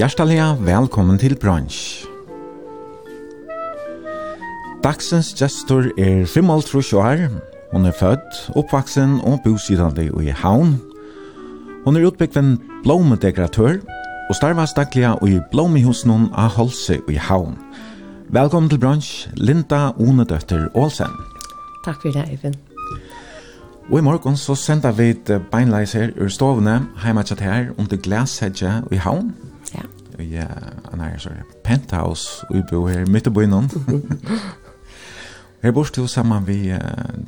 Hjertelig velkommen til bransj. Dagsens gestor er 55 år. Hun er født, oppvaksen og bosidande i Havn. Hun er utbyggven blommedekoratør og starvast daglige i blommehusen av Holse i Havn. Velkommen til bransj, Linda Onedøtter Ålsen. Takk for det, Eivind. Og i morgen så sender vi et beinleis her ur stovene, heimatjat her, under glashedje i havn uh, nei, sorry, penthouse ubo her mitt i byen. her bor du sammen vi uh,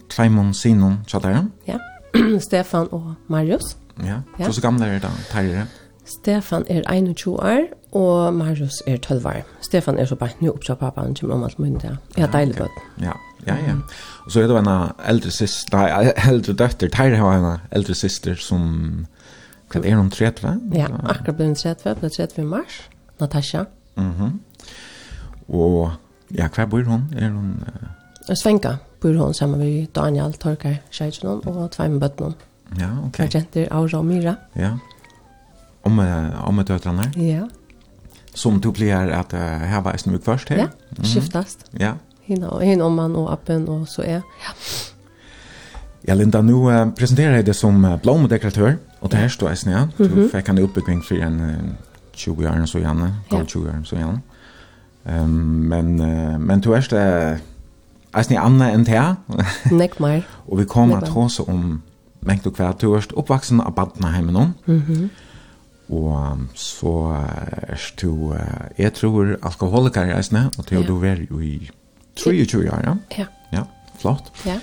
Tveimon Sinon Tjadaren. Ja, Stefan og Marius. Ja, ja. så så gamle er det da, Terje? Stefan er 21 år, og Marius er 12 år. Stefan er så bare nå pappa, han kommer om alt mulig Jeg Ja, deilig bøtt. Ja, ja, ja. Og så er det en eldre syster, nei, eldre døtter, Terje har en eldre syster som Hva er hun 30? Ja, akkurat ble hun 30, ble 30 i mars. Natasha. Mhm. Mm og ja, hva bor hun? Er hun... Uh... Svenka bor hun sammen med Daniel Torkar Scheidsen og Tveim Bøtten. Ja, ok. Hver jenter Aura og Mira. Ja. Om, uh, om et døtrene? Ja. Som du pleier at uh, her var jeg først her? Ja, mm -hmm. skiftast. Ja. Hina, hina om man og appen og så er. Ja. Ja, Linda, nu uh, presenterar jag dig som blomdekoratör. Och det här står jag snö. Du fick en utbyggning för en 20 år så gärna, går 20 år så gärna. Ehm um, men uh, men du är det är ni andra än här. Nick mer. och vi kommer att hosa om mängd och kvärt du är uppvuxen av Badnahem nu. Mhm. Och så är du jag tror alkoholiker är snä och du då är ju i 23 år, ja. Ja. Ja, flott. Ja.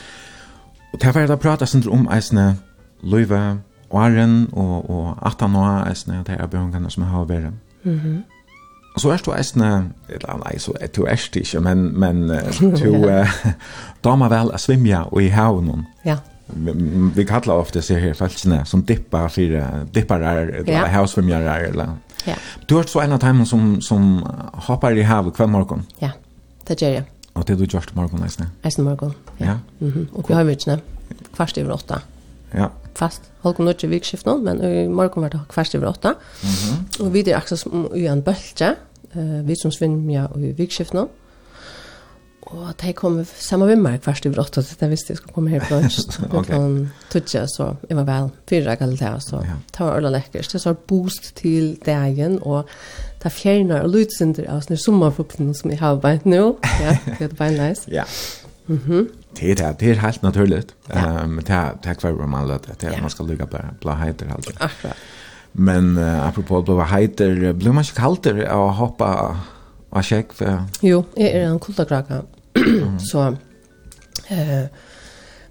Och där var det prata om eisne Löwe åren og, og 18 år eisne, det er bøyngene som jeg har vært. Mm -hmm. Og så er du eisne, eller nei, så er du erst ikke, men, men du ja. damer vel å svimja og i havnen. Ja. Vi, vi kallar ofte seg her falskene som dippa fire, dipparar, eller ja. havsvimjarar, eller... Ja. Du har så en av dem som, som hoppar i havet hver morgen. Ja, det gjør jeg. Og det du gjør til morgen, eisne? Eisne morgen, ja. ja. Mm -hmm. Og vi har mye, kvart over åtta. Ja fast halkom nødje vikskift nå, men i morgen var det kvart over åtta. Mm. Og vi er akkurat som i en bølge, uh, vi som svimmer i vikskift nå. Og de kom samme vimmer kvart over åtta, så jeg visste jeg skulle komme her på lunch. okay. Men tutsi, så jeg var vel fyra galt det, så det var øyla lekkert. Det var boost til dagen, og det fjerner og lydsynder av sånne sommerfuktene som jeg har beint nå. Ja, det var beint nice. Ja. Mm -hmm. Det är det är helt naturligt. Ehm um, det det kvar man låter det yeah. man ska ligga på blå heiter alltså. Akkurat. Men uh, apropå blå heiter blir man kalter och hoppa och check för. Jo, är er en kultakraka. så eh uh,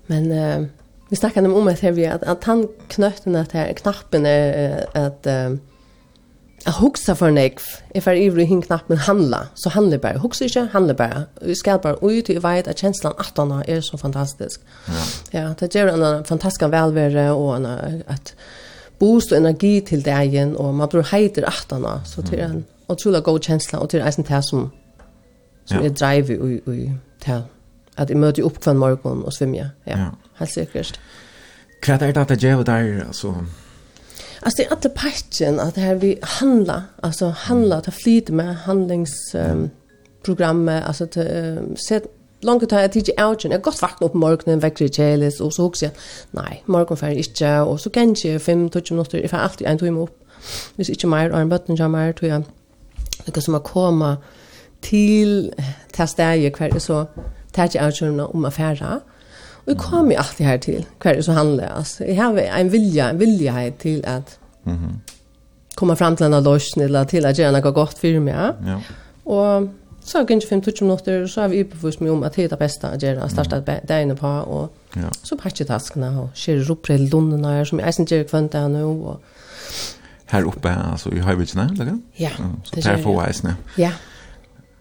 men uh, vi snackade om om att vi att, att han knötten att här knappen är att uh, Jeg husker for en ekv. Jeg får ivrig hinn knapp, men handla. Så handlar bara bare. inte, ikke, bara. Vi skal bara ut, i vet at kjenslen at han er så fantastisk. Ja, ja det ger en fantastisk välvärde og en, et boost og energi til dagen, og man blir heiter att han. Så det är en utrolig god känsla. og det är en til som, som ja. er drive i, i, i til. At jeg møter opp hver morgen og svimmer. Ja, ja. helt sikkert. Hva er det at det gjør der, altså? Alltså det är att patchen att här vi handla, alltså handla ta flyt med handlingsprogrammet, um, alltså att um, se långt tid att titta out och gott vakna upp morgonen väcker i källes och så också nej morgon för inte och så kanske 5 touch minuter ifall alltid en timme upp. Hvis inte mer och en button jag mer tror jag. Det som att komma till testa jag kvar så tar jag out om affärer. Og jeg kommer alltid her til hver det så handler. Altså. Jeg har en vilja, en vilja her til at mm -hmm. komme frem til en løsning, eller til at gjøre noe godt for meg. Ja. Og så har jeg ikke 25 minutter, så har vi ubeførst meg om at det er det beste å gjøre, å starte dagene på, og ja. så pakker taskene, og skjer opp til lundene, som jeg synes gjør kvendt her nå, og Her oppe, altså i høyvilsene, eller? Ja, så det skjer. Så der får jeg sne. Ja.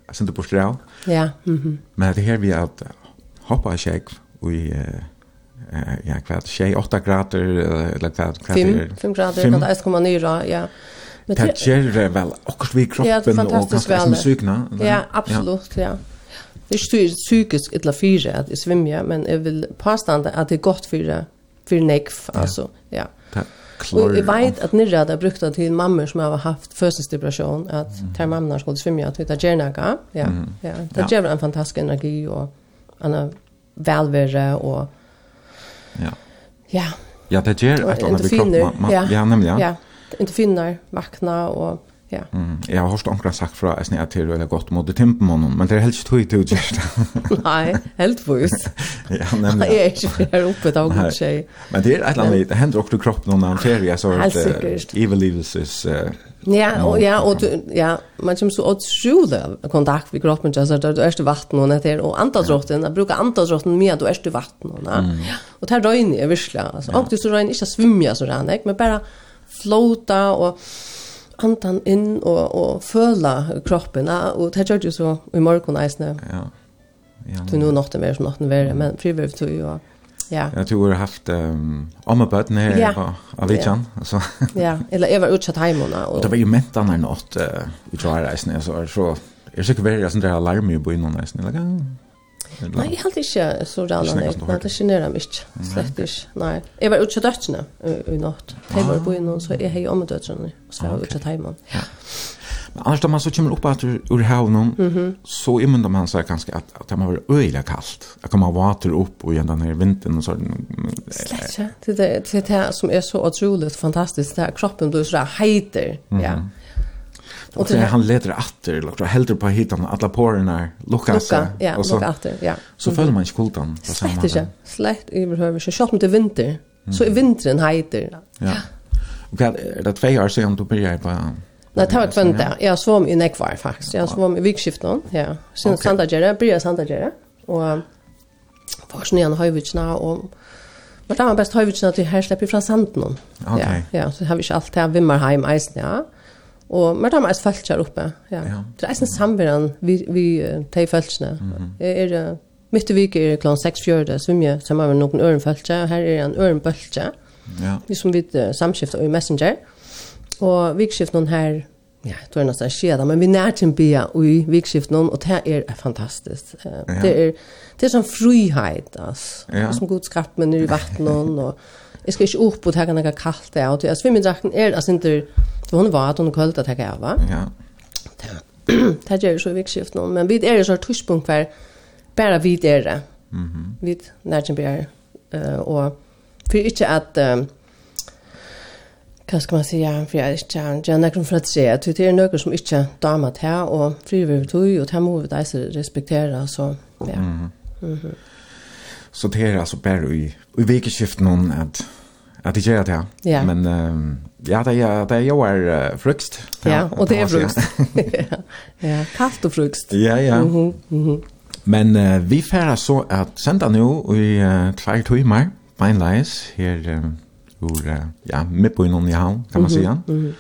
Jeg synes det på skrev. Ja. Mm. Men det her vi at hoppa av kjegv, i eh ja kvart 6 8 grader eller hva er det? kvart 5 grader eller 1,9 ja. Men det gjør det vel, akkurat vi i kroppen och kanske som sykna. Ja, absolutt, ja. Det är styr psykiskt illa fire at jeg svimmer, men jeg vil påstande at det er godt for, för nekv alltså, ja. Och jag vet att nirra hade brukt det till mammor som har haft födelsedepression att mm. tar mammorna skulle svimma att hitta gärna, ja. mm. Ja, det ja. ger en fantastisk energi och annan välvärre och ja. Ja. Ja, det ger att alla vi kroppen man ja, ja nämligen. Ja. Inte finnar vakna och Ja. Mm. Jag har hört onkra sagt fra att jag till eller gott mot tempomonen, men det är helt sjukt ut just. Nej, helt vis. ja, nämligen. Jag är inte här uppe då god tjej. Men det är ett annat det händer också kroppen när man ferie så att evil lives is Ja, och ja och du ja, man kommer så att sjula kontakt vi kroppen just att du är vatten och det och andadrotten, jag brukar andadrotten mer du är det vatten och ja. Och där rör ni visla. Alltså och du så rör inte svimma så där, nej, men bara flota och antan in och och föla kroppen och det gör ju så i morgon Ja. Ja. Du nu nog det mer som natten värre, men frivilligt ju. Ja. Ja. Jag tror jag har haft um, om och bötten här ja. av Vichan. så. ja, eller jag var utsatt hemma. Och... Det var ju mätt annan något uh, i Tjärreisen. Så, är så jag tycker väl att det här larm ju på innan nästan. Eller, Nej, jag hade inte så rana nej. Nej, det generar mig inte. Slett inte. Nej. Jag var utsatt dötterna i natt. Jag var på innan så jag hej om dötterna. Så jag var utsatt hemma. Ja. Annars när man så kommer upp att ur, ur havnen mm -hmm. så inmyndar man sig kanske att, att det har varit öjliga kallt. Att komma vater upp och igen den här vintern och så. Släcka. Det är det det som är så otroligt fantastiskt. Det här kroppen blir sådär hejter. Mm. Ja. Och det han leder åter eller helter på hitan alla porerna lukkar sig. Lukka, ja. och så lukka åter ja. Så följer man inte kultan på samma sätt. Släkt släkt överhöver så shot med det vinter. Så i vintern heiter. Ja. Och kan det två år sedan du började på Nei, det var tvunnet, ja. Jeg svom i nekvar, faktisk. Jeg svom i vikskiften, ja. Sen okay. Sandagjere, bryr Sandagjere. Og var sånn igjen høyvitsna, og Men det var best høyvitsna til her slipper fra sanden. Ok. Ja, ja, så har vi ikke alt det, her Vimmerheim eisen, ja. Og men det var mest følt her oppe, ja. ja. Det er eisen samverden vi, vi til føltsene. Mm -hmm. er, midt i vike er klant 6-4, svimje, som har noen øren ørenføltse, og her er en øren ørenbøltse. Ja. Vi som vidt samskiftet i Messenger. Mm Og vikskiften her, ja, jeg tror nesten skjeda, men vi nær nærtjen bia i vikskiften, og det er fantastisk. Ja. Det er, det er sånn frihet, altså. Ja. Som god skapt, men i vattnen, og jeg skal ikke opp og ta noe kaldt det, og jeg svimmer drakten er, altså, ikke, hun var at hun kølta ta av, va? Ja. Det gjør jo så vikskiften, men vi er i sånn tushpunkt hver, bare vi er det. Mm -hmm. Vi nærtjen bia, og for ikke at, Uh, Hva skal man si, ja, for jeg er ikke, inte er är for för se, at Det er någon som ikke damer til, og frivillig vi tog og det må vi där respektere, Så, ja. Mm -hmm. Så det är alltså bara i, i veckoskift någon att att det gör det. Ja. Men um, ja, det är, det är ju är uh, frukst. Ja, ja, och det är frukst. ja, kallt og frukst. Ja, ja. Mm -hmm. Mm -hmm. Men uh, vi färra så att sända nu i uh, två timmar, beinleis, her, uh, ur ja, mitt på innan i havn kan man säga. Mm -hmm. Mm -hmm.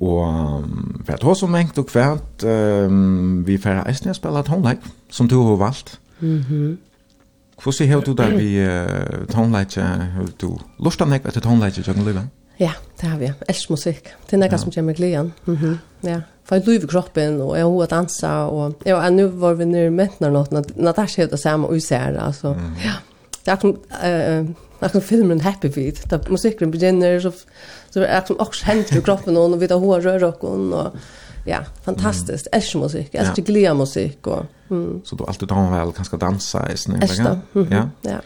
Och för att ha så mängd och kvärt um, vi färra eisne spelat tonleik som du har valgt. Mm -hmm. Hur ser du där vi uh, tonleik har du lustar nek etter tonleik i Jørgen Løyven? Ja, det har vi. Elsk musikk. Det er noe ja. som kommer gledan. Mm -hmm. Ja. For jeg løyver kroppen, og jeg har dansa, og ja, og nå var vi nere mentner något, når det er skjedd det samme, og vi ser det, altså. Mm. Ja. Det er som, uh, Jag kan filmen happy feet. Där musiken begynner så så är som också hänt i kroppen och vi tar hår rör och och ja, fantastiskt. Mm. Älskar musik, älskar glädje musik och mm. Så du alltid tar väl ganska dansa i snälla. Mm -hmm. Ja. Ja.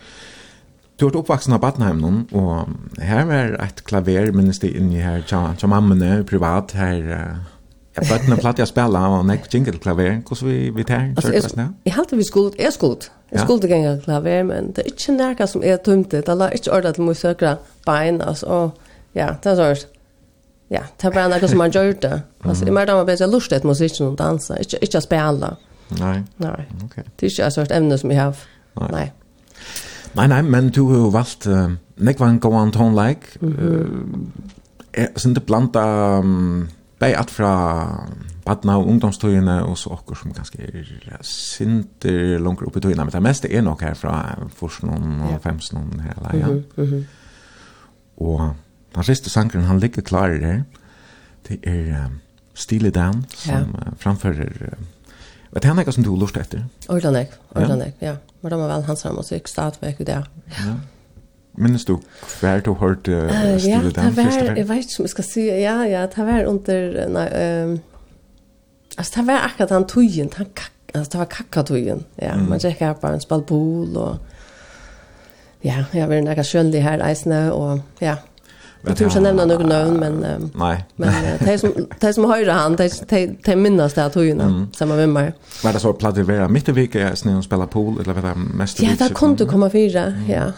Du har uppvuxen av Badenheim nu och här är ett klaver minns det in i här tja, tja mamma privat här Jag bara när platt jag spelar och näck jingle klaver, kus vi vi tar så där. Jag hade vi skuld, är skuld. Jag skulle gänga klaver men det är inte närka som är tömt det. Alla inte ordet att måste söka bein alltså ja, det är så. Ja, det är bara något som man gör det. Alltså i mer där man blir så lustigt musiken och dansa, inte inte spela. Nei. Nej. Ok. Det är inte alltså ett ämne som jag har. Nej. Nei, nei, men du har jo valgt uh, nekvann gåan tonleik. Mm -hmm. uh, er, sind det blanda um, bei at fra badna og ungdomstøyene, og så okkur som ganske er sinter langt oppi tøyene, men det meste er nok her fra forskningen og femsningen her, ja. Mm -hmm, mm -hmm. Og den siste sangren, han ligger klar i det det er um, Stille Dan, som ja. uh, framfører uh, Vet du henne som du har lyst etter? Ordanek, ordanek, ja. ja. Men de er vel hans her musikk, stadvek det. Ja. ja minns du hver du hørte uh, uh, Ja, det var, jeg vet ikke om jeg skal si, ja, ja, det var under, nei, um, altså det var akkurat han tøyen, han altså det var kakkatøyen, ja, mm. man gikk her bare en spalbol, og ja, jeg var en skjønlig her eisene, og ja, Jag tror inte nämna några namn men um, nej. Men uh, de som de som höra han de de, de minnas det att hon mm. samma med mig. Var det så platt vi var mitt i veckan när hon spelar pool eller vad det mest Ja, där kom du komma fyra. Mm. Ja,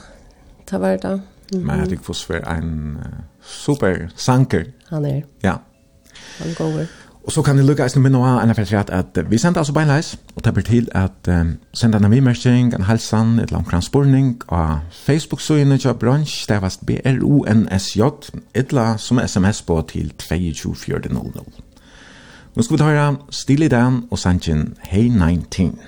det var det. Mm -hmm. Men Henrik Foss var en uh, super sanker. Han er. Ja. Han går. Og så kan jeg lukke eisen minne av en affærsrett at vi sender altså beinleis, og tapper til at um, sender en vimersing, en halsan, et langt kranspurning, og Facebook-søgene til bransj, det var B-R-O-N-S-J, etla som sms på til 22400. Nå skal vi ta høre stil Dan den, og Sanchin Hey 19.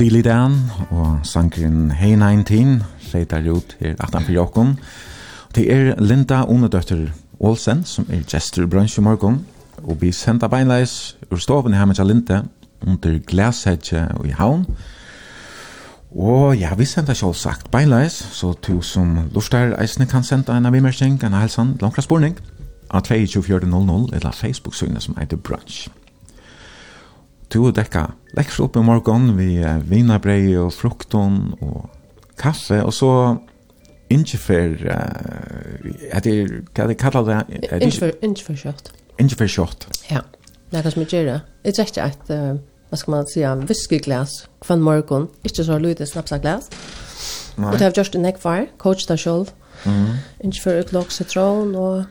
Steely Dan og sangren Hey 19 leitar ut her 18 for Jokken. Det er Linda Onedøtter Olsen som er gestur brunch i morgen. og vi sender beinleis ur stoven her med Linda under glashedje og i havn. Og ja, vi sender selv sagt beinleis så to som lustar eisne kan senda en av immersing, en av helsan, langkla spurning av 2400 eller Facebook-synet som heter Brunch to og dekka lekser opp i morgen vi vinabrei og frukton og kaffe og så ingefær uh, er det hva det kallar det? Ingefær ingefær shot. Ingefær shot. Ja. Det er som jeg gjør det. Jeg tror ikke at, hva skal man si, whiskyglas kvann morgen, ikke så lite snapsaglas. Og det har gjort en ekvar, coach deg selv, Mm. Ikke for utlokk sitron og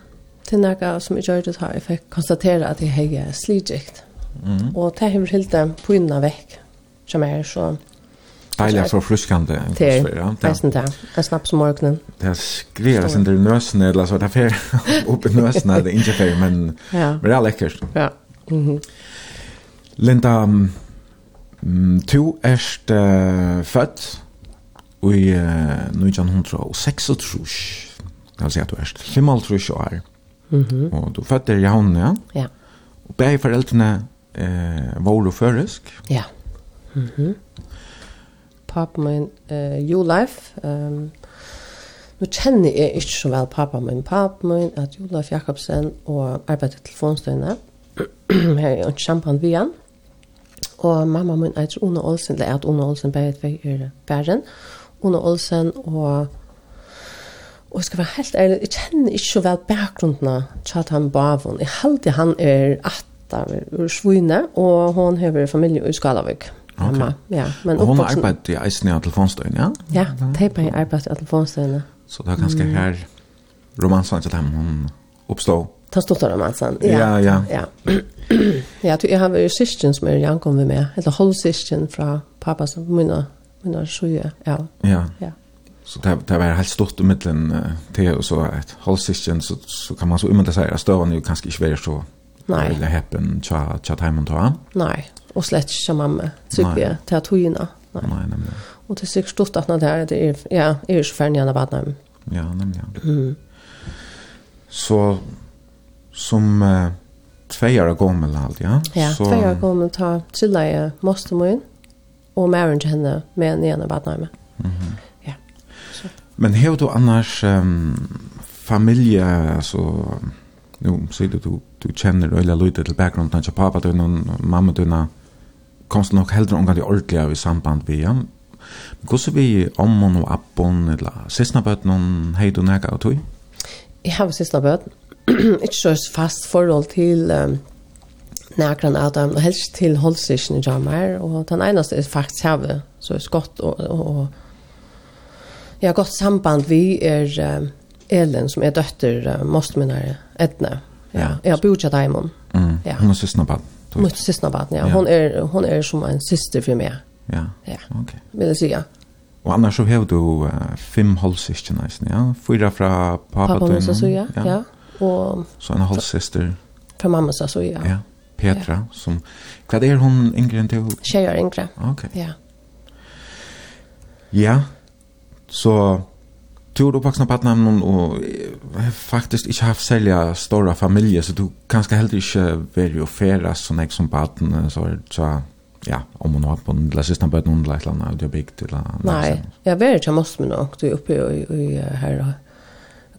til noe som jeg gjør det her, jeg fikk konstatere at jeg har slidgikt. Mm. Og det har helt det pynna vekk, som er så... Deilig for fruskande atmosfære. Det er det. Jeg snapper som morgenen. Det er skrevet sin der nøsene, eller så det er fer i nøsene, det er ikke fer, men, ja. men det er lekkert. Ja. Mm -hmm. Linda, mm, du erst uh, født i uh, 1936, det vil si at du erst 55 år. Mm -hmm. Og du født i Havn, ja? Ja. Og begge foreldrene eh våru førisk. Ja. Mhm. Mm pappa min eh you life ehm um, Nu kjenner jeg ikke så vel pappa min. Pappa min er Julef Jakobsen og arbeider i telefonstøyene. Her er ikke kjempen ved han. Og mamma min er Ona Olsen, eller er Ona Olsen bare et vei i bæren. Ona Olsen og Og jeg skal være helt ærlig, jeg kjenner ikke så vel bakgrunnen til at han bavon. Jeg halte han er at detta ur Svune og hon har familie i Skalavik. Okay. Ja, men og och hon arbeidet i Eisne av telefonstøyen, ja? Ja, det er i arbeid i Telefonstøyene. Så det er ganske mm. her romansen til dem hun oppstod? Ta stort av romansen, ja. Ja, ja. Ja, ja du, jeg har vært syskjen som er ankommet med, eller holdsyskjen fra pappa som minna, minna sjuje, ja. Ja, ja. Så det, det var helt stort i middelen til, og så et holdsysken, så, så kan man så umynda seg at støvene jo kanskje ikke være så Nei. Eller heppen tja tja timon ta. Nei, og slett som mamma tycker jag till Nei. Nei, nei. Og nämligen. Och det är stort at det er, det ja, er ju för när av nämligen. Ja, nemlig. Mm. Så som uh, tveier år gammal allt, ja. Ja, så... två år gammal ta till dig måste og mæren til henne med en ena vad. Mhm. Ja. Så. Men har du annars um, familie, altså, nu sier du du kjenner øyla lydet til bakgrunden til pappa din og mamma din komst nok heldre omgang i ordelig i samband vi ja. Hvordan vi omman og appon eller sysna bøtnen hei du nega og tog? Jeg har sista bøtnen ikke så fast forhold til um, nækran av dem, og helst til holdsisjen i jammer, og den eneste er faktisk havet, så er skott og, og, jeg har godt samband vi er um, Elin, som er døtter uh, Mostminare Edne, Ja, jag har bott i Diamond. Mm. Ja. Hon är systerbarn. Mitt systerbarn, ja. Hon är hon är som en syster för mig. Ja. Ja. Okej. Okay. Vill jag säga. Och annars så har du uh, fem halvsyster nästan, ja. Fyra från pappa och mamma. Ja. ja. Och så en halvsyster. Från mamma så så ja. Ja. Petra ja. som vad är hon yngre än du? Tjejer yngre. Okej. Okay. Ja. Ja. Så du er oppvaksna på Patnamn och faktisk ikke haft sälja stora familie, så du kanskje heller ikke inte jo färra sånn jeg som Patn så er så ja om hun har på den lille siste bøten under et eller annet, det er bygd big till Nej, jag vet jag måste men och du är uppe i i här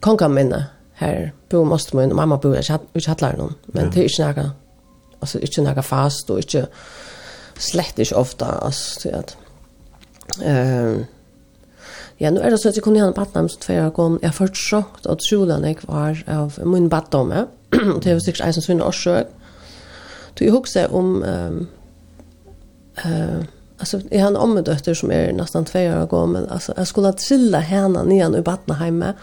konka minne här bo måste man mamma bor jag har jag har någon men det är inte några alltså inte några fast och inte slett inte ofta alltså att ehm Ja, nu er det så at jeg kunne ha en badnam som två år kom. Jeg Jag fört sjockt att skolan jeg var av min badnam. og det var sikkert en som svinner och sjö. Så jeg husker om... Um, uh, altså, jeg har en ommedøtter som er nesten två år kom. Men alltså, jag skulle trilla henne ner i badnaheimet.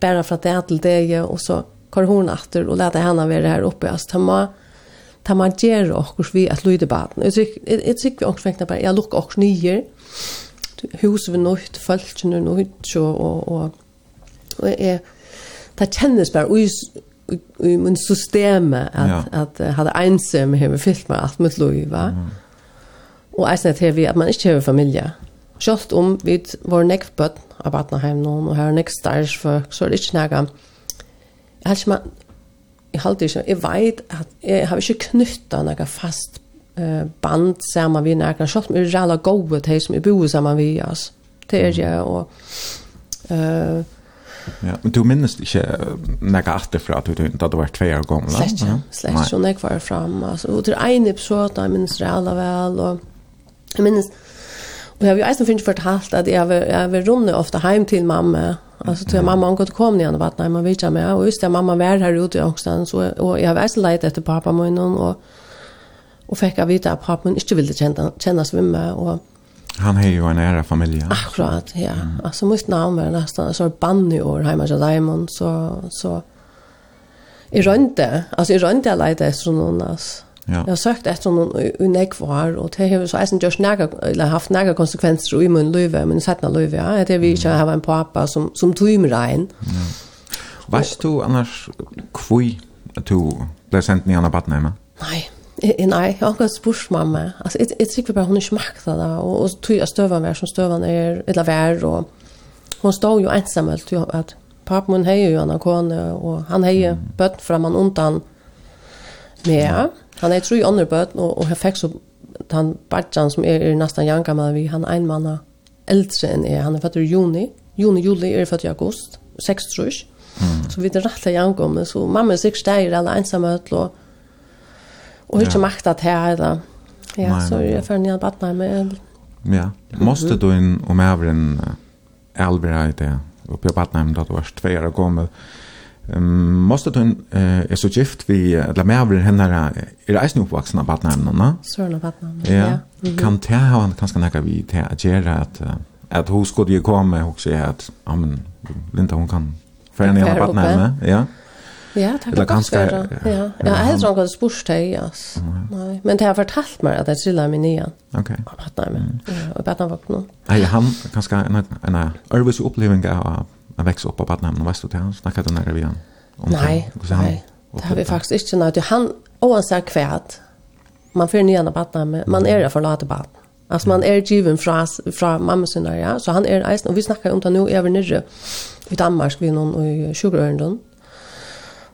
Bara för att det til det. og så kvar hon efter og lät henne være her oppe, altså, ta mig ta man gjøre och vi att lyda baden. Jeg tycker jag tycker vi också fänkta bare, jeg lukker också nyer hus vi nøyt, følgen er nøyt, og, og, og, og jeg, det kjennes bare i, i, i min system at, ja. at jeg hadde ensam har fyllt meg alt mitt liv, va? Mm. Og jeg snett vi at man ikke har familie. Selv om vi var nekv bøtt av Batnaheim nå, og her er nekv stærk, for så er det ikke nægge. Jeg har ikke man, jeg halte ikke, jeg vet at jeg har ikke knyttet noe fast eh band samman vi när kan shot med jalla goa till som i bo samman vi as. Det är ju och eh Ja, men du minnes ikke nekka atter fra at du ikke hadde vært tve år gammel? Slett ikke, slett ikke, og jeg var fram, altså, og til en episode, jeg minnes det alle vel, og jeg minnes, og jeg har jo eisen finnes fortalt at jeg var, jeg var runde ofte hjem til mamma, Alltså tror mamma hon gått kom ner när vattnet man vet jag med och just det mamma var här ute i Ångstan så och jag har väl lejt efter pappa min och og fikk jeg vite at papen ikke ville kjenne, kjenne svimme. Og han har jo en ære familie. Akkurat, ja. Mm. Altså, mitt navn var nesten så bann i år hjemme til Diamond, så, så jeg rønte, altså jeg rønte jeg leide etter noen, altså. Ja. Jeg har søkt etter noen unik var, og det har så eisen gjørs nægge, eller haft nægge konsekvenser i min løyve, min settene løyve, ja. Det er vi ikke har en pappa som, som tog med regn. Ja. Vet du annars hvor du ble sendt ned av Badenheimen? Nei, Nei, jeg har ikke spurt mamma. med. Altså, jeg, jeg tror bare hun ikke makta det, og, og tog jeg støvann vær som støvann er, eller vær, og hun stod jo ensam, at papen min heier jo han kone, og han heier mm. bøtten fra man undan med. Han heier tro i andre bøtten, og, og jeg fikk så han badjan som er, er nesten janka med vi, han er en mann eldre enn jeg, han er født i juni, juni, juli er født i august, 6 trus, mm. så vi er rett til janka med, så mamma er sikkert steg, eller ensam, og Och hur ja. makta att här då. Ja, nej, så jag för nya badna med. Ja. Måste du in om även i det? uppe i Batnheim där du var två år gammal. Um, måste du är så gift vi eller med över henne är det är uppvuxna på Batnheim va? Sörna Batnheim. Ja. Kan ta han kanske näka vi till att göra att att hon skulle ju komma och säga att ja men Linda hon kan för en hela Batnheim, ja. Ja, tack. Eller ganska ja. Ja, jag har sån gång spurst dig, ja. Nej, men det har fortalt mig att det trillar mig ner. Okej. Jag pratar med. Ja, och pratar vart nu. Nej, jag har ganska en en ærvis upplevelse av å vekse opp på Badnam, och vet du det? Han snackade när vi han. Nej. Nej. Det har vi faktiskt inte nåt. Han oavsett kvärt. Man får nya Badnam, man är där för lata Badnam. Alltså man är given från från mamma sin ja. Så han är eisen och vi snackar om det nu över nere i Danmark vi någon i 20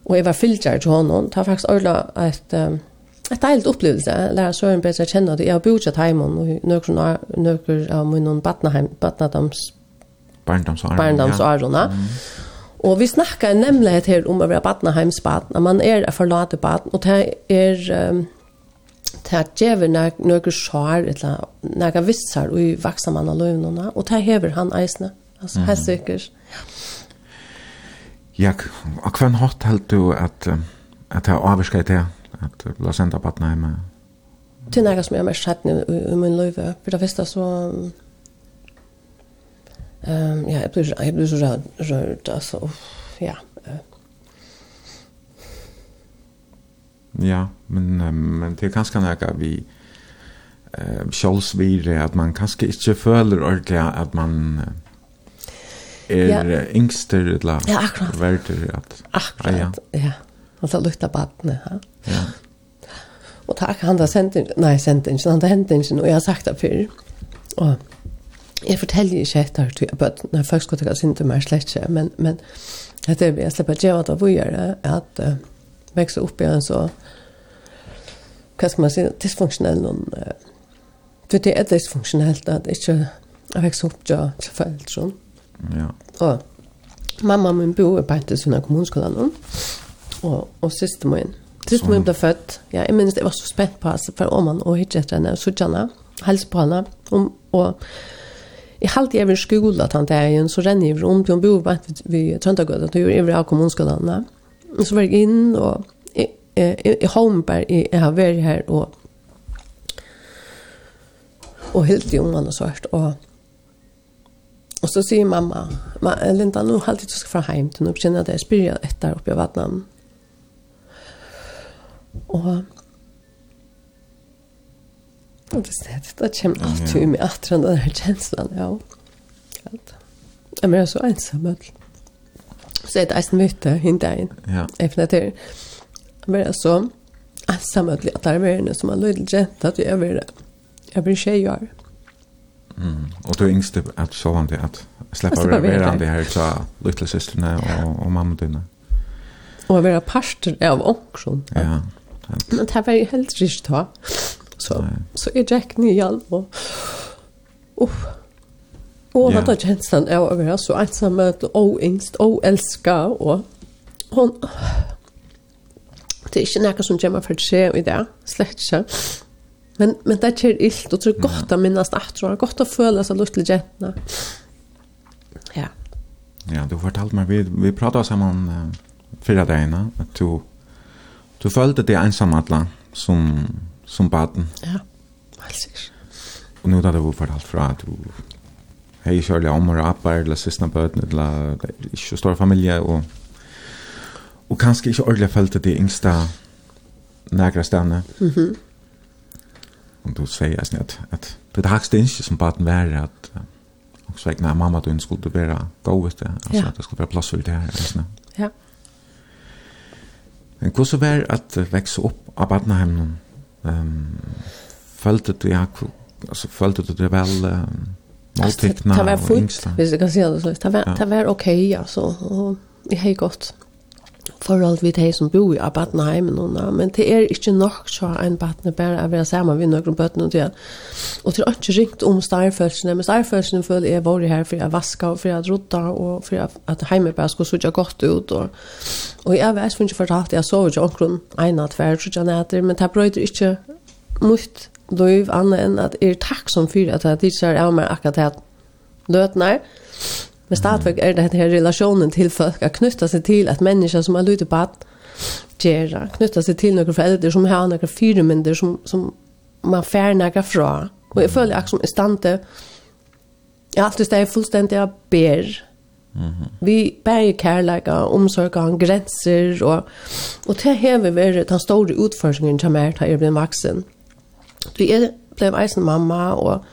og jeg var fylgjær til honom, det var faktisk ordentlig et, um, et deilt opplevelse, Lære Søren bedre kjenne det, jeg har bodd til Heimon og nøkker nøkker av munnen badnaheim, badnadams, barndomsårene, ja. Og vi snakker nemlig her om å være badnaheimsbaden, at man er forlate baden, og det er... Um, det er gjør noen sår, eller noen vissar i vaksa vaksamann av løvnene, og det hever han eisene, altså mm. helt sikkert. Ja, og hvem hatt helt du at at jeg avvirsker det at du la senda på hjemme? Det er noe som jeg har mest hatt i min liv. For det første så Um, ja, jeg blir, jeg blir så rørt, altså, uff, ja. Ja, men, men det er ganske noe vi uh, sjølvsvire, at man kanskje ikke føler ordentlig at man... Uh, er ja. yngster eller ja, akkurat. verder at akkurat, ja. ja. Han tar lukta badene, ja. ja. Og takk, han har sendt inn, nei, sendt inn, han har hendt inn, og jeg har sagt det før. Og jeg forteller ikke etter, til jeg bøtt, når folk skulle ta sin til meg slett ikke, men, men det er etter jeg slipper djeva til å gjøre, at uh, vekse opp i en så, hva skal man si, dysfunksjonell, noen, uh, for det er dysfunksjonelt at ikke jeg vekse opp til foreldre, sånn. Ja. Og mamma min bor i ett sån kommunskolen. kommunskolan. og och syster min. Siste min ble født. Ja, jeg minns det var så spent på alltså For om han og hittet etter henne så tjänar hälsa på henne Og, og i halt jeg vill skole at han der igjen. så renner jeg rundt. Hun bor på Og Tröndagöda då ju över kommunskolan. Og så var jeg in och i Holmberg Jeg, jeg har vært her. Og, og helt i ungene man har Og Och så säger mamma, Ma, Linda, nu har du ska få hem till nu känner jag det. Jag spyr ett där uppe i vattnet. Och Och det stedet, det kommer alltid med att den där känslan, ja. Att, jag menar så ensam att så är det eisen mytte i dagen. Ja. Efter det här. Jag menar så ensam att det är mer som en liten jenta att jag blir, jag blir tjejar. Mm. Och du yngst att så han det att släppa över det här så lilla systrarna och och mamma dina. Och vara pastor av också. Ja. Men det var ju helt rikt då. Så så är Jack ny hjälp och oh. Och vad då känslan är av att så ensam möte och ängst och älska och hon det är inte något som jag mig för sig i det, slett inte. Men men det är illt och tror gott att minnas att tror gott att följa så lustligt jätna. Ja. Ja, du fortalte meg, vi, vi pratet sammen uh, fyra dagene, att du, du följde det ensam alla som, som baden. Ja, helt sikkert. Og nå da du fortalt fra at du hei kjørlig om og rapper, eller siste bøten, eller ikke stor familie, og, og kanskje ikke ordentlig følte det yngste nægra stedene. Mhm. Mm. Och du säger jag att, att det högsta inte som bara var att och så när mamma då skulle vara gå ut det alltså att det skulle vara plats för det här alltså. Ja. Men hur så var att växa upp av Barnhem ehm följde du jag alltså följde du det väl målteckna och ängsta. Det var fint, hvis jeg kan si det så. Det var det var ok, altså. och det är gott forhold vi de som bor i Abatneheimen, men det er ikke nok så en batne bare å være sammen med noen bøttene og det. Og det er ikke ringt om starfølsene, men starfølsene føler jeg var her for å vaske og for å rodde og for at heimen bare skulle sitte godt ut. Og, og jeg vet ikke fortalt, jeg så ikke omkring en ene tver, tror jeg nætter, men det brøyder ikke mot liv annet enn at jeg er takksom for at jeg tidser av meg akkurat det løtene. Men stadigvæk er det her relationen til folk, at knytta seg til at mennesker som har lyttet på at gjøre, knytta seg til noen foreldre som har noen firemynder som, som man fær noen fra. Og jeg føler akkurat som i stand til, jeg alltid steg fullstendig av ber. Mm -hmm. Vi bærer kærleika, omsorgan, grenser, og, og det har vi vært den store utførsingen til meg da jeg ble vaksen. Du er ble eisen mamma, og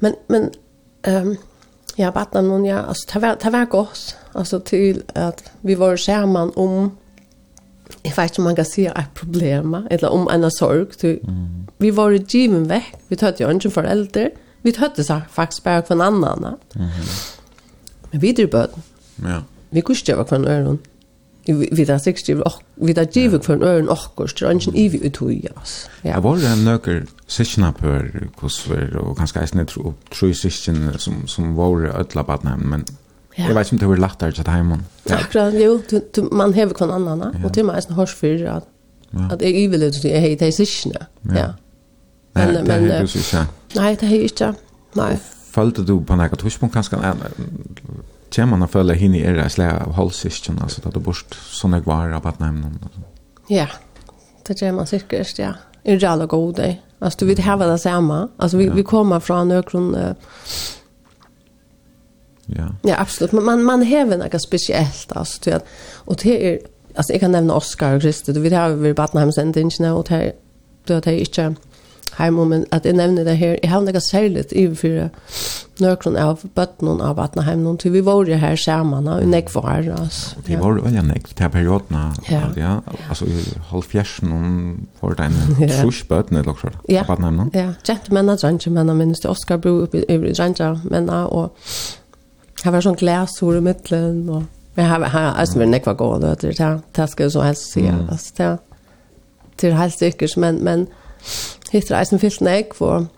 men, men um, Ja, vattnet någon ja. alltså det var, det var gott. Alltså till att vi var samman om, jeg vet ikke om man kan si ett problem, eller om en sorg. Til, mm. Vi var i given vekk. Vi tøtte jo ikke foreldre. Vi tøtte seg faktiskt bara för en annan. Mm. Men vi dyrte bøten. Ja. Vi kunde ikke gjøre hver en øren vi där sex giv och vi där giv för en örn och kost ranchen i vi utojas. Ja, var det nöker session up hur kosver og ganska är tro, upp tror som som var ölla barnen men Ja. Jeg vet inte hur lagt det til heimen. Ja, Akkurat, Jo, man hever kvann annan och till mig har Ja. att att jag til jeg jag heter session. Ja. Men men Nej, det är ikke. Nei. Følte du på något tidspunkt kanske kjem man å føle henne er et slag av halvsysken, altså at du bort sånne kvar av badnevnen? Ja, det gjør man sikkert, ja. Det er alle gode. Altså, du vil heve det samme. Altså, vi, ja. vi kommer fra nøkron... Uh, ja. ja, absolutt. Men man, man hever noe spesielt, altså, til at, og det er, altså, jeg kan nevne Oscar og Kristi, du vet, jeg har vi Badenheimsendingene, og det er, det er ikke, heim, men at jeg nevner det her, jeg har nekka særligt i for nøkron av bøtten av Vatnaheim, til vi var jo her sammen, og nek var, altså. Det var jo nek, til periodene, ja, ja. altså i halvfjersen, det en trus bøtten, eller også, ja. av Vatnaheim, ja. Ja, kjent menn, drangje menn, minnes til Oskar Bro, i drangje menn, og her var sånn glas, hår i middelen, og jeg har här alltså men nekva gå då det där taskar så helst se alltså det det er helst yrkes men men hittar eisen fyllt nek, og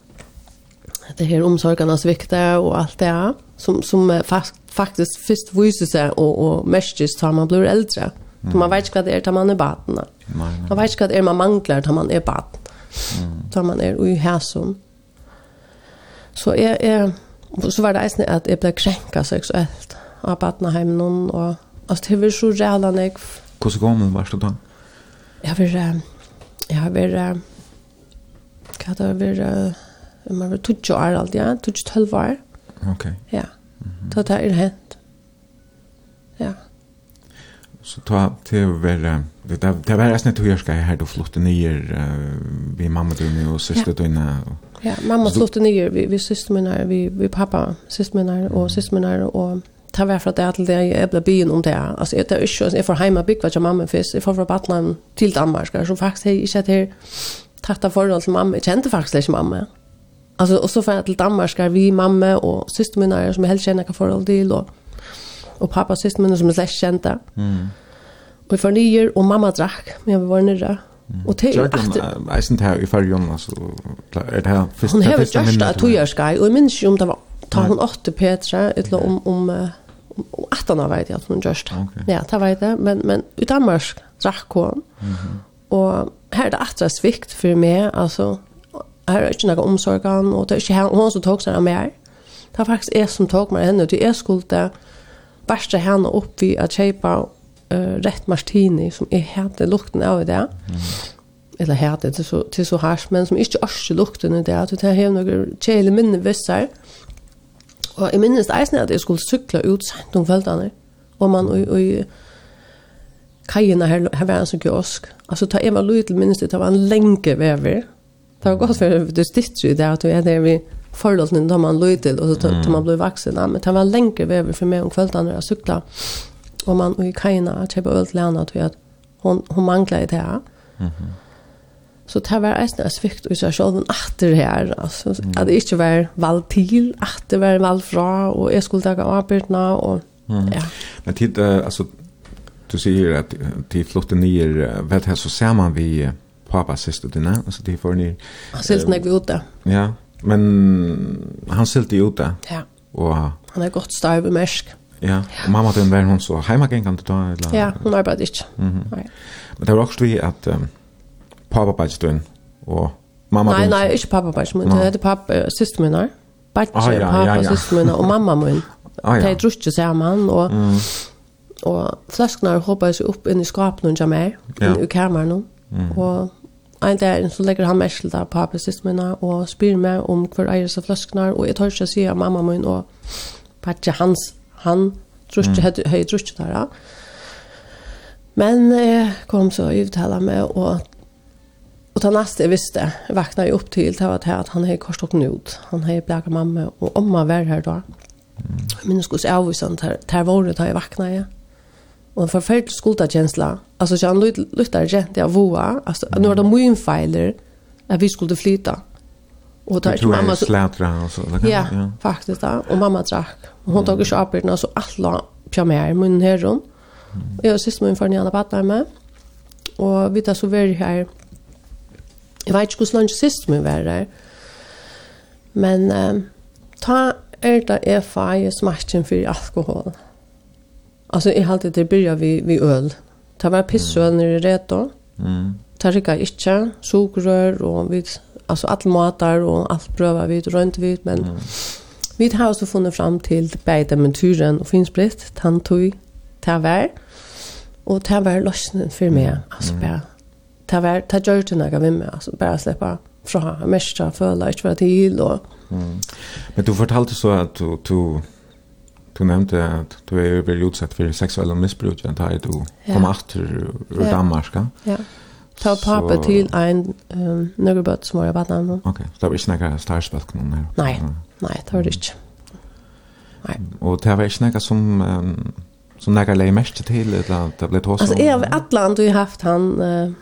det her omsorgarnas vikta og alt det her, som, som fakt, faktisk først viser seg og, og mestes tar man blir eldre. Mm. Man vet ikke hva det er tar man er baden. Man vet ikke hva det er man mangler tar man er baden. Mm. Man er ui hæsum Så jeg, jeg, så var det eisen at jeg ble krenka seksuelt av badenheimen, og altså, det var så ræla nek. Hvordan gammel var det da? Jeg var, jeg var, hva det har var, om man var 20 år alt, ja, 12 år. Ok. Ja, så det er hent. Ja. Så ta til å være, det er vært snitt å gjøre skal jeg her, du flytte nyer vi mamma dine og søster dine. Ja, mamma flytte nyer, vi, vi søster mine, vi, vi pappa, søster mine og søster mine og ta vær fra det til det jeg ble byen om det. Altså, jeg tar ikke, jeg får hjemme bygge hva mamma først, jeg får fra Batland til Danmark, så faktisk jeg ikke hatt her tatt forhold til mamma. Jeg kjente faktisk ikke mamma. Altså, og så får jeg til Danmark, er vi mamma og søster min er, som jeg helst kjenner hva forhold til, og, og pappa og søster min er, som jeg slett kjente. Mm. Og jeg får nyer, og mamma drakk, men jeg var nyrre. Og til at eisen her i fargen, altså, er det her første Hun har vært tog jeg skal, og jeg minns ikke om det var, ta hun åtte Petra, eller om, om, om om 18 år vet jeg at hun gjørst. Okay. Ja, det vet jeg, men, men i Danmark drakk hun, mm -hmm. Og her er det atra svikt for meg, altså, her er ikke noe omsorgan, og det er ikke hun som tok seg av meg. Det er faktisk jeg som tok meg henne, og jeg skulle bæstre henne opp ved å kjøpe uh, rett martini, som jeg hadde lukten av i det. Mm. Eller hadde det så, til så hars, men som ikke også lukten i det, at det har noen kjele minne visser. Og jeg minnes det eisen at jeg skulle sykle ut sent om kveldene, og man og, og, kajerna her, her var en sånn kiosk. Altså, ta Eva Louise till minst det var en lenge vever. Det var godt for det stitch ju där att vi der vi forholdene, da man låg till och så tog man blev vuxen men det var en lenge vever for meg om kvällarna när jag cykla. Och man og i kajerna att jag bara lärna at hun, hun manglet i det här. Så det var eisen en svikt i seg selv, men at det her, altså, at det ikke var valgt til, at det var valgt fra, og jeg skulle daga arbeidene, og mm. ja. Men tid, uh, altså, du säger att de flyttar ner vet här så ser man vi pappa siste dine altså de får ner Han sylt nek vi ute. Ja, men han sylt i ute. Ja. og han er godt starv i mersk Ja, og mamma den var hon så hemmagängande då eller Ja, hun arbetade ikke Mhm. Nej. Men det var også vi at um, pappa bajstun og mamma Nej, nei ikke pappa bajstun, det är pappa syster min. Bajstun, pappa syster min och mamma min. Ah, ja. Det är drusche samman och og fløskene hopper seg opp inn i skapene og jammer, ja. inn i kameran. Mm. Og en dag så legger han mersel der på precis mine, og spyr meg om hver eier seg fløskene, og jeg tar ikke å si at mamma min og patje hans, han trus mm. høy trus der, ja. Men jeg kom så og uttaler meg, og Og den neste jeg visste, jeg vakna jo opp til, det var at han hei korstått nød. Han hei blæga mamma, og omma var her da. Mm. Men jeg skulle se avvisan, der, der var det da jeg vakna jeg og en forferdelig skuldakjensla. Altså, skuldkänsla. han jag ikke, gente av voa. Altså, nå er det mye feiler at vi skulle flyta. Och där tror mamma så slætra, och så där. Ja, faktisk da. Og mamma drakk. drack. Och hon tog ju apeln alltså alla pyjamer mun här runt. Jeg jag siste min for ni alla med. Og vi tar så väl her. Jeg vet ikke hvordan långt sist min var där. Men eh, ta er det er feie smakken for alkohol. Mm Alltså i halvtid det börjar vi vi öl. Ta var pissöl när det rätt då. Mm. Ta rika inte sukrör och vi alltså allt matar och allt pröva vi runt vi men mm. vi har så funnit fram till bädementyren och finns brist tantui taver och taver lösnen för mig alltså mm. bara taver ta gjort den jag med mig alltså bara släppa från mestra för lätt för till och mm. men du fortalte så att du, du du nevnte at du är väl utsatt for sexuella misbruk, när ja. du kom åter ur ja. Danmark. Ja. Ja, Ta pappa så... til en um, något som var i namn. Ok, så det var ikke noe starspelk någon här. Nej, nei, det var det ikke. Nei. Og det var ikke noe som um, som några lägger mest til eller det blev tås. Alltså är Atlan du har haft han uh,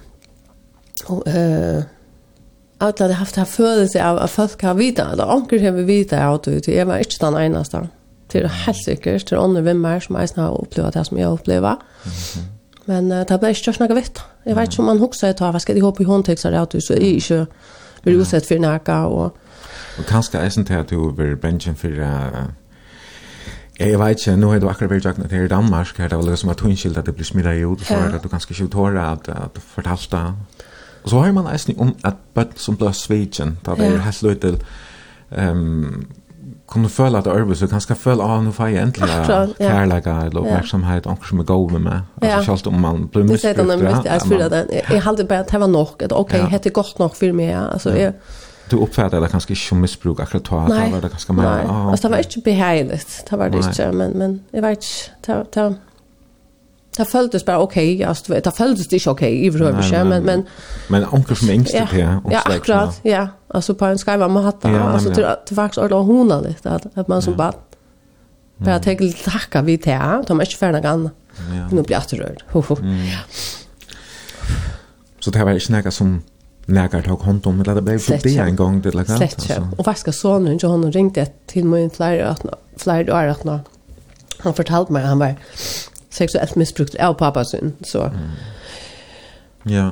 och eh uh, har haft här födelse av att folk har vita eller onkel har vi vita av det är var inte den enda. Det er helt sikkert. Det er andre vimmer som jeg har opplevd det som jeg har opplevd. Men uh, det ble ikke kjørt noe vitt. Jeg vet ikke om man husker et av, hva skal de håpe i håndtekster av det? så jeg ikke blir utsett for noe. Og, og kanskje jeg synes at du blir bensjen for uh, Jeg vet ikke, nå har du akkurat vært jaknet her i Danmark, her det var liksom at hun skilt at det blir smittet i ut, for at du kanskje ikke tårer at, at du fortalte. Og så har man eisen om at bøtt som ble svidgen, da det er helt løy til, um, kunne føle at arbeid, så kanskje føle, ah, nå får jeg endelig ja. kærlighet eller oppmerksomhet, anker som er god med meg. Altså, selv om man blir misbrukt. Det sier han, jeg spyrer det. Jeg halte bare at det var nok, at ok, det er godt nok for meg, altså, jeg... Du oppfatter det kanskje ikke som misbruk akkurat da, det var det kanskje mer... Nei, altså det var ikke beheiligt, det var det ikke, men, men jeg vet ikke, det var... Det føltes bare ok, just, det føltes ikke ok i forhøvelse, men... Men, men anker som engste ja, til, Ja, akkurat, ja. Altså på en skaiva med hatta, ja, altså til, til faktisk ordentlig å hona litt, at, at man som bare bare tenker litt takka vi til, de er ikke ferdig noe annet. Ja. Nå blir jeg ho. Så det var ikke noe som Nägar tog hand om eller det blev för det en gång det lagt alltså. Och vad ska sonen så han ringde till mig flera att flera år att han fortalte mig han var sexuellt missbrukt av pappa sin. Så. Mm. Ja.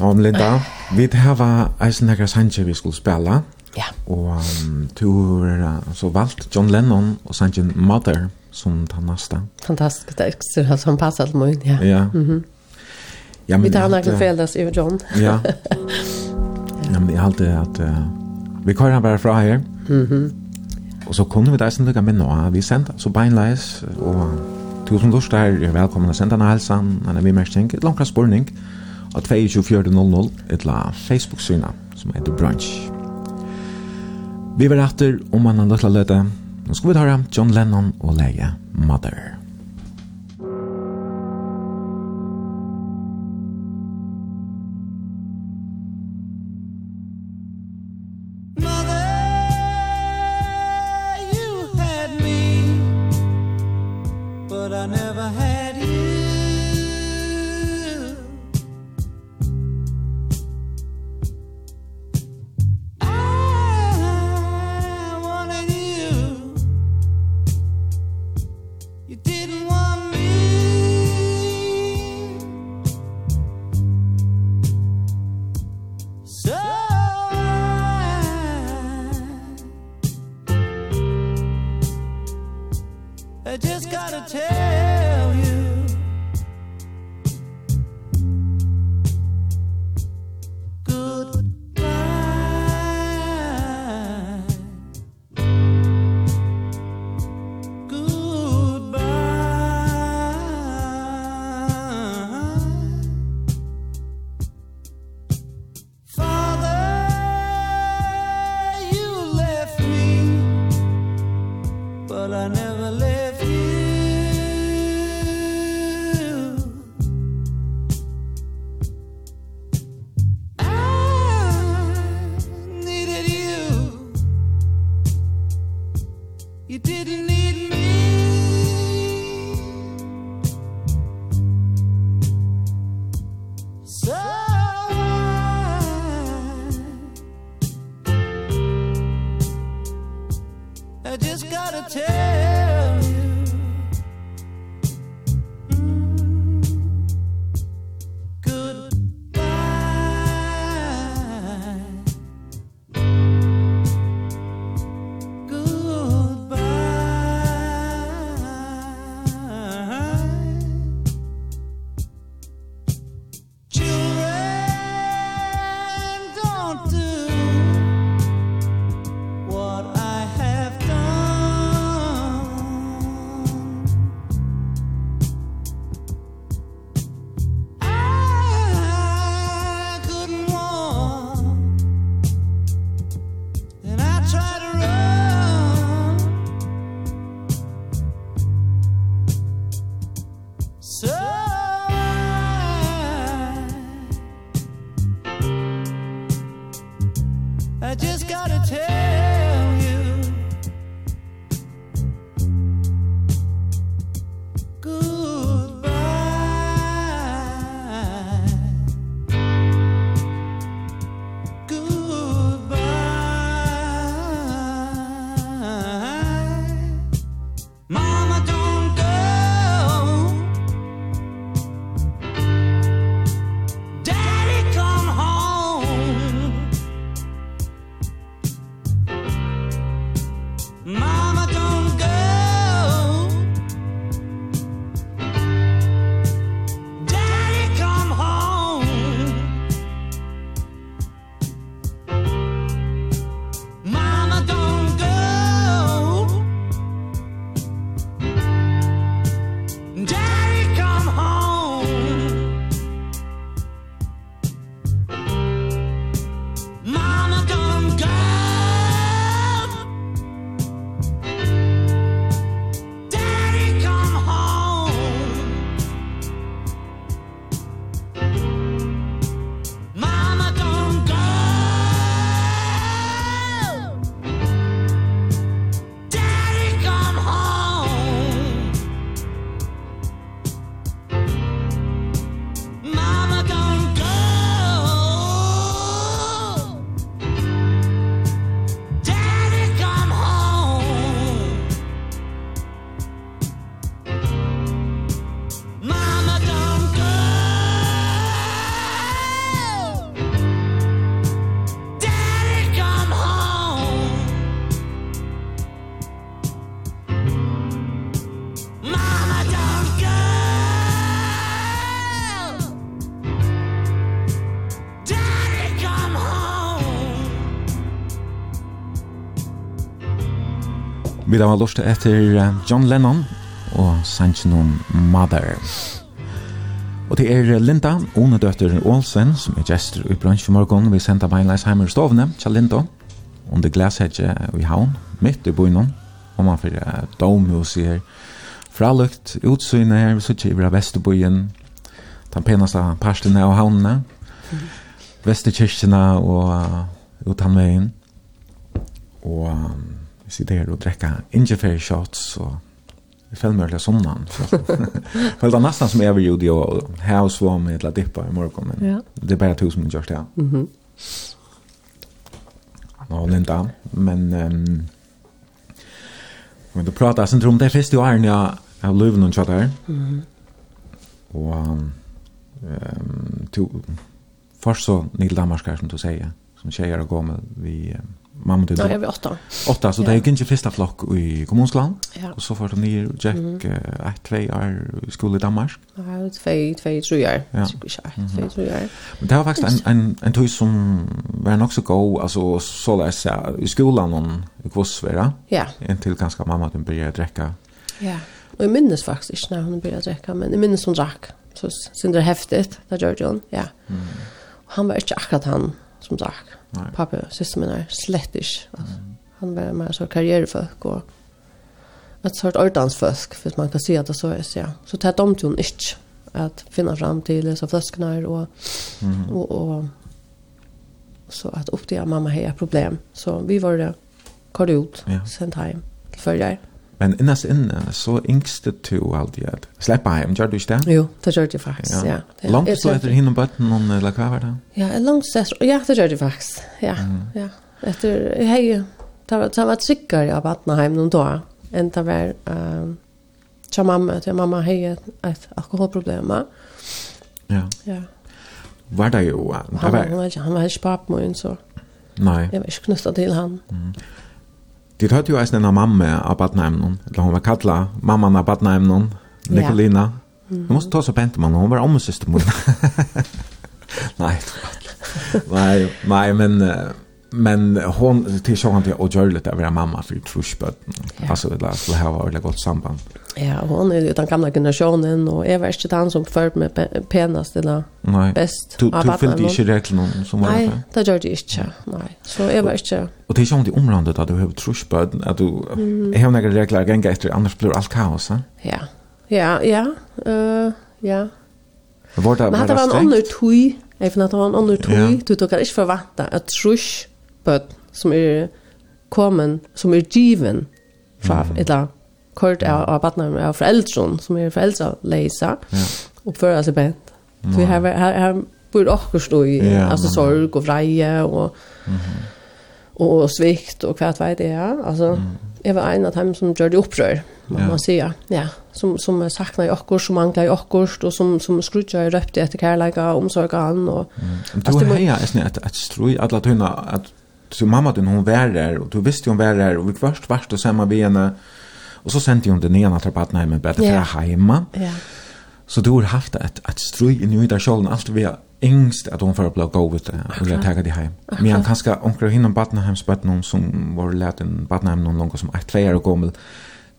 Og Linda, vi har eisen nekra Sanchez vi skulle spela. Ja. Og um, du har uh, så valgt John Lennon og Sanchez Mother som tar nästa. Fantastiskt, det har som passat till mig. Ja. ja. Mm -hmm. ja men, vi tar några fällas över John. ja. ja. men jag har alltid att uh, vi kör han bara från här. Mhm. Mm Og så kunne vi da eisen lukka med nå. vi sendte så beinleis, og tusen lust er velkommen å sende en helsan, en av vi mersting, et langt spurning, og 22.00, et la Facebook-syna, som heter Brunch. Vi var etter om man har løtta løtta, nå skal vi ta John Lennon og leie Mother. Vi da var lort etter John Lennon og sannsyn om Mother. Og det er Linda, one døtter Olsen, som er gestor i bransj for morgen. Vi sender Beinleisheimer stovene til Linda, under glashedje i havn, midt i bøynen, og man fyrir uh, domhus i her. Fralukt, utsynet her, vi sitter i vra Vesterbøyen, den penaste parstene av havnene, mm. Vesterkirkene og uh, utanveien. Og um, sitter her og drekker ingefær shots og Jeg føler meg litt sånn han. Følte nesten som jeg vil gjøre det, og her og så med et la dippa i morgen, men ja. det er bare to som gjør det. Mm. Og Linda, men um, men du prater, jeg om det er første åren jeg har løvet noen kjøtt her. Mm. Og um, to, først så Nil Danmark her, som du sier, som tjejer og går med, vi um, mamma till Ja, jag är åtta. Åtta, så ja. det gick inte första flock i kommunskolan. Ja. Och så får de ner Jack mm -hmm. ett, två år i skolan i Danmark. Ja, två, två, tre år. Ja. Två, tre år. Men det var faktiskt en, en, en tog som var nog så god, alltså så läs jag i skolan om Kvosvera. Ja. En till ganska mamma den hon började dräcka. Ja. Och jag minns faktiskt inte när hon började dricka, men jag minns hon drack. Så synd det häftigt, där gör hon, ja. Mm. Och han var inte akkurat han som drack Nej. Pappa och syster min är slett inte. Alltså, mm. Han var mer så karriärfolk och ett sort ordansfolk för man kan se att det så är så. Ja. Så tätt om till inte att finna fram till dessa flaskorna och, mm. och, och så att upptäcka mamma har problem. Så vi var det kort ut ja. sent hem till förra. Men innast inne så yngste du alltid at släppa heim, gjør du ikke det? Jo, det gjør jag faktisk, ja. ja. Langt långt så etter hinn og bøtten, eller hva var det? Ja, långt så efter, ja, det gjør jag faktisk, ja. Mm. ja. Etter, jeg har jo, det var, det var tryggere av bötten hem någon dag enn det var um, til mamma, til mamma har ju et alkoholproblem. Ja. Ja. Var det jo, ju? Han, han var, han var, han var inte pappmöjn så. Nei. Jeg var ikke knyttet til han. Mm. Det hade jo eisen en mamma av badnaimnon, eller hon var kalla mamman av badnaimnon, Nicolina. Ja. Mm. Måste ta så pent man, hon var om syster mot. nej, nej, nej, men men hon till så han till och gör lite över mamma för trusch but alltså det lät så här var det gott samband. Ja, hon är ju den gamla generationen och är värst han som följt med penast eller Nej. bäst. Du, du fyllde inte rätt någon som var Nej, det gör det inte. Nej, så är värst Och det är sånt i området att du har trusböden, att du har några regler att gänga efter, annars blir allt kaos, ja? Ja, ja, ja, uh, ja. Var det, Men hade var en annan tui, jag finner att det var en annan tui, du kan inte förvänta att trusböden som är kommen, som är given, fra, mm. eller kort av, av barnen av föräldrar som är föräldrar läsa ja. och för sig bänt. Så Vi har här har bor också stå i ja, alltså sorg och vreje och och svikt och kvart vet jag. Alltså mm. jag var en av dem som gjorde upprör. Man ja. man säga. Ja, som som saknar jag också som manglar jag också och som som skrutjar röpte efter kärleka omsorg an och du alltså, du heja är snett att stroj alla tunna att så mamma din hon var där och du visste hon var där och vi först vart och samma vi henne Och så sände hon den ena till Barnheimen, bara för yeah. hemma. Ja. Så du har haft ett, ett ströj i nöjda kjolen, allt vi har ängst att hon får att bli gå ut och jag tar dig hem. Men han kanske omkrar hinnom någon som var lärt en Barnheim någon långt som ett tvejar år gammal.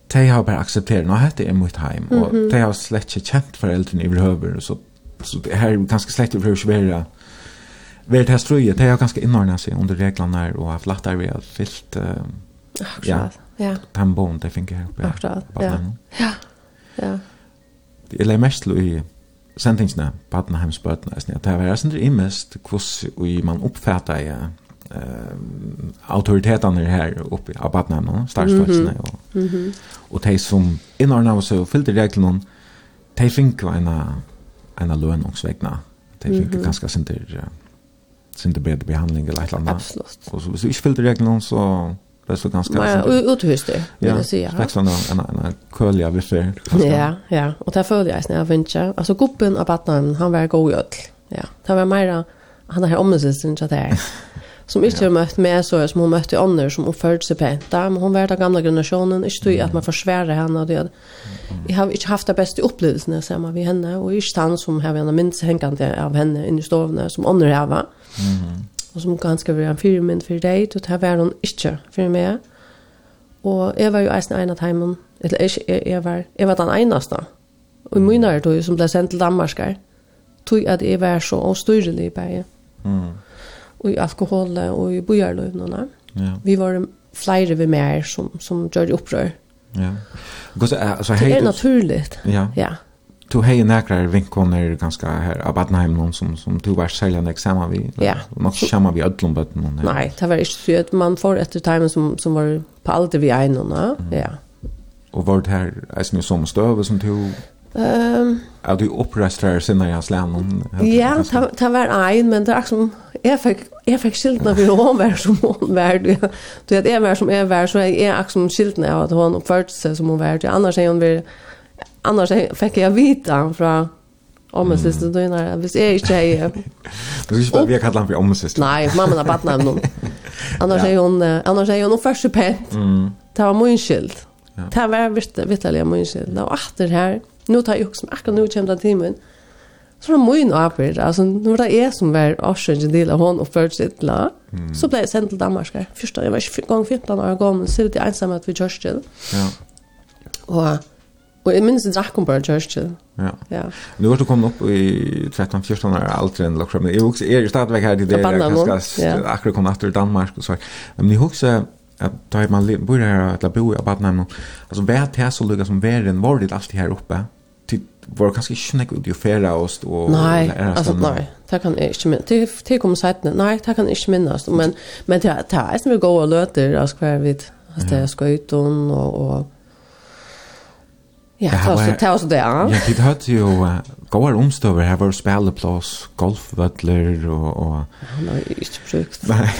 de har bara accepterat att det är mitt hem och de har slett inte känt föräldrarna över så, så det här är ganska slett överhuvud hur vara det här ströjet det har ganska inordnat sig under reglerna och haft lättare vi har fyllt uh, ja, Ja. Tambon det fick jag upp. Akkurat. Ja. Ja. Ja. Det är mest i sentingsna Badenheimsbörden är det var sånn det mest kvoss i man uppfattar ja eh autoritetene her oppe av i Badenheim, starkstolsen og. Mhm. Och det som innan så fyllde reglerna de fick en en lønningsvegna. också vägna. De fick ganska sent det sent bättre behandling eller något annat. Absolut. Och så så jag fyllde reglerna så Det så ganska Nej, uthus det. Ja, det ser jag. Tack så. En en curliga vi för. Ja, ja. Och där följer jag snäva vincha. Alltså guppen av batten, han var god öll. Ja. Det var mera han här omsitsen så där. Som inte har mött med så som hon mötte andra som hon följde sig pent. Men hon var den gamla generationen, inte tog att man försvärar henne och det. Jag har inte haft det bästa upplevelsen så med henne och i han som har en minns hängande av henne inne i stovna som andra har. Mhm og som ganske var en fyrirmynd for deg, og det var hun ikke for meg. Og jeg var jo eisen en av heimen, eller jeg, jeg, jeg, var, jeg var den eneste, og i min er som ble sendt til Danmark her, tog at jeg var så avstyrelig i. Mm. Og i alkohol og i bojarløvnene. Ja. Vi var flere vi mer som, som gjør opprør. Ja. Så, så, så, det er naturligt. Ja. ja du hei nekrar vinkoner ganska här av Badenheim någon som, som du var særlig enn eksamen vi, ja. nok kjemmer vi ødlom någon. Nei, det var ikke så at man får etter timen som, som var på alder vi er noen, mm. ja. Och var det her, er det som stöv som du... Um, är du opprestrar sinne jag hans lennom? Ja, det var en men det er som, jeg fikk, jeg fikk skiltene for hun var som hun var, du Du vet, jeg var som jeg var, så jeg er som skiltene av at hun oppførte seg som hun var, annars er hun var, annars fick jag vita från Omma syster då när visst är i jag. Du visst vad vi kallar han för min syster. Nej, mamma har barn namn. Annars är hon annars är hon först pent. Mm. Det var min skyld. Det var visst vitaliga min skyld. Och åter här. Nu tar jag också akkurat nu kämpa timmen. Så det var min arbete. Alltså nu det är som var årsöken del av hon och först sitt la. Så blev jag sänd till Danmark. Första jag var gång 15 år gammal så det ensamma att vi till. Ja. Och Og jeg minnes jeg drakk om bare Churchill. Ja. ja. Nå har du kommet opp i 13-14 år aldri enn lakser, men jeg husker, er jo stadigvæk her i det, jeg kan ja. akkurat komme etter Danmark og så. Men jeg husker at da man bor her, eller bor i Badenheim, altså hver det så lukket som verden var det alltid her oppe, til var kanskje ikke nekk ut i å fære oss og Nei, altså nei, det kan jeg ikke minnes. Til, til kommer seitene, nei, det kan jeg ikke minnes. Men, men det, det er som vi går og løter, altså hver vidt, altså det er skøyton og, og Ja, det var så det, ja. Ja, det hade ju uh, goda omstöver. Här var spelplats, golfvödler och... och... Han har ju inte brukt. Nej,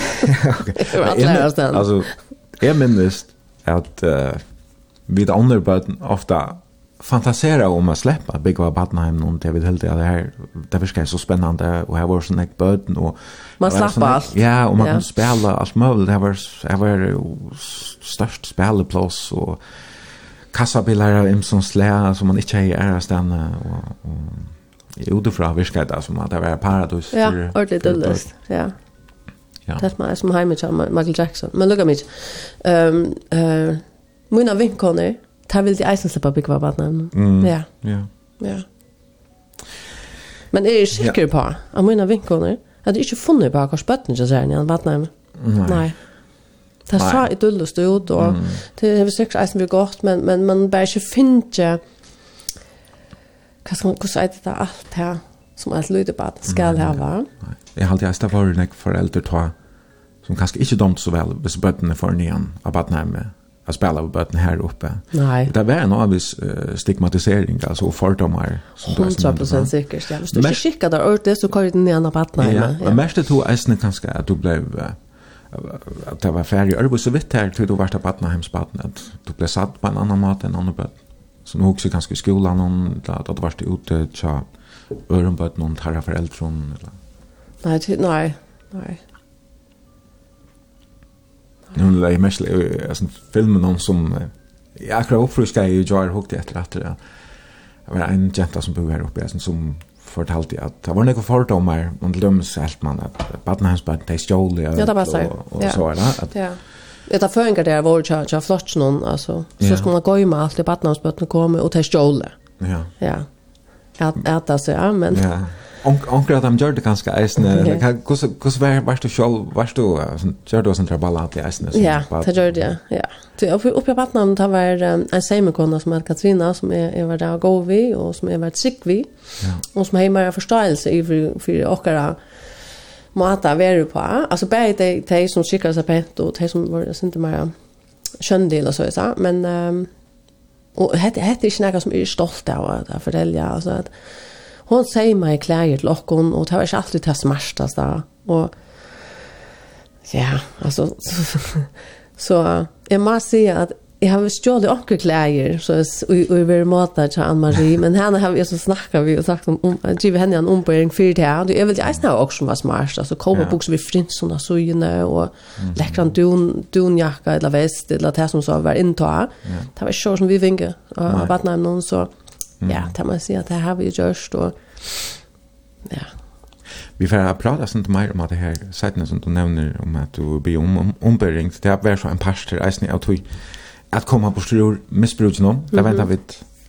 okej. Det var allt lärare Alltså, jag minns att uh, andra underböden ofta fantasera om att släppa Big Bob Battenheim någon det vill helt det här det verkar så spännande och här var sån ett böden och man slappar allt ja och man ja. kan spela allt möjligt det var det var störst spelplats och kassabilar av imsson slä som man inte har i ära stanna och, och utifrån virkar det som att det var paradis. Ja, ordentligt dullest. Ja. Ja. Det är som hemmet av Michael Jackson. Men lukka mig. Um, uh, mina vinkoner, där vill de eisen släppa byggva vattnet. Mm. Ja. Ja. ja. Men är du säker på att mina vinkoner hade inte funnit på akkurat spötten så här i vattnet? Nej. Nej. Det så idyllist ut, og mm. det er sikkert eisen vi godt, men, men man bare ikke finner hva skal man, hvordan er det da alt her som et lydebaden skal her være? Jeg har alltid eist av en foreldre ta, som kanskje ikke domt så vel, hvis bøttene får nyan av badnærmet, att spela av bötten här uppe. Nei. Det var en avvis uh, stigmatisering, alltså fördomar. 100 procent sikkert, ja. Hvis du ikke skickar där ört det så kører du den ena på att nej. Ja, men mest det tog eisen kanskje at du blev at det var færre arbeid så vidt her til du vært av badnahemsbaden at du ble satt på en annan mat enn andre bød så nå også ganske i skolan at du vært ute tja ørenbød noen tarra foreldron Eller. Nei, ty, nei, nei Nu är det mest alltså filmen någon som jag akkurat uppfriskar i Jar Hook det efter att det var en jenta som bor här uppe som fortalte at det var noen fordommer, men til dem helt man at badene hans bare, de stjål, ja, det passer, og, og ja. så er det. At, ja. Det Eta føringar der var tja tja flott non alltså så skulle man gå i med allt i badnamnsbötten kommer och ta stjåle. Ja. Ja. Att att alltså ja men. Ja. Onkel att han gjorde kanske eisne. Kus kus var var du själv var du gjorde oss en traballat i eisne. Ja, det gjorde jag. Ja. Så uppe uppe på vattnet där var en semekonna som heter Katrina som er er var där gå vi og som er vart sick vi. Ja. Och som har mer förståelse i for för åkara mata veru på. Altså bäi de de som skickar seg pent og de som var inte mer sköndel og så så men ehm och hette hette är inte något som är stolt av att fortälja alltså att hon säger mig kläder till lockon och det var inte alltid det smärtas där. Och ja, alltså så, så jag måste säga att jag har stjålit onkel kläder så och och vi matar till Ann Marie men henne har vi så snackat vi och sagt om om att ge henne en ombäring för det här. Det är väl jag snarare också vad smart alltså kommer boxar vi frins såna så ju när och läckran dun dunjacka eller väst eller det som så var intag. Det var så som vi vinge av vattnet någon så Mm. Ja, det må jeg si at det har vi gjort og ja. Vi får prata sånt mer om att det her sajten som du nevner om at du blir om om ombering det har vært så en pastor isen av tog att komma på stor missbruk nu. Det väntar vi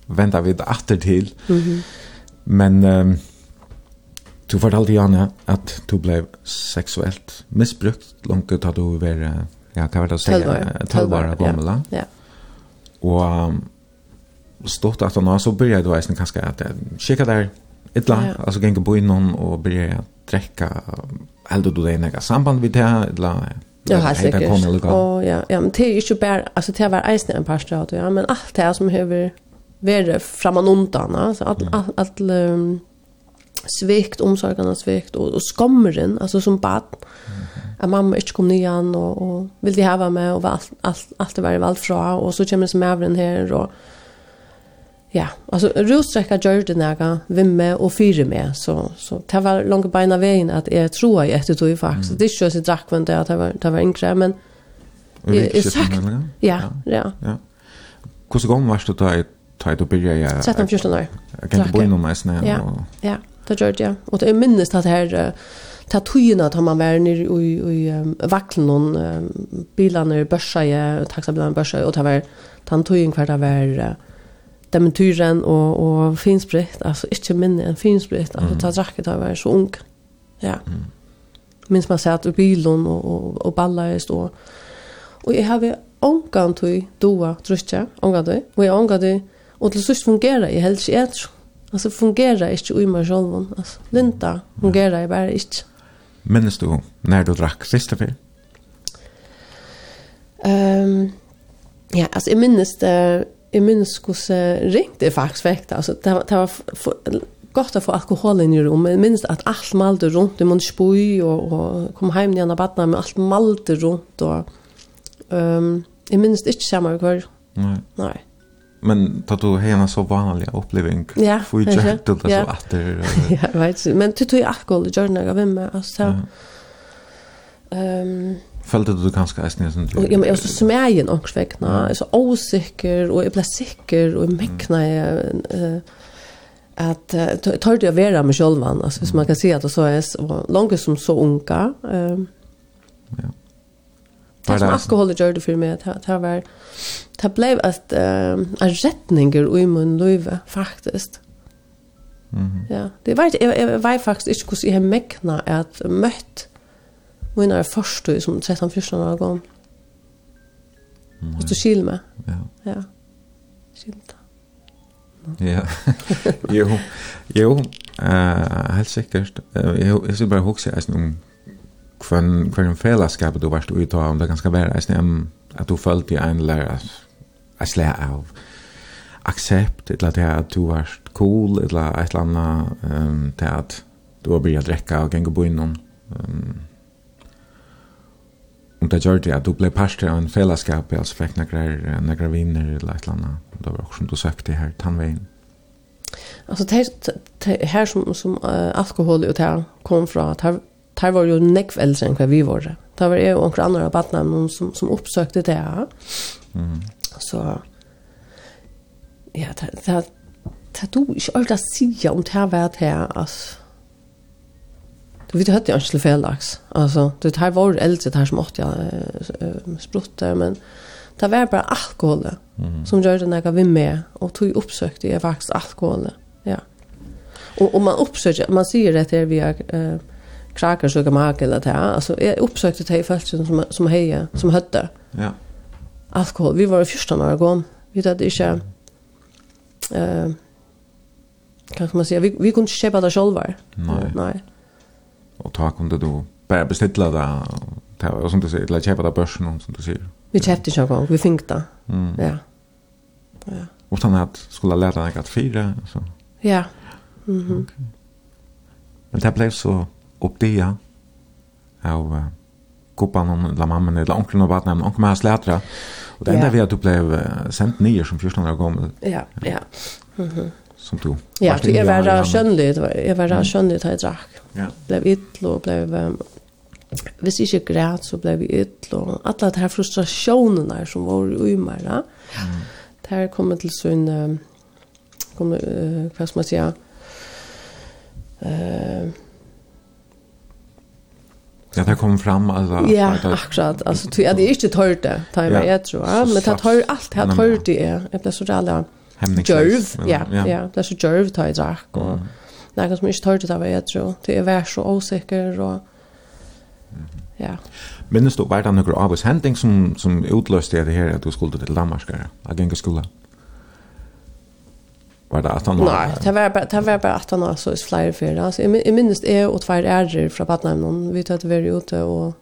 väntar vi åter till. Mhm. Men um, du fortalte Janne at du ble seksuelt misbrukt langt ut at du var ja, kan vara att säga 12 år gammal. Ja. Ja. Og um, stått att han så började då isen kanske att kika där ett la ja. alltså gänga på innan och börja träcka helt då det några samband vid det här Ja, helt säkert. Och ja, ja, men det är ju inte bara alltså det var isen en par stad ja, men allt det här som behöver vara framan undan alltså att mm. att, att um, svikt, omsorgarna svikt och, och skammen alltså som bad mm. att mamma inte kom nian och och vill de ha med och allt allt allt var allt fra och så kommer som även här och ja, alltså rotsträcka gör det några vimme och fyra med så så det var långa bena vägen att jag tror jag efter tog ju faktiskt. Det är ju så drack vem det att det var det var inte men är sagt. Ja, ja. Ja. Hur så gång varst du då ett tajt och börja jag 13 14 år. Jag kan inte bo inom mig snä. Ja. Ja, det gör jag. Och det minns att här tatuina tar man var nere i i vacklen någon bilarna börsa jag taxabilarna börsa och tar var tantoin kvarta var dementyren og, og finsprit, altså ikke minne enn finsprit, altså mm. ta drakket av å være så ung. Ja. Mm. Minns man satt i bilen og, og, og ballet i stå. Og jeg har ångan tog doa drutja, ångan tog, og jeg ångan tog, og til sørst fungerer jeg helst ikke etter. Altså fungerer ikke ui meg selv, altså linda fungerer jeg bare ikke. Minnes du når du drakk siste fyr? Um, ja, altså jeg minnes det, jeg minnes hvordan ringt det faktisk vekk Alltså, det, var, det var godt å få alkohol inn i rom. Jeg minnes at alt malte rundt. Jag måtte spoj og, og kom hjem igjen av badna men alt malte rundt. Og, um, jeg minnes minns inte samma kvar. Nei. Nei. Men tar du hena så vanliga upplevelse. Ja, får ju jätte det så att det Ja, vet du. Men du tog ju alkohol i journalen av mig. Alltså, ja. Um, Følte du ganske eisen i sin tid? Ja, men jeg er så smægen ångs vekkene. Jeg er så åsikker, og jeg ble sikker, og jeg mekna jeg at uh, tar det å være med sjølven, altså hvis man kan si at det så er langt som så unga. Ja. Det som alkohol gjør det for meg, det var det ble et en retninger i min liv, faktisk. Ja, det var jeg var faktisk ikke hvordan jeg mekna at møtt min er først du som 13-14 år gammel. Hvis du skil meg. Ja. Ja. Skil meg. Ja. jo. Jo. Eh, helt sikkert. Uh, jeg skal bare huske jeg om kvann kvann fellesskap du varst ute av om det ganske være jeg om at du følte i en lærer jeg slag av accept eller det at du varst cool eller et eller annet um, til at du har begynt å drekke og gjenge på innom um, Og det gjør det at du ble parster av en fellesskap, altså fikk nekrar, nekrar viner eller et eller annet. Det var også som du søkte her, tannveien. Alltså det här som som uh, alkohol och det kom från det, här var ju nekv äldre än vad vi var. Det var ju några andra barn som som uppsökte det. Mm. Så ja, det det det du jag allt det sig om det här det, här alltså Och vi hade ju inte felax. Alltså det här var äldre det här som åt jag sprutter men det var bara alkohol mm. som gjorde när jag vi med och tog uppsökte jag faktiskt alkohol. Ja. Och om man uppsöker man ser det där vi är eh, krakar så gamla eller det här. Alltså jag uppsökte det i fältet som som heja som hötte. Ja. Alkohol. Vi var i första några gång. Vi hade inte eh kan man säga vi vi kunde köpa det själva. Nej. Nej. Og ta kunde du bare beställa det ta, og som du sier, eller köpa det på börsen som du sier. Vi köpte ju gång, vi fick det. Mm. Ja. Ja. Och sen att skulle lære deg at fire, så. Ja. Mhm. Mm okay. Men det ble så upp det ja. Av koppan om la mammen, eller onkelen og barnen, onkel med hans slätra. Og det enda ja. vi at du blev sendt nye som 14 år gammel. Ja, ja. Mhm. Som du. Ja, jag var skönlig, jag var skönlig att jag drack. Ja. Blev ytl och blev hvis ikke græt så blev vi ytl og alla de her frustrasjonene som var i meg ja. Det her kommer til sånn kommer, uh, hva skal man si uh, Ja, det kom fram alltså. Ja, akkurat. Alltså tror jag det är inte tört det. Tar jag jag tror, men det tar allt Det här tört det är. Jag blir så jävla Djörv, ja, ja. Det är så djörv tar jag drack och någon som inte tar det var jag tror. Det är värst så osäker och ja. Minns du var det några av oss händing som som utlöste det här att du skulle till Danmark att gänga skola var det att han Nej, det var bara det var bara att han så är flyer för alltså i minst är och två är från Patnam någon vi tar det väl ute och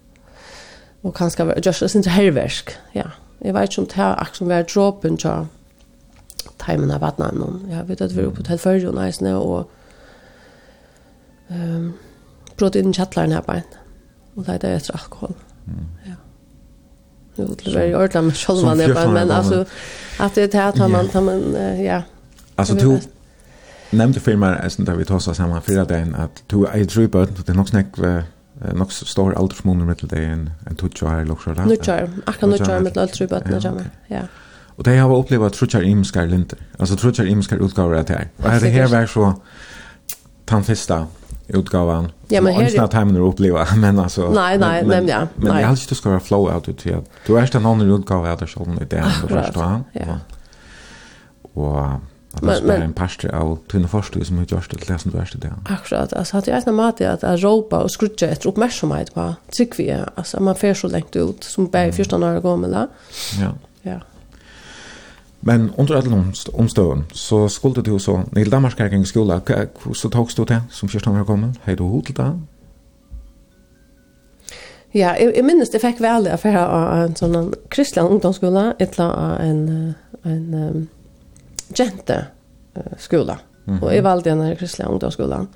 och kanske var just sin helversk. Ja. Jag vet inte om det här som var droppen så timen av Patnam någon. jag vet att vi väl uppe på hotell för och nice och um, brått inn i kjattlaren her bein, og leide etter alkohol. Mm. Ja. Jo, det var i ordentlig med skjolman her bein, men altså, at det är det at man, tar man, ja. Altså, du nämnde för mig jeg där vi tog oss samman förra dagen, att du är tre barn det er nog snakk nok stor aldersmoner mittel det en en tutsch här lokar där. Nutschar, akka nutschar mittel aldersbötna jamma. Ja. Och det har jag upplevt trutschar imskar linter. Alltså trutschar imskar utgåvor att här. Och det här var så tan första utgåvan. Ja, men här är inte timern att uppleva, men alltså... Nej, nej, men, nej, ja. Men jag helst du ska vara flow out ut här. Du är en annan utgåva av dig själv i det här, du förstår. Ja. Och att det spelar en pastor av tunna förstu som har gjort det till det som du är till det. Akkurat, alltså hade jag inte mat att att ropa och skrutja efter uppmärksamhet på vi Alltså man får så längt ut som bara i första några gånger. Ja. Ja. Men under alla omstøven, så skulle du så, när Danmark gick i skola, så togs du det som första har kommit? Hej då, till det? Ja, jeg, jeg minnes det fikk vel jeg fikk av en sånn kristelig ungdomsskola, etla av en, en um, jente skola. Mm -hmm. Og jeg valgte en kristelig ungdomsskola. Mm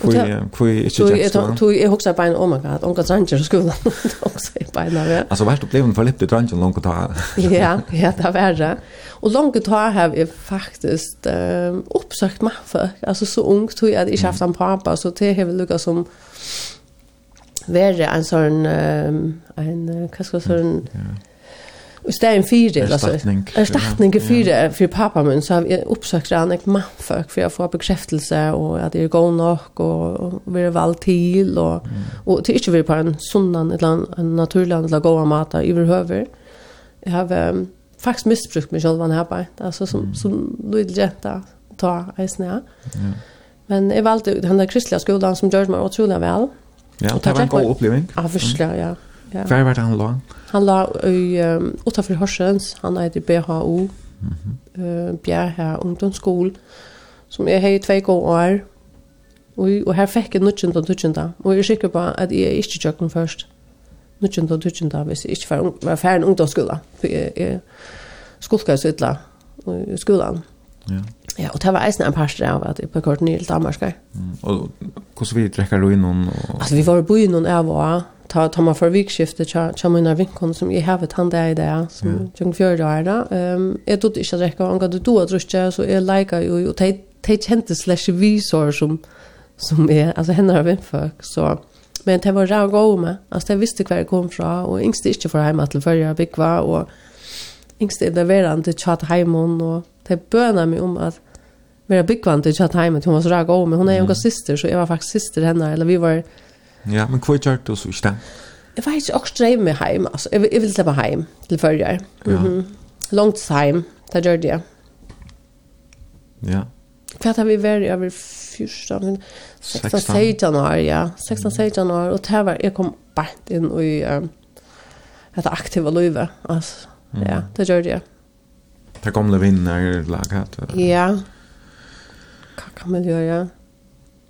Kvui kvui ikkje just. Tui tui eg hugsar bein oh my god, onkel Sanchez i skolan. Också i bein där. Alltså vart upplevelsen för lite drunken långt ta. Ja, ja, det var det. Och långt ta har jag faktiskt um, uppsökt mig för alltså så ung tui att jag haft en pappa så det har vi lukat som värre en sån en vad ska jag säga Och stein fyra alltså ersättning för fyra för pappa min. så har jag uppsökt han ett manfolk för jag få bekräftelse och att det är god nok och vi är väl till och och det är inte vi på en sunnan eller land en naturlig land goda mata överhuvud. Jag har um, faktiskt missbrukt mig själv här på alltså som som lite jätta ta isnä. Ja. Men jag valde den där kristliga skolan som gjorde mig otroligt väl. Ja, det var en god upplevelse. Ja, förstås, ja. Ja. Hver var det han la? Han la i um, utenfor Horsens. Han er i BHU, mm -hmm. uh, Bjerre Ungdomsskole, som jeg har i tve gode år. Og, og her fikk jeg nødgjent og nødgjent. Og jeg er sikker på at jeg ikke tjøk den først. Nødgjent og nødgjent, hvis jeg ikke var, ung, var ferdig ungdomsskole. For jeg, jeg skulka så ytla i skolan. Ja. Ja, og det var eisen en parster av at jeg på kort nye til Danmark. Mm. Og hvordan vi drekker du innom? Og... Altså, vi var bo innom av og ta, ta meg for vikskiftet til mine vinkon som jeg har han der i det, som mm. tjeng fjørde år da. Um, jeg trodde ikke at drekker, og han du at drukje, så jeg lika jo, og de, te kjente slags visor som, som er, altså henne har vinkfolk, så... Men det var ræv gå med, altså jeg visste kvar jeg kom fra, og yngste ikke fra hjemme til før jeg bygde, og yngste er det verandre tjatt hjemme, og det bøna mig om att mer byggvant i chat hemmet hon var så där gå men hon är ju en syster så jag var faktiskt syster henne eller vi var Ja, men kvar tjart då så visst. Jag vet inte också drev mig hem alltså jag vill, jag vill släppa hem till förra. Mhm. Mm Långt hem där gjorde jag. Ja. För har vi var över 14 16 16 januari, ja. 16 16 januari och där var jag kom bort in i um, ett aktiva livet alltså. Mm. Ja, det gjorde Det Det gamla vinner laget. Ja kan man göra.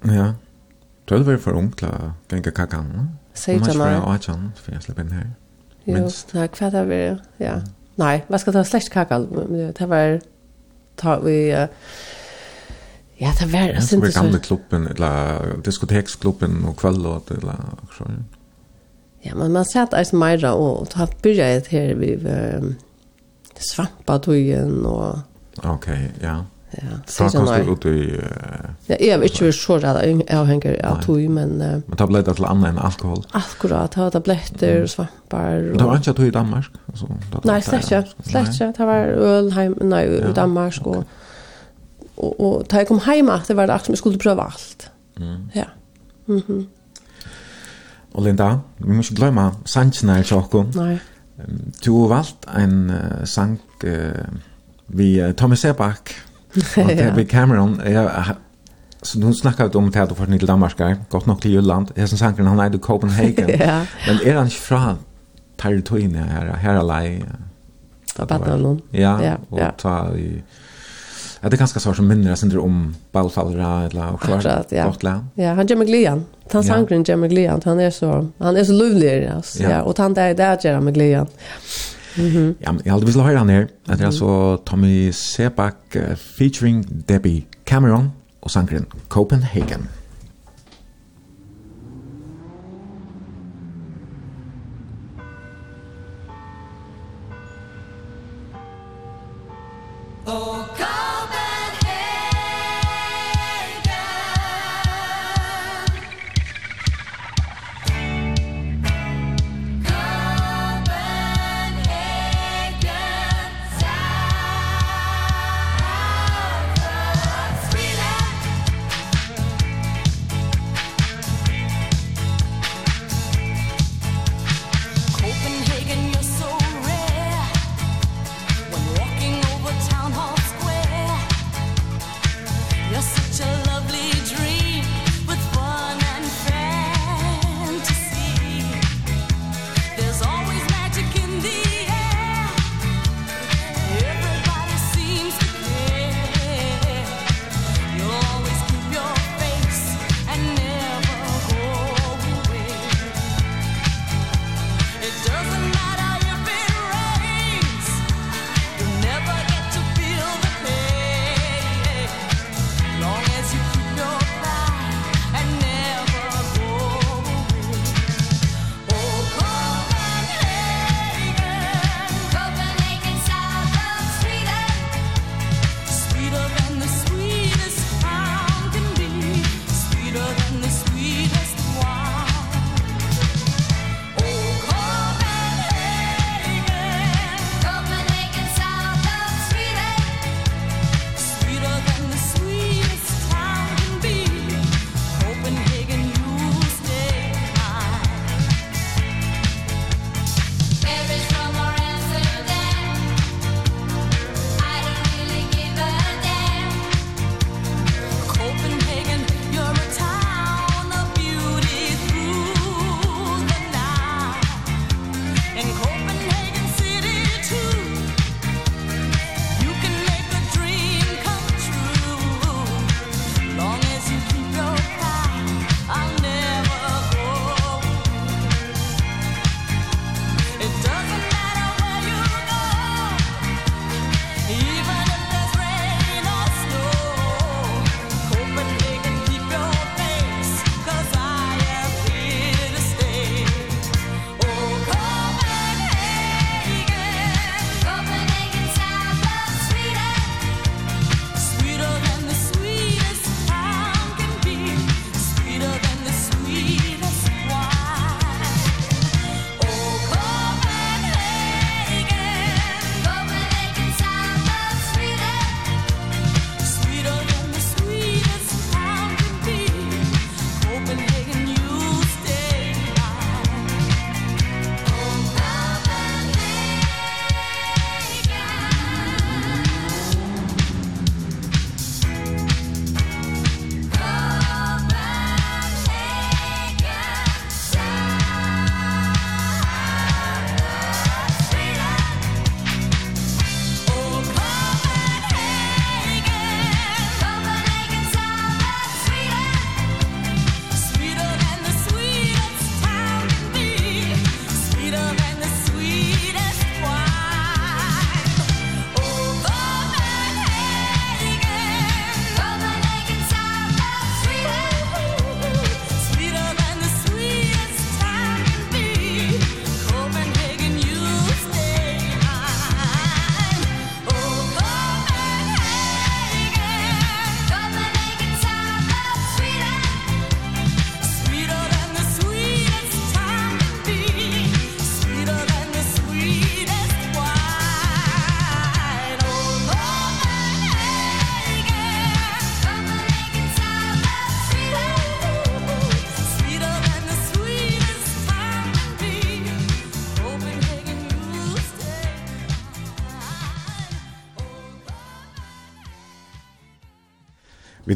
Ja. Du hadde vært for ung till att gänga kakan. Säg till mig. Jag har inte for jeg slipper inn her. Jo, Minst. nei, hva att vi, ja. Nej, vad ska ta slett kakan? Det var, ta vi, uh, ja, det var, Ja, jag var gamle klubben, eller diskoteksklubben og kvällåt, eller så. Ja, men man satt alltså mera och ta började her, vi... Um, Svampatøyen og... Ok, ja. Ja, så kan du ut i Ja, jag vet inte hur så där jag hänger av tog men men tabletter till annan än alkohol. Akkurat, ta tabletter och svampar. Det var inte tog i Danmark alltså. Nej, släcka, släcka. Det var öl hem nej i Danmark och och och ta kom hem att det var det som skulle prova allt. Mm. Ja. Mhm. Och Linda, vi måste glömma Sanchnar Chokum. Nej. Du har valt en sang vi Thomas Seback Och det blir Cameron, jag så nu snackar vi om det här då för till Danmark, gott nog till Jylland. Är som sanken han är i Copenhagen. ja. Men är han inte från Taritoine här, här alla Badnalon. Ja, ja, och ja. ta i Ja, det är ganska svårt som minner sig om ballfallra eller och klart. Ja. Gott lä. Ja, han Jimmy glian. Han sangren Jimmy glian. han är så han är så lovlig alltså. Ja, och han där där Jimmy glian. Ja. Mm -hmm. Ja, men jag hade vill høre han her. Det er altså Tommy Sebak featuring Debbie Cameron og sangren Copenhagen.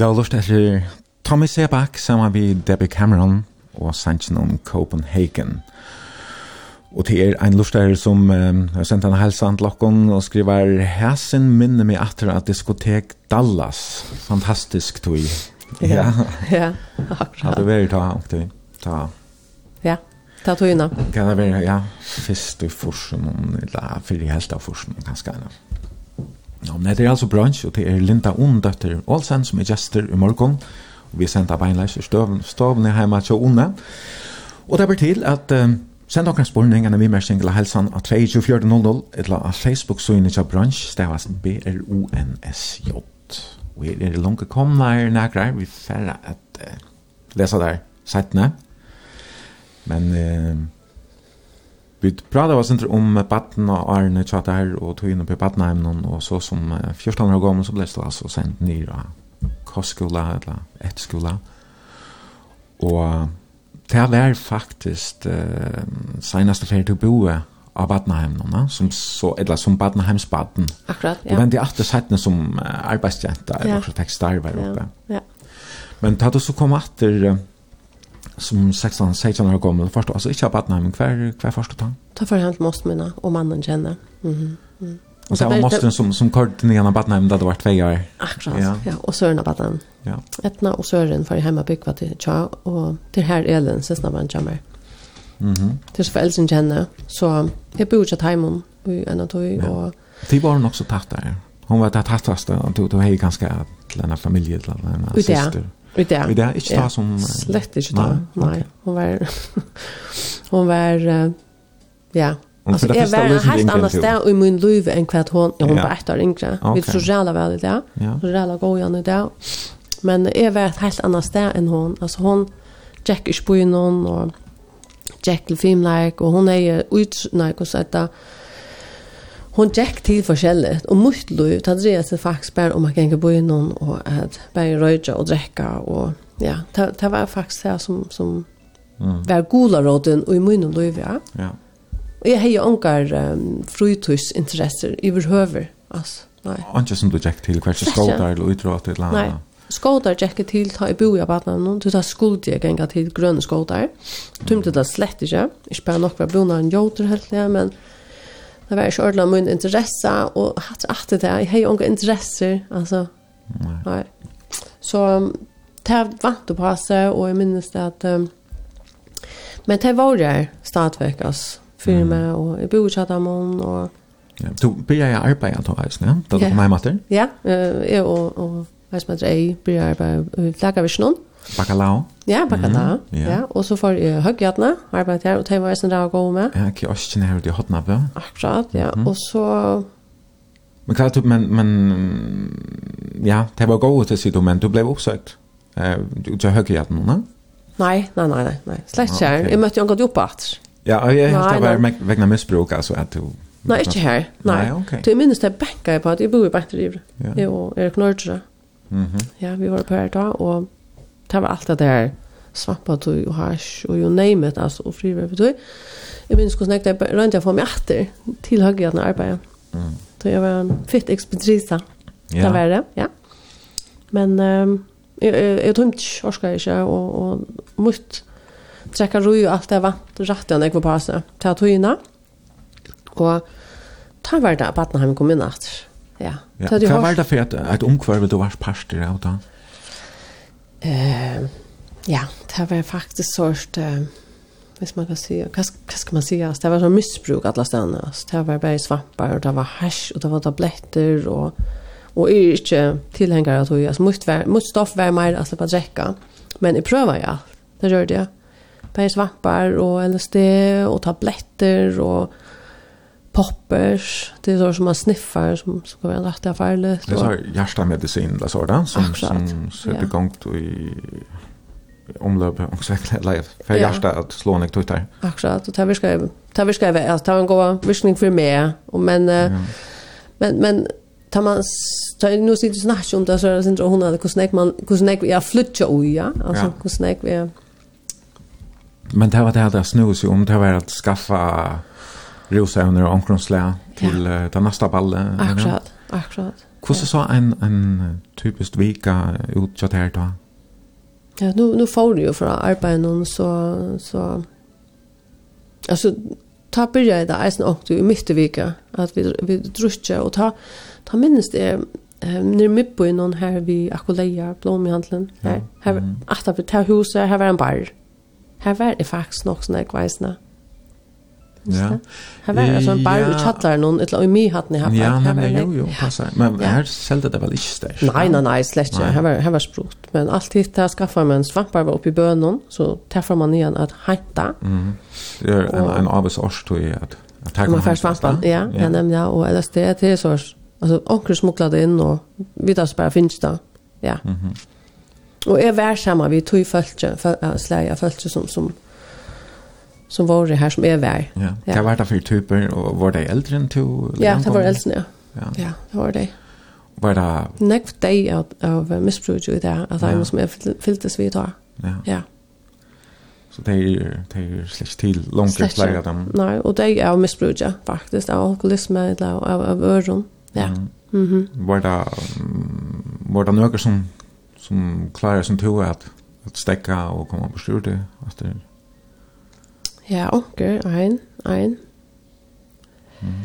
da lort etter Tommy Sebak sammen med Debbie Cameron og Sanchin om Copenhagen. Og til er en lortar som um, har sendt en helsan til og skriver Hæsen minner meg atter at diskotek Dallas. Fantastisk tog. Ja, ja, akkurat. Det er ta, ta, ta. Ja, ta tog innan. Ja, det være, ja, fyrst i forsen, eller fyrir helst av forsen, kanskje, eller. Ja, men det er altså brunch, og det er Linda Undøtter Olsen som er gjester i morgen. Og vi sender beinleis i stovene hjemme til Unne. Og det blir til at um, send dere spørningene vi mer single helsan av 2400 eller av Facebook-søgene til brunch, stavas B-R-O-N-S-J. Og er det langt kommet her nærkere, vi færre at uh, lese der settene. Men... Uh, Vi pratar oss inte om batten och Arne chatta här och tog in på battenheimen och så som 14 år gammal så blev det alltså sent ner av kostskola eller skola. Och det var faktiskt eh, senaste färd til å boe av Badnaheimen, som, så, eller som Battenheims baden. Akkurat, ja. Og vende jeg alltid settene som arbeidsjenta, ja. också som tekstarbeid oppe. Ja, ja. Men da du så kom etter... Eh, som 16 16 år gammal först alltså inte på Adnan kvar kvar första tag. Ta för hand måste mina och mannen känna. Mhm. Mm mm. Och så var måste som som koordinerade på Adnan där det var två år. Akkurat. Ja, ja och Sören på Adnan. Ja. Etna och Sören för hemma bygga till tja och till här Ellen så snabbt man kommer. Mhm. Till föräldern känner så jag bor ju hemma i en av och Det var nog så tätt där. Hon var det tättaste och tog tog hej ganska att en familj eller en syster. I det? I det, ikke det ta som... Slett inte ta, nei. nei. Hun var... hon var... ja, Alltså jag var en helt annan sted i min liv än kvart hon, ja, hon var ett år yngre. Vi tror jävla väl i det, så jävla god igen i det. Men jag var ett helt annan sted än hon. Alltså hon, Jack i spynon och Jack till filmlike och hon är ju ut, nej, så att hon gick till forskjelligt och mycket lov att det sig faktiskt bara om man kan bo i någon och att bara röja och dricka och ja det, det var faktiskt det som som mm. var goda råden och i munnen lov ja. Ja. Och jag har ju ankar um, frutidsinteresser överhuvud alltså. Nej. Anke som du gick till kanske skådar eller utråt eller Nej. Skådar gick till ta i boja på annat någon du tar skuld jag gänga till gröna skådar. tumte det slett inte. Jag spelar nog var bonar en joter helt men det var ikke ordentlig min interesse, og hatt alltid det, jeg har unge interesser, altså. Nei. Nei. Så det vant å passe, og jeg minnes det at, um, men det var der stadigvæk, altså, for mm. meg, og jeg bor ikke av og... Ja, du blir jeg arbeidet, du vet, ja? Da du kom hjemme til? Ja, jeg og, og, og, og, og, og, og, og, og, og, og, og, og, og, og, Bacalao? Ja, bacalao. Mm, yeah. ja. Og så får jeg høggjatene, arbeidet her, og det var jeg som det var god med. Ja, kioskene her ute i Hotnappe. Akkurat, ja. Mm. Og så... Men hva er det, men, men... Ja, det var god til å si du, men du ble oppsøkt. Uh, du til høggjatene, ne? Nei, nei, nei, nei, nei. Slett ikke her. Okay. Jeg møtte jo en god jobb at. Ja, og jeg helt av hver vegna misbruk, altså, at du... Nei, ikke her. Nei, nei ok. Du minnes det benka jeg på at jeg bor i Bænterivre. Ja. Jeg og Erik Nordre. Mm -hmm. Ja, vi var på her da, og det var alt det der svampa du och hash og you name it altså og frivilligt vet du jag minns hur snäckte jag runt jag får mig åter till högre att arbeta mm. så jeg var en fitt ekspedrisa ja. det var det ja men um, jeg, jeg, jeg tror inte orskar ikke og, og och mot träcka ro ju allt det var igjen jeg var på passen ta tog og ta var det at att kom inn etter ja, ja. Vad var det for ett, ett omkvarv du var parster av det? eh, ja, det var faktiskt sort eh, hvis man kan säga, vad ska man säga, det var så missbruk alla ställen, det var bara svampar och det var hash och det var tabletter och och är inte tillhängare att jag måste vara måste stoff vara mer alltså på dricka men i prövar jag det gör det bara svampar och LSD och tabletter och poppers, det är så som man sniffar som ska vara rätt affärligt. Det är så här hjärtamedicin, det är så där, som, Absolut. som sätter igång i omlöp och så live. För hjärta att slå ner tuttar. Akkurat, och det vi ska det vi ska vara att ta en gåva visning för mig. Och men ja. men men tar man tar nu sitter snack om det så där sen hon hade hur snack man hur snack vi är flutcha oj ja. Alltså hur snack vi Men det var det här där snus om det var att skaffa rosa under omkronslä till ja. till nästa ball. Akkurat, akkurat. Hur så ja. en en typiskt vika så här då? Ja, nu nu får du ju för arbete någon så så alltså ta börja det är snart i mitt i vecka att vi vi drutcha och ta ta minst det eh när mitt på någon här vi akoleja blomhandlen här här att det huset här var en bar. Här var det faktiskt nog snägg visna. Ja. Här var alltså en bar i chattar någon ett i mig hade ni haft. Ja, men jo jo passar. Men här sålde det väl inte stäsch. Nej, nej, nej, släkt. Her var her var sprukt. men allt det där skaffar man en svampar var uppe i så träffar man igen att hämta. Mm. Det är en en arbetsors då är att att ta man svampar. Ja, jag nämnde ja och det är så, så alltså onkel smugglade in och vi där spär finns det. Ja. Mhm. Och är värsamma vi tog följt, släja följt som som som var det här som är värd. Ja. ja. Det var det för typer och var det äldre än två? Ja, det var äldre ja. ja. Ja, det var det. Var det? Näck för dig av, av misbruk i det att det som är fylltes vid då. Ja. Ja. Så det är det är slags till långt fler av dem. Nej, och det är av ja faktiskt av alkoholism eller av, av öron. Ja. Mm. Mhm. Mm var det var det några som som klarar som tog att att stäcka och komma på styr det? Alltså Ja, onker, ein, ein.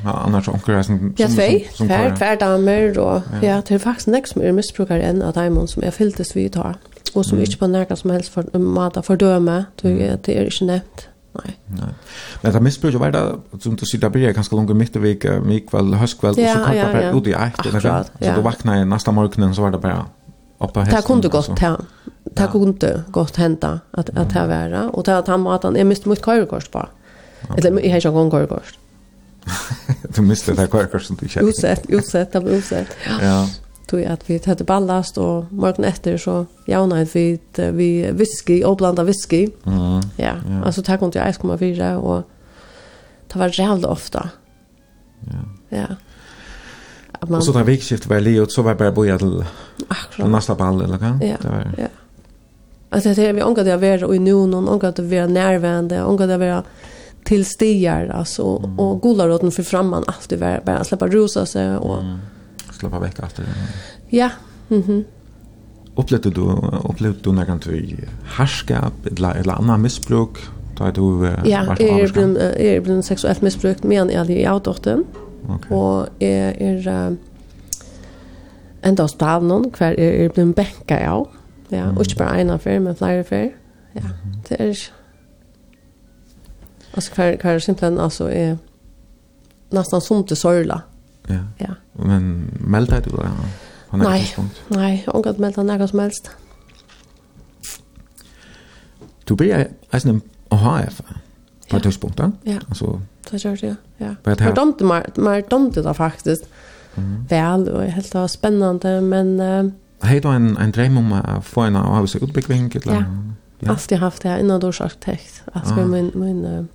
Ja, annars onker er som... Ja, tvei, hver, hver damer, og ja, det er faktisk nek som er misbrukar enn av daimon som er fylltest vi tar, og som mm. ikke på nærkast som helst for, mata fordøme, det er ikke nevnt. Nei. Nei. Men det missbruk var det som du sier, det blir ganske langt mitt i vik, mikveld, høstkveld, ja, og så kan ja, det bare ut i eit. Akkurat, ja. Så du vakna i neste morgenen, så var det bare oppe av hesten. Det kunne du godt, ja det ja. kunde gått hända att att det var och det att han att han är mist mot körkort på. Eller i hejja gång körkort. du miste det kvar som du känner. Utsett, utsett, det var utsett. Ja. ja. Tog att vi hade ballast och morgon efter så jauna vi vi whisky och blanda whisky. Mm. Ja. ja. Alltså tack kunde jag 1,4 och det var jävligt ofta. Ja. Ja. Man... Och så när vikskift var i så var jag bara boja till nästa ball eller kan? Ja, det var... ja. Att det är vi ångar det att vara i nu någon ångar det att vara närvarande, ångar det att vara till stigar alltså mm. och gularoten för framman alltid bara, bara släppa rosa sig och mm. släppa veck allt det. Ja. Mhm. Mm upplevde du upplevde du någon typ harskap eller eller annan missbruk då du ja, var er blev er blev sexuellt missbrukt mer än jag i autochten. Okay. Och är er, er, enda hos Pavnon, hver er, er blevet benka av. Ja, mm. og ikke bare en affær, men flere affær. Ja, mm. det er ikke... Altså, hva, hva er simpelthen, altså, er nesten som til sørla. Ja. ja. Men meldte du deg? Nei, nei, omgått meldte han noe som helst. Du blir eisen en HF på ett tidspunkt, da? Ja, alltså, det gjør det, ja. Jeg domte meg, jeg domte det faktisk. Mm. Vel, og jeg helt det var spennende, men... Uh, Hej då en en dröm om att få en av avhusutbyggning eller ja. ja. Alltid haft det innan då arkitekt. Alltså ah. min min uh,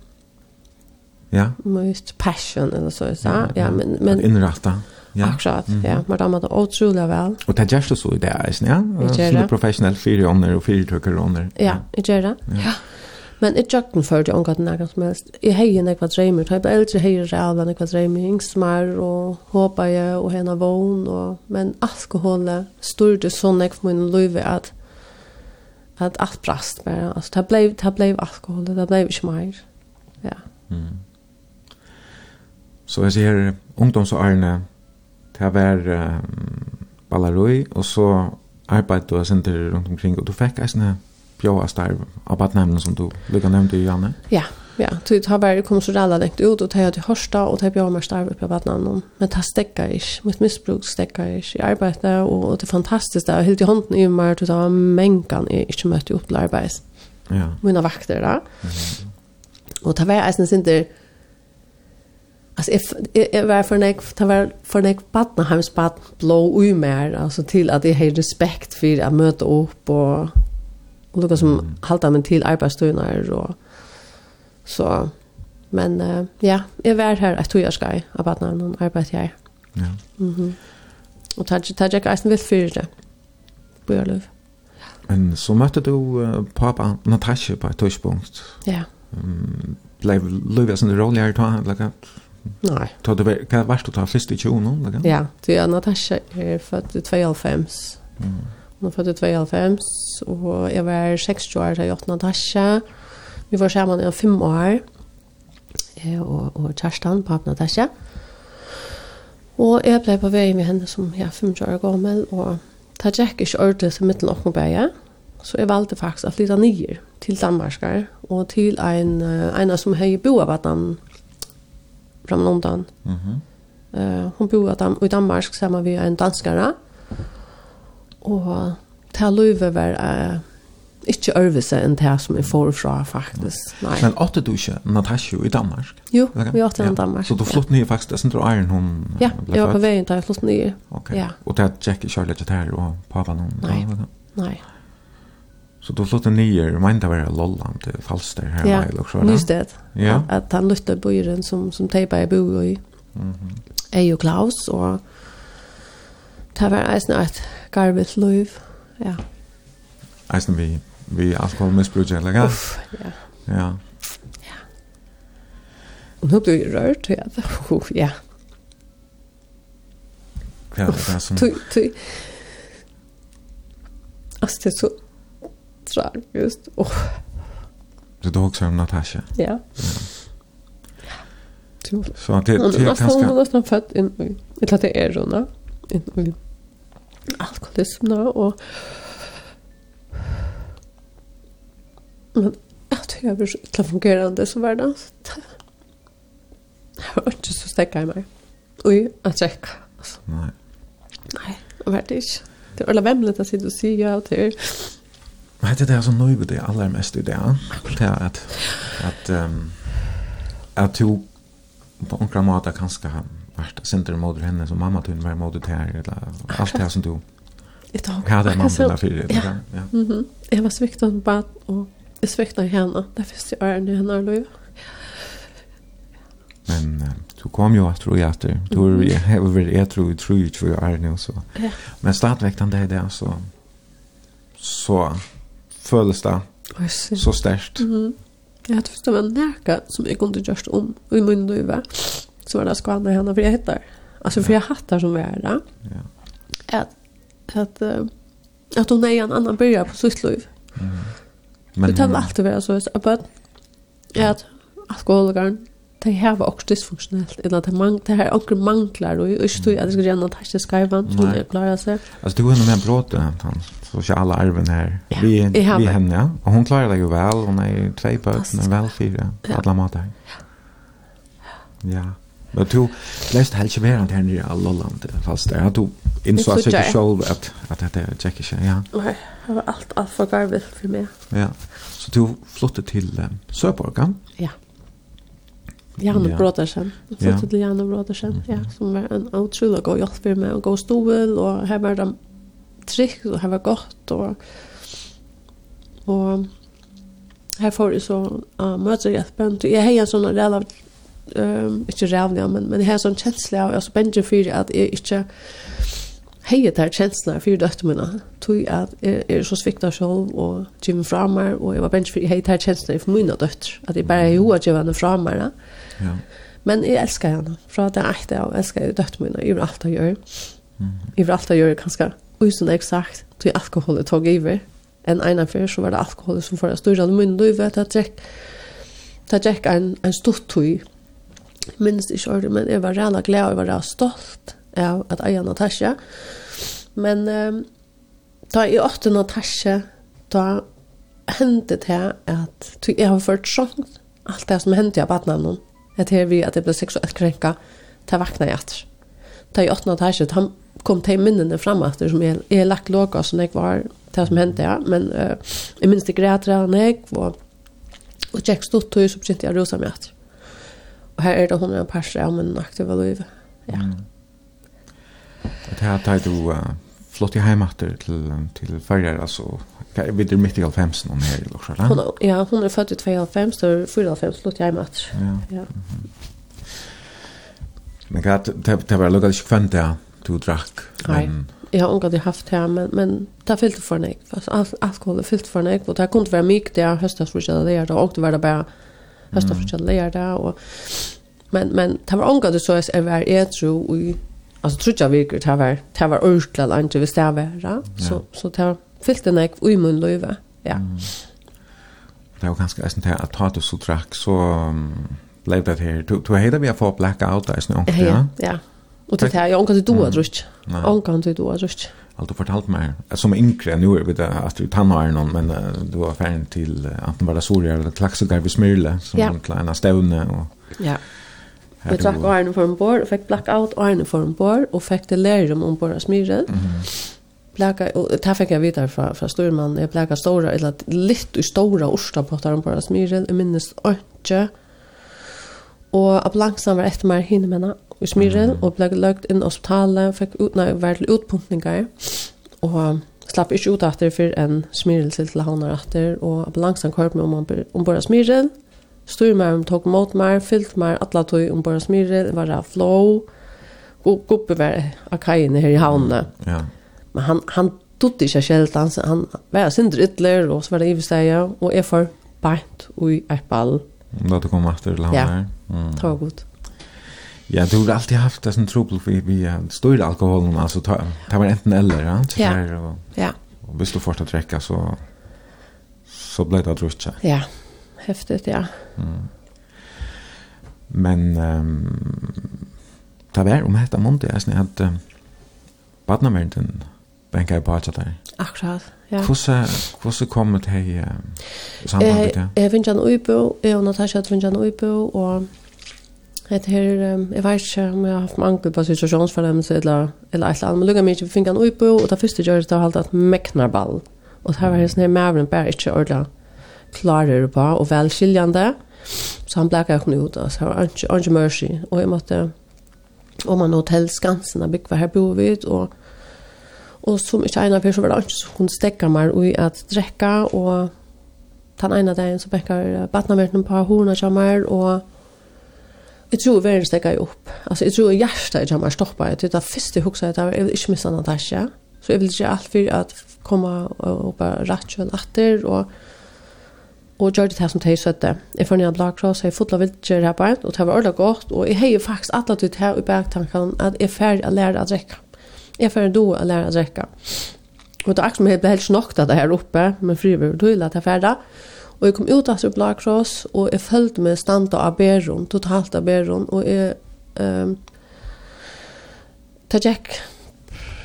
Ja. Most passion eller så så. Ja, ja men men inrätta. Ja. Akkurat, mm -hmm. ja. Men de hadde otrolig vel. Og det gjørs det så i det, ikke? Ja, som er professionell fyrhånder og fyrtøkkerhånder. Ja, jeg gjør det. Ja. ja. Men i jøkken førte jeg omgatt nægget som helst. I heien jeg var dreimer, da jeg ble eldre heier rævlan jeg var dreimer, yngsmar og håpa jeg og hena vogn. Og, men alkoholet styrte sånn jeg for min løyve at at alt brast bare. Altså, det ble, det ble alkohol, det ble ikke mer. Ja. Mm. Så jeg sier, ungdomsårene, det var um, ballarøy, og så arbeidet du og sendte rundt omkring, og du fikk en sånn bjóa starv av badnämnen som du lika nämnde ju Janne. Ja, ja. Det har bare kommit så ralla lengt ut och det har jag till hörsta och det har bjóa mig starv uppe av. Men det stäcker inte. Mitt misbruk stäcker inte. i arbetar og det er fantastiskt. Jag har helt i hånden i mig att jag mänkan i ikke mött upp til arbeid. Ja. Mina vakter där. Mm. Och det var ens inte... Alltså jag, jag var för nek, det var för nek badna, hans badna blå ui mer, alltså till att jag har respekt för att möta upp och Och lukar som mm. halta men till arbetsstunder och så men uh, ja, jag var här att jag ska arbeta någon arbete här. Ja. Mhm. Mm och tag tag jag eisen vill för det. Börlöv. Men så mötte du uh, pappa Natasha på ett tidspunkt. Ja. Mm, blev Lucas en roll här ta lika. Nej. Ta det kan vart du ta först i tjugo någon. Ja, det är Natasha är född 2005. Mm. Hun er født i 92, og jeg var 60 år til 8. Natasha. Vi var sammen i fem år, jeg og, og Kjerstan, papen Natasha. Og jeg ble på vei med henne som jeg er 50 år gammel, og det gikk ikke ordentlig til midten av Knobæja. Så jeg valgte faktisk å flytte nye til Danmarskar, og til en, en som har bo av at han fra London. Mm -hmm. uh, hun bo av, i Danmark sammen med en danskare, Og det løyve var uh, ikke øvelse enn det som jeg får fra, faktisk. Nei. Men åtte du ikke Natasja i Danmark? Jo, okay. vi åtte i ja. Danmark. Så du flott nye faktisk, det er du eier hun Ja, jeg var på veien til jeg flott nye. Ok, ja. og det er Jack i Charlotte her, og pappa noen? Nei, ja, nei. Så du flott nye, men det var Lolland til Falster her, ja. eller så? Ja, nysted. Ja. At, at han lytte bøyren som, som teipa jeg bor i. Mm -hmm. Jeg og Klaus, og det var eisen at skarvet liv. Ja. Eisen vi, vi alkoholmisbruk, eller hva? Uff, ja. Ja. Ja. Og nå blir jeg rørt, ja. Uff, ja. Ja, det er som... Tui, tui. Altså, det er så tragiskt. Uff. Så du också om Natasha? Ja. Ja. Så det det kanske. Hon var snart född in i ett latte erona. In i alkoholisme og men at jeg var så ikke fungerende som var det det var ikke så stekket i meg. Ui, jeg trekk altså. nei. Nei, det var det ikke. Det var vemmelig å sitte og si ja og til Men det er som nøy det aller mest i det, det er at, at, um, at du på enkla måte kanskje vart center mot henne som mamma tog var mot det här eller allt det här som du ett tag hade man väl för det ja mhm. Jag var svikt och bara och jag sviktade henne Det finns ju öron i henne då men du kom ju att tro jag att du är ju har väl jag tror ju tror ju tror jag är nu så men startväkt han det där så så följs det så starkt mhm. Jag hade förstått en näka som jag kunde just om i min duva så var det skvaller henne för jag hittar. Alltså för jag hattar som värda. Ja. Att, att, att hon är en annan börjar på sysslöv. Mm. Men det kan alltid vara så att bara att alkoholikern de var också dysfunktionellt eller att man det här också manglar och inte tror att det ska gärna ta sig ska vara så det klarar sig. Alltså du henne med en bråte han sociala arven här. Vi vi henne ja. Och hon klarar det ju väl hon är två på väl fyra alla Ja. Ja. Men du läst helt ju mer än Henry alla land fast det du insåg sig själv att att det är Jackie Chan ja. Nej, det var allt allt för garvet för mig. Ja. Så du flyttade till um, Söborgan? Ja. Janne ja. Brodersen. Så till Janne Brodersen, ja, som var en otrolig god hjälp för mig och god stol och här var de trygg och här var gott och och här får du så uh, möter jag. Jag har en sån där um, ikke rævlig, men, men jeg har sån känsla av, altså benge för att jeg inte heier der kjenslene for døtte mine, tog at jeg er så svikta selv, og gjør meg fra meg, og jeg var benge for jeg heier der kjenslene for mine døtter, at jeg bare gjorde at jeg var fra meg. Ja. Men jeg elsker henne, fra det er ekte, og elsker jeg døtte mine, jeg vil alt jeg gjør. Jeg vil alt jeg gjør, usen eksakt, tog alkohol jeg tog iver, en ena før, så var det alkohol som får jeg styrre av munnen, du vet, jeg trekk, jeg en, en stort tog, minst ikke ordet, men jeg var rena glad, og jeg var rena stolt av at jeg er Natasha. Men um, da jeg åtte Natasha, da hendte det at jeg har ført sånn, alt det som hendte jeg på at navnet, at her vi at jeg ble seksuelt krenka, det vakna jeg etter. Da jeg åtte Natasha, da kom de minnene fram etter, som jeg, jeg lagt låga som jeg var, det som hendte ja. men uh, jeg minns det græt rena jeg, og, og tjekk stått tog, så begynte jeg å rosa meg etter. Og her er det hun er en parser av min aktiva liv. Ja. Mm. Det här tar du uh, flott i heimater til, til färger, alltså vi är mitt i halvfemsen hon här i Lorsjö, eller? Hon, ja, hon er født i 2,5, så er 4,5 flott i heimatter. Ja. ja. Men det, det, det var lukket ikke kvendt det du drakk. Nei, jeg har unga det haft her, men, men det fylte for en Alkohol er fyllt for nek, og det kunne være myk det høstas for det er det, og det var det bare fast och första lära där och men men det var angående så att jag var är tro och alltså tror jag vilket det var det var örtla landet vi stäva så så det fyllte nek i mun löva ja Det var ganska eisen til at ta du så drakk, så blei det her. Du du heida vi a få blackout, eisen, ja? Ja, ja. Och det här, jag ångkar inte då att röst. Ångkar inte då att röst. Allt du fortalt mig, som yngre, nu vet jag att du tannar någon, men uh, du var färdig till uh, Anton det eller Klaxogar vid Smyrle, som ja. en av stävne. Och, ja. Jag drack och Arne för en bor, och fick blackout och Arne för en bor, och fick det lärum om bara Smyrle. Mm Blaka, och det fick jag vidare fra, fra Sturman, jeg blaka stora, eller litt i stora orsta på at han bara smyrel, jeg minnes ikke, og at langsamt var etter meg hinne med henne, i Smyren, og ble lagt inn i hospitalet, fikk ut, nei, var til utpunktninger, og slapp ikke ut etter for en smyren til havner etter, og ambulansen kjørte meg om han ombord av Smyren, styr meg om tog mot meg, fyllt meg alle tog ombord av Smyren, var det flow, og guppe var av kajene her i havnet. Ja. Men han, han tog ikke selv, han, han var sindre ytler, og så var det ivesteier, og jeg får bænt i et ball. Da du kom etter til havner? Ja, det var godt. Ja, du har alltid haft det som trobel vi vi stor alkoholen altså ta ta var enten eller, ja. Ja. Her, og, ja. Og hvis du först att dricka så så ble det drutcha. Ja. Häftigt, ja. Mm. Men um, ta vär om detta måndag jeg snitt at um, badnaverden bänkar på att der. Akkurat, ja. Hvordan, hvordan kom det här i samband med det. Eh, Vinjan Uibo, eh, Natasha Vinjan Uibo och Det her, jeg vet ikke om jeg har haft mange på situasjonsfornemmelse eller, eller et eller annet, men lukket mye fikk en oppe, og det første gjør det til å holde et meknarball. Og det her var sånn her mævren bare ikke ordentlig klarer på, og velskiljende. Så han blekket henne ut, og så var det ikke mercy. Og jeg måtte, om man hotell Skansen, jeg bygde her bor vi, og, og som ikke ena av person var det ikke som kunne stekke meg i at drekke, og den ene dagen så bekker badnaverten på horene kommer, og Jeg tror verden stekker jeg opp. Altså, jeg tror hjertet jeg kommer stoppa. Jeg tror det første jeg husker, jeg vil ikke miste Natasha. Så jeg vil ikke alt for at komme og bare rett kjønn etter, og, og gjør det her som de søtte. Jeg får ned en blagkross, jeg fotla viltjer her bare, og det var ordentlig godt, og jeg har jo faktisk alle til her i bergtankene at jeg er ferdig å lære å drekke. Jeg er ferdig å lære å drekke. Og det er akkurat som jeg ble helt snakket av det her oppe, men frivillig tydelig at jeg er ferdig. Og jeg kom ut etter Blakross, og jeg følte meg standa av Beron, totalt av Beron, og jeg... Um, ta Jack,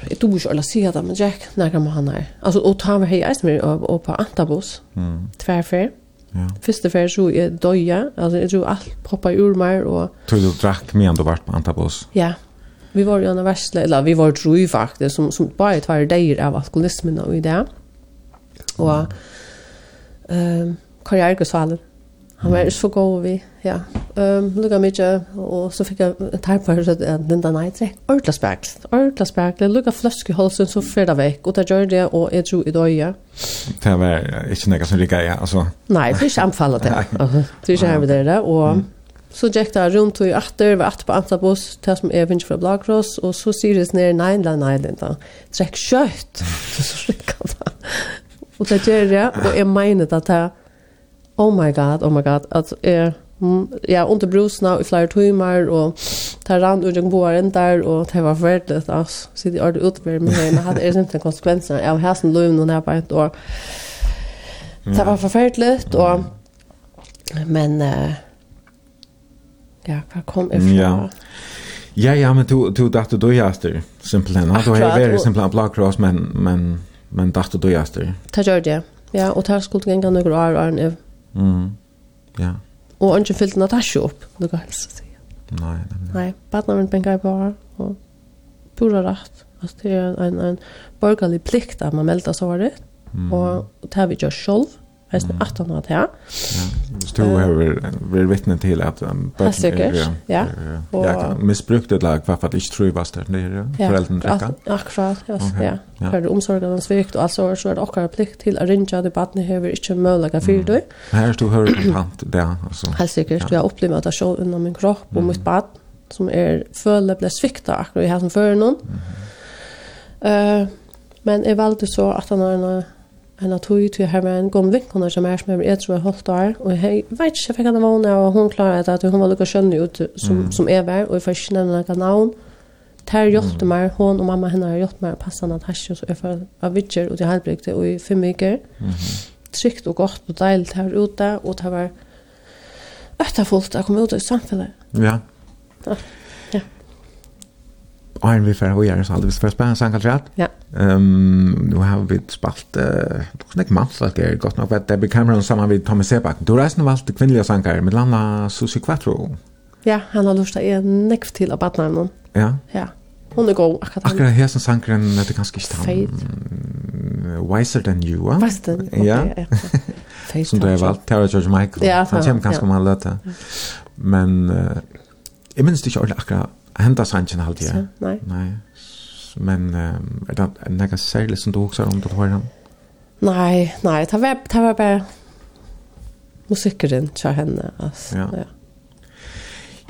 jeg tog ikke å si det, men Jack, når kan man han her. Altså, og ta meg hei eismer og, og på Antabus, mm. tverfer. Ja. Første fer så er døya, altså jeg tror alt poppa ur meg og... Tror du drakk med du vart på Antabus? Ja, vi var jo en versle, eller vi var drøy faktisk, som, som bare tar deir av alkoholismen og i det. Og... Mm ehm karriärgesalen. Han var så god vi, ja. Ehm um, lukka mykje, og så fikk jeg et her på huset at Linda Neid rekk. Ordla spekl, ordla spekl, lukka fløsk i halsen så fyrda vekk, og det gjør det, og jeg tror i døye. Det var ikke noe som lika, ja, altså. Nei, det er ikke anfallet det. Det er ikke her med dere, og Så gikk det rundt og i atter, var atter på Antabos, det som er vindt fra Blagros, og så sier det ned, nei, nei, nei, nei, trekk kjøtt. Så strikker han Og det gjør jeg, og jeg mener at jeg, oh my god, oh my god, at jeg, mm, ja, under brusna i flere timer, og tar rann ut en boeren der, og det var forverdelig, altså, så de ordentlig utbyrd med henne, hadde jeg simpelthen konsekvenser, jeg var hæsen løven og nærbeid, og det var forferdelig, og, men, uh, ja, hva kom jeg fra? Ja. Ja, ja, men du, du dachte du jaster, simpelthen. At du har vært simpelthen plakross, men, men men dachte du ja styr. Det gjør det, ja. Og det skulle gjenga noen år og år Mm, ja. Og ønsken fyllte Natasha opp, det går helst å si. Nei, nei, nei. Nei, badna rundt bengar i bar, og pura rett. Altså, det er en, en borgerlig plikt at man melder det mm. og det har vi gjør selv. Hesten mm. 18 år til. Ja. Du har vært vittne til at um, bøtten er, ja, og, ja, misbrukt et lag, hvertfall ikke var der nere, ja, foreldrene trekka. Akkurat, ja. Okay. ja. ja. For omsorgen og svikt og alt så, så er det akkurat plikt til å rinja det baden har ikke mulighet for det. Mm. Her du hører kontant det, altså. Helt sikkert, ja. jeg opplever at jeg ser under min kropp og mitt bad, som er føler ble svikta akkurat i her som fører noen. Mm. Uh, men jeg valgte så at han har en en av tog til her med en gammel vinkunne som er som jeg tror jeg holdt der, og jeg vet ikke, jeg fikk henne vågne, og hun klarer at hun var lukket skjønne ut som, mm. som jeg var, og jeg får ikke nevne noen navn. Ter hjelpte meg, hun og mamma henne har hjelpte meg å passe henne til så jeg får av vidtjer ut i halvbrygte og i fem uker. Mm -hmm. Trygt og godt og deilig her ute, og det var øktafullt å komme ut i samfunnet. Ja. Ja. Arn vi får höjer så hade vi först bara sankat rätt. Ja. Ehm nu har vi spalt eh knack mans att det gott nog vet det blir kameran samman vid Thomas Seback. Du resten valt de kvinnliga sankar med landa Susi Quattro. Ja, han har lust att en näck till att barna någon. Ja. Ja. Hon är god. Akkurat Akkurat här som sankaren det kanske inte han. Wiser than you. Va? Wiser than. Okay, ja. ja. ja. som du har valt Tara George Michael. Ja, han kommer kanske ja. man lätta. Men eh, jag minns inte ordentligt akkurat henda sanchen halt ja. Nei. Nei. Men um, er det noe særlig som du också har om du å han? Nej, nej, det var, det var bara musikkeren så henne. alltså. ja. ja.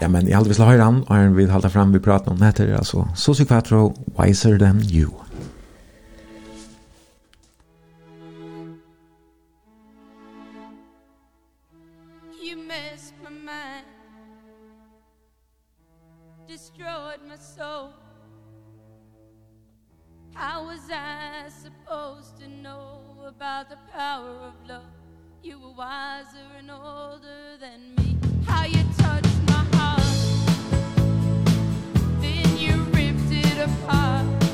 Ja, men jag hade visst höra han och han vill hålla fram vi pratar om det här. Alltså, Susie Quattro, Wiser Than You. about the power of love. You were wiser and older than me. How you touched my heart. Then you ripped it apart.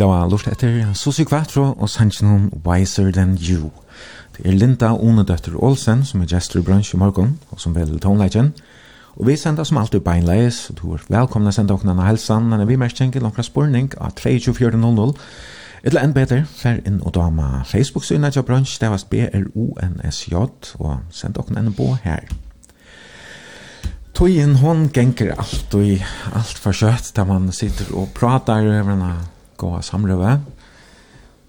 vid av lurt etter Susi Quattro og sannsjonen Wiser Than You. Det er Linda Onedøtter Olsen som er gestor i bransj i morgen og som vel tonelegen. Og vi sender som alltid beinleis, og du er velkomna senda okna na helsan, men vi mersk kjenker lankra spurning av 32400. Etla enn bedre, fer inn og dama Facebook-synet av bransj, det var B-R-O-N-S-J, og send okna enn på her. Tøyen hon genker alt og i alt for kjøtt, där man sitter og pratar over den goa samrøve.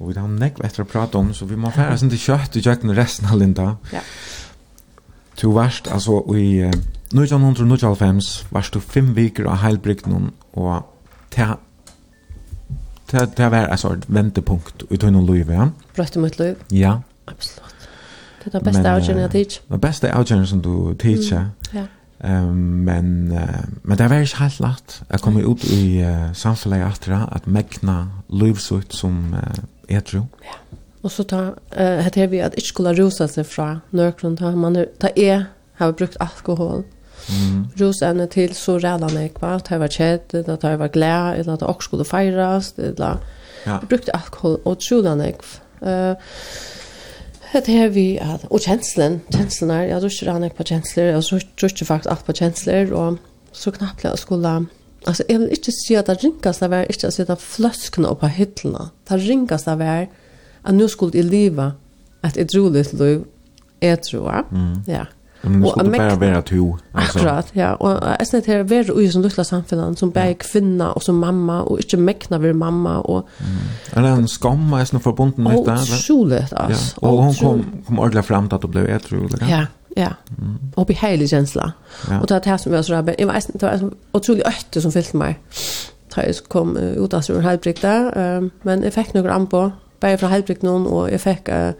Og vi har nekk etter å prate om, så vi må fære sin til kjøtt i kjøkken resten av Linda. Ja. Du varst, altså, i uh, 1995 varst du fem viker av heilbrygden, og til det det var alltså et väntepunkt i tunnan liv ja. Brøtte mitt liv. Ja. Absolutt. Det er det bästa outgen jeg teach. Det beste avgjørende som du teacher. Mm. Ja. Um, men, uh, men det var ikke helt lagt. Jeg kom ut i uh, samfunnet etter at megna livsut som uh, jeg tror. Ja. Og så ta, uh, heter vi at ikke skulle rosa seg fra nøkron, ta, man, ta jeg har brukt alkohol, Mm. Rosevne til så ræla nekva, at jeg var kjedd, at jeg var glad, eller at jeg også skulle feires, eller ja. jeg brukte alkohol og tjula nekva. Uh, det här vi att och känslan känslan är jag tror han på känslor och så tror jag faktiskt allt på känslor och så knappt jag skulle alltså jag vill inte se att det rinkas där var inte att sätta flöskorna upp på hyllorna det rinkas där var att nu skulle i liva att ett roligt liv är tror jag ja. Men det skulle bare være to. Akkurat, ja. Og Och jag snett er vara i som luttla samfunnet som bare kvinna og som mamma og ikke mekna vid mamma. Og, mm. det en skamma är sånn förbunden med det. Otroligt, alltså. Ja. Og hun kom, kom ordentlig frem til at att ble blev eller? Ja, ja. Mm. Och heilig kjensla. Ja. Og det er det som jag så där, det var, det var otroligt ötte som meg. Da jeg kom uh, ut av sin halvbrikta, men jeg fikk noen an på, bara från halvbrikta någon och jag fick... Uh,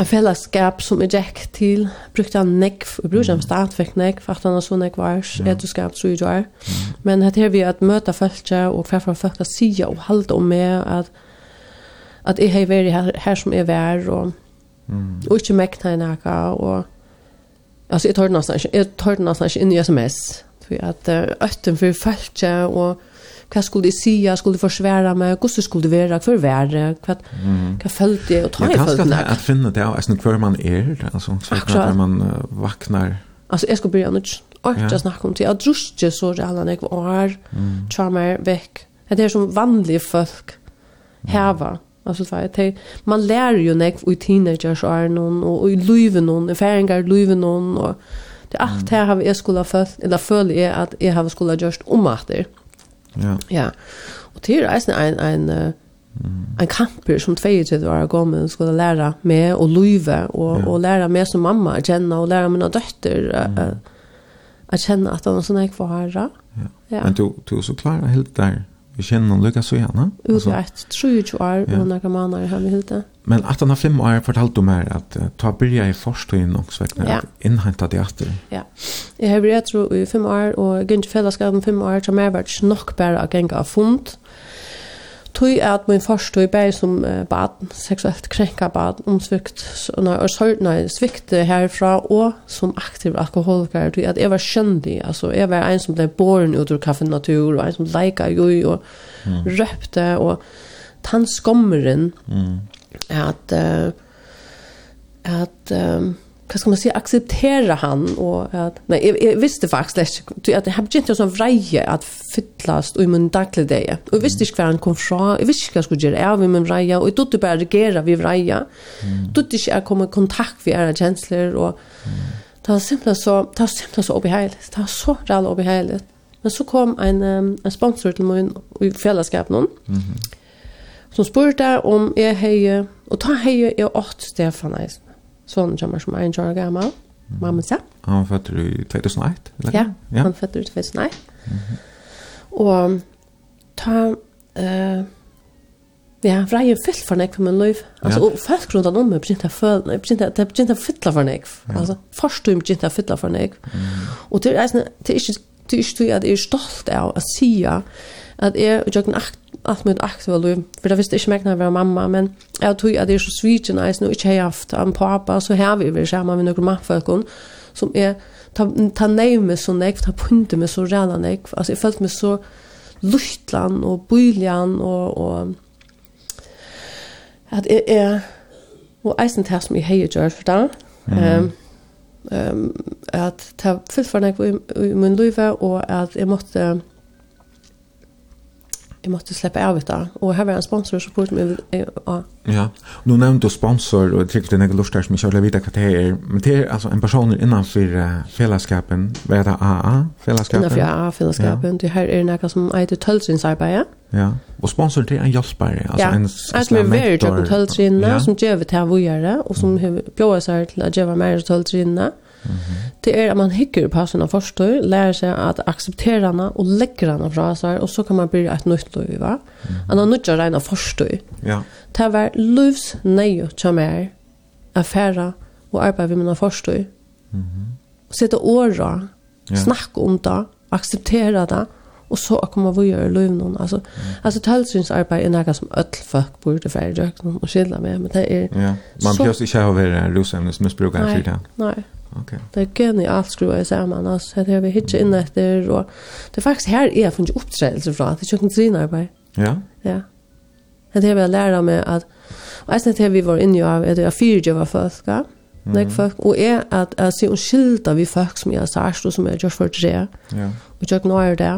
en fellesskap som jeg gikk til, brukte han nekv, jeg brukte han stadvekk nekv, at han har så nekv var, etuskap, tror jeg var. Men dette er vi at møte folk, og hva for folk sier og halde om meg, at, at jeg har vært her, her som jeg var, og, mm. og ikke mekna i nekka, og altså, jeg tar det nesten ikke, jeg tar det nesten ikke inn i sms, for at øtten for folk, og hva skulle de sija, skulle de forsvære meg, hvordan skulle de være, hva være, hva, hva følte jeg, og ta i følte meg. At finne det, altså hver man er, altså, så Akkurat. når man uh, vaknar. Altså, jeg skal begynne ikke orta ja. snakke om det. Jeg druske så det alle nek var, mm. tjarmer vekk. Det er som vanlige folk heva. Mm. det er, att man lærer jo nek i teenagers og er noen, og i luven noen, i färingar luven noen, og det er allt her har jeg skulle ha følt, eller føler jeg at jeg har skulle ha gjort om at det. Mm. Ja. Ja. Og det er eisen en, en, en, en kamper som 22 år gammel skulle lære meg å lyve, og, ja. og lære meg som mamma å kjenne, og lære mine døtter mm. å kjenne at han er sånn jeg får høre. Ja. ja. Men du, du er så klar helt der. Vi kjenner noen lycka så gjerne. Utgjørt, 23 år, og noen måneder har vi helt det. Men att han har fem år fortalt om här att uh, ta börja i förstånd och så veckna ja. inhämta det efter. Ja. Jag har varit tror i fem år och gynnt fällskap om fem år som har varit nog bara att gänga av fond. Tui at min forstå i bæg som uh, bad, seksuelt krenka bad, omsvikt, og sorgna svikte herfra, og som aktiv alkoholiker, tui at jeg var kjøndig, altså jeg var en som ble boren ut ur kaffen natur, og en som leika jo, og mm. røpte, og tann skommeren, mm at uh, at um, hva skal man si, acceptera han og at, nei, jeg, jeg visste faktisk ikke, inte att det hade inte sån vreje att fyllast och i min daglig dag. og jeg visste ikke hva han kom fra, jeg visste ikke hva jeg skulle gjøre av i min vreie, og jeg trodde bare reagera vid vreie, Mm. Trodde inte jag kom i kontakt med ære kjensler og mm. det var simpelthen så det var simpelthen så obehagligt. Det var så reall obehagligt. Men så kom en, um, en sponsor til min, i fällskap någon. Mm -hmm som spurte om jeg hei, og ta hei jeg åt Stefan Eisen. Sånn kommer som er en kjører gammel, mamma sa. Han føtter i 2001, eller? Ja, ja. han føtter i 2001. Mm -hmm. Og ta... Uh, Ja, for jeg er fyllt for nekv med løyv. Altså, ja. og folk rundt om meg begynte å føle, begynte, begynte å fylle for nekv. Ja. Altså, først du begynte å fylle for nekv. Mm. Og det er, det er ikke, det er ikke at jeg er stolt av å si at at jeg og jøkken alt mitt aktiva liv, for det visste ikke meg når jeg var mamma, men jeg tror at jeg er så svitig nice, og ikke har haft en pappa, så har vi vært sammen med noen mannfolk som er, ta, ta nei meg så nekv, ta punte meg så ræla nekv, altså jeg følte meg så luftland og byljan og, og at jeg er, og eisen til som jeg har gjort for det, mm -hmm. um, um, at ta fyllt for nekv i, i min liv, og at jeg måtte, jeg måtte slippe av det og her var en sponsor som påstod mig ja. Ja. Nu nevnte du sponsor og och tyckte den lust där som ikke har veta hva det er. Men det er altså en person innanför uh, fellesskapen, hva er det AA-fellesskapen? Innenfor AA-fellesskapen, Ja. Det her er noe som är det tölsinsarbete. Ja. og sponsor det är en hjälpare, altså ja. en slags mentor. Ja, det är väldigt tölsinna som gjør det här vad gör det och som bjør seg til å gjøre mer tölsinna. Mm Mm. Det er at man hikker på sina forstår, lærer seg at akseptere henne og legger henne fra seg, og så kan man bli et nytt liv, va? Han har nødt til å regne forstår. Ja. Det var livs nøye til meg, affære og arbeid med mine forstår. Mm. Sette åra, ja. snakke om det, akseptere det, og så kommer vi gjøre liv noen. Altså, mm. altså tølsynsarbeid er noe som ødel folk burde være i røkken og skille med, men det er... Ja, man så... behøver ikke vært være rosemnesmisbruker for det. Nei, nei. Okay. Det er genialt skruva i sammen, altså. Det har vi hittet inn etter, og det er faktisk her jeg har funnet opptredelse fra, det er kjøkkentrinarbeid. Ja? Ja. Det har vi lært meg at, og jeg det har vi vært inne i av, at jeg fyrtjøver folk, ja? Mm. Nei, folk, og jeg, at jeg ser en skilta vi folk som jeg har sørst, og som jeg har gjort for tre, ja. og kjøkken nå er det.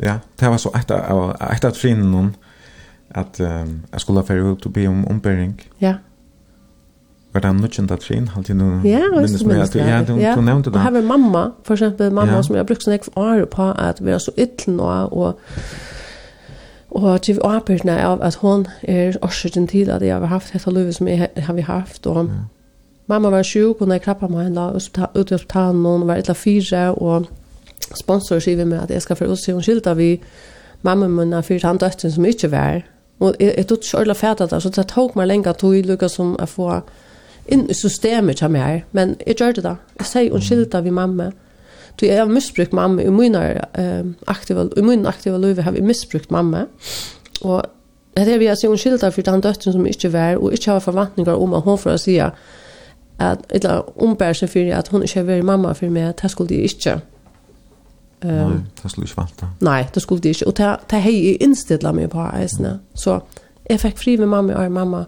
Ja, det var så etter, etter trinnen, at um, jag skulle ha ferdig ut og be om ombering. Ja. Ja Var det nutchen där trin halt ju nu. Ja, minns mig att ja, du du nämnde det. Jag har var mamma, for eksempel mamma ja. som jeg jag brukt ekv år på att vara så ytlen och og og til arbeten av at hon er årsøkken til at jeg har haft dette livet som jeg har vi haft og ja. mamma var sjuk och när klappa mig en dag och så ut och ta någon var ett fire, og sponsor skriver meg at jeg skal få utse, hun skilta vi mamma mun för han døtten som ikke var og och jag tog själva det, så det tok meg lenge att tog lycka som att få inn i systemet til meg, men jeg gjør det da. Jeg sier unnskyld av min mamma. Du, jeg har misbrukt mamma i min uh, aktiva, i min aktiva liv har jeg misbrukt mamma. Og det er vi har sier unnskyld av for den døtten som ikke var, og ikke har forventninger om at hun får si at eller ombær seg for at hun ikke har vært mamma for meg, det skulle de ikke. Um, nei, det skulle ikke vant. Nei, det skulle de ikke. Og det, det har jeg innstilt meg på eisene. Så jeg fikk fri med mamma og mamma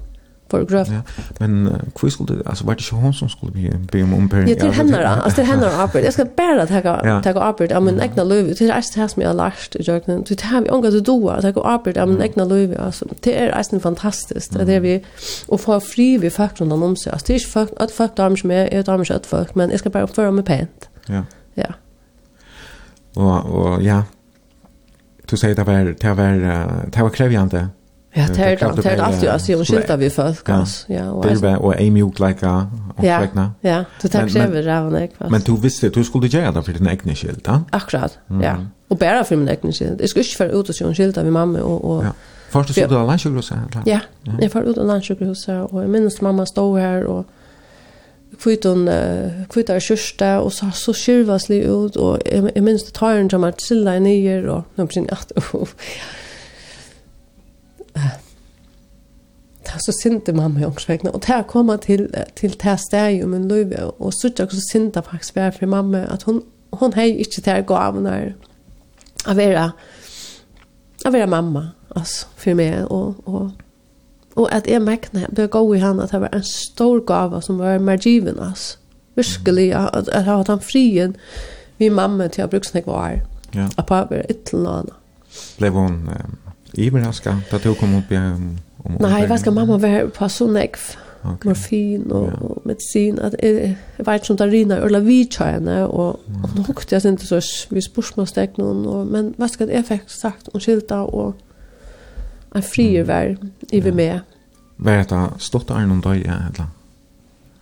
för gröt. Ja, men uh, hur skulle alltså vart det hon som skulle bli be om ompäring. Ja, det händer då. Alltså det händer arbete. Jag ska bara ta ta arbete om min egna löv. Det är det här som jag har lärt i jorden. Det har vi angående då att ta arbete om min egna löv alltså. Det är nästan fantastiskt. Det är vi och få fri vi fakt undan om sig. Alltså det är fakt att fakt arm som är ett arm kött folk, men jag ska bara föra mig pent. Ja. Ja. Och och ja. Du säger det var det var det var krävande Ja, det är det det är alltid alltså jag skilta vi folk alltså. Ja, och det var och Amy och like och likna. Ja, du tack så över Ravnek fast. Men du visste du skulle göra det för din egna skilta. Akkurat. Ja. Og bare for min egna skilta. Det skulle för ut och så skilta vi mamma og... og Ja. Först så du då landsjukhuset. Ja. Jag får ut landsjukhuset og jeg minnes mamma stod här och kvitton kvitar kyrsta og så så skirvaslig ut och jag minns det tar en jamar till og nere blir någonsin att det er så sinte mamma i ångsvegna, og det er kommet til, til det steg i min liv, og så er så sinte faktisk vær for mamma, at hun, hun har ikke det her gavene av være, å være mamma, altså, for meg, og, og, og at jeg merkene, ble god i henne, at det var en stor gave som var mer margiven, altså, virkelig, at, at jeg har hatt den frien, vi mamma til å bruke sånne var. ja. at pappa være ytterligere. Ble hun... Eh Iberraska, det du kom upp Um, om Nei, hva skal mamma være på så nekv? okay. morfin og ja. och medicin. Att, jeg jag vet ikke om det rinner eller vi tjärna og mm. nå hukte jeg ikke så vi spørsmålstek noen. Og, men hva skal jeg fikk sagt om skilta og en frier vær i vi med. Var det stått är någon dag eller?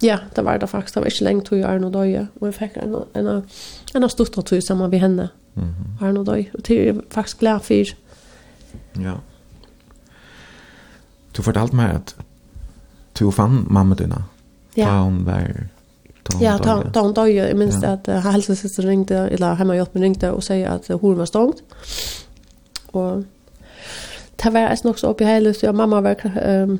Ja, det var det faktisk. Det var ikke lenge tog jag Arno Døye. Og jeg fikk en, en, en, en stort tog sammen med henne. Mm -hmm. Arno Døye. Og det är faktiskt glad för Ja. Du fortalte meg at du fann mamma dina. Ja. Da hun var... Da ja, da, da hun døg, jeg minns ja. at uh, helsesøster ringte, eller hjemmehjelpen ringte og sier at uh, hun var stångt. Og det var jeg nok så oppe i hele, så mamma var um,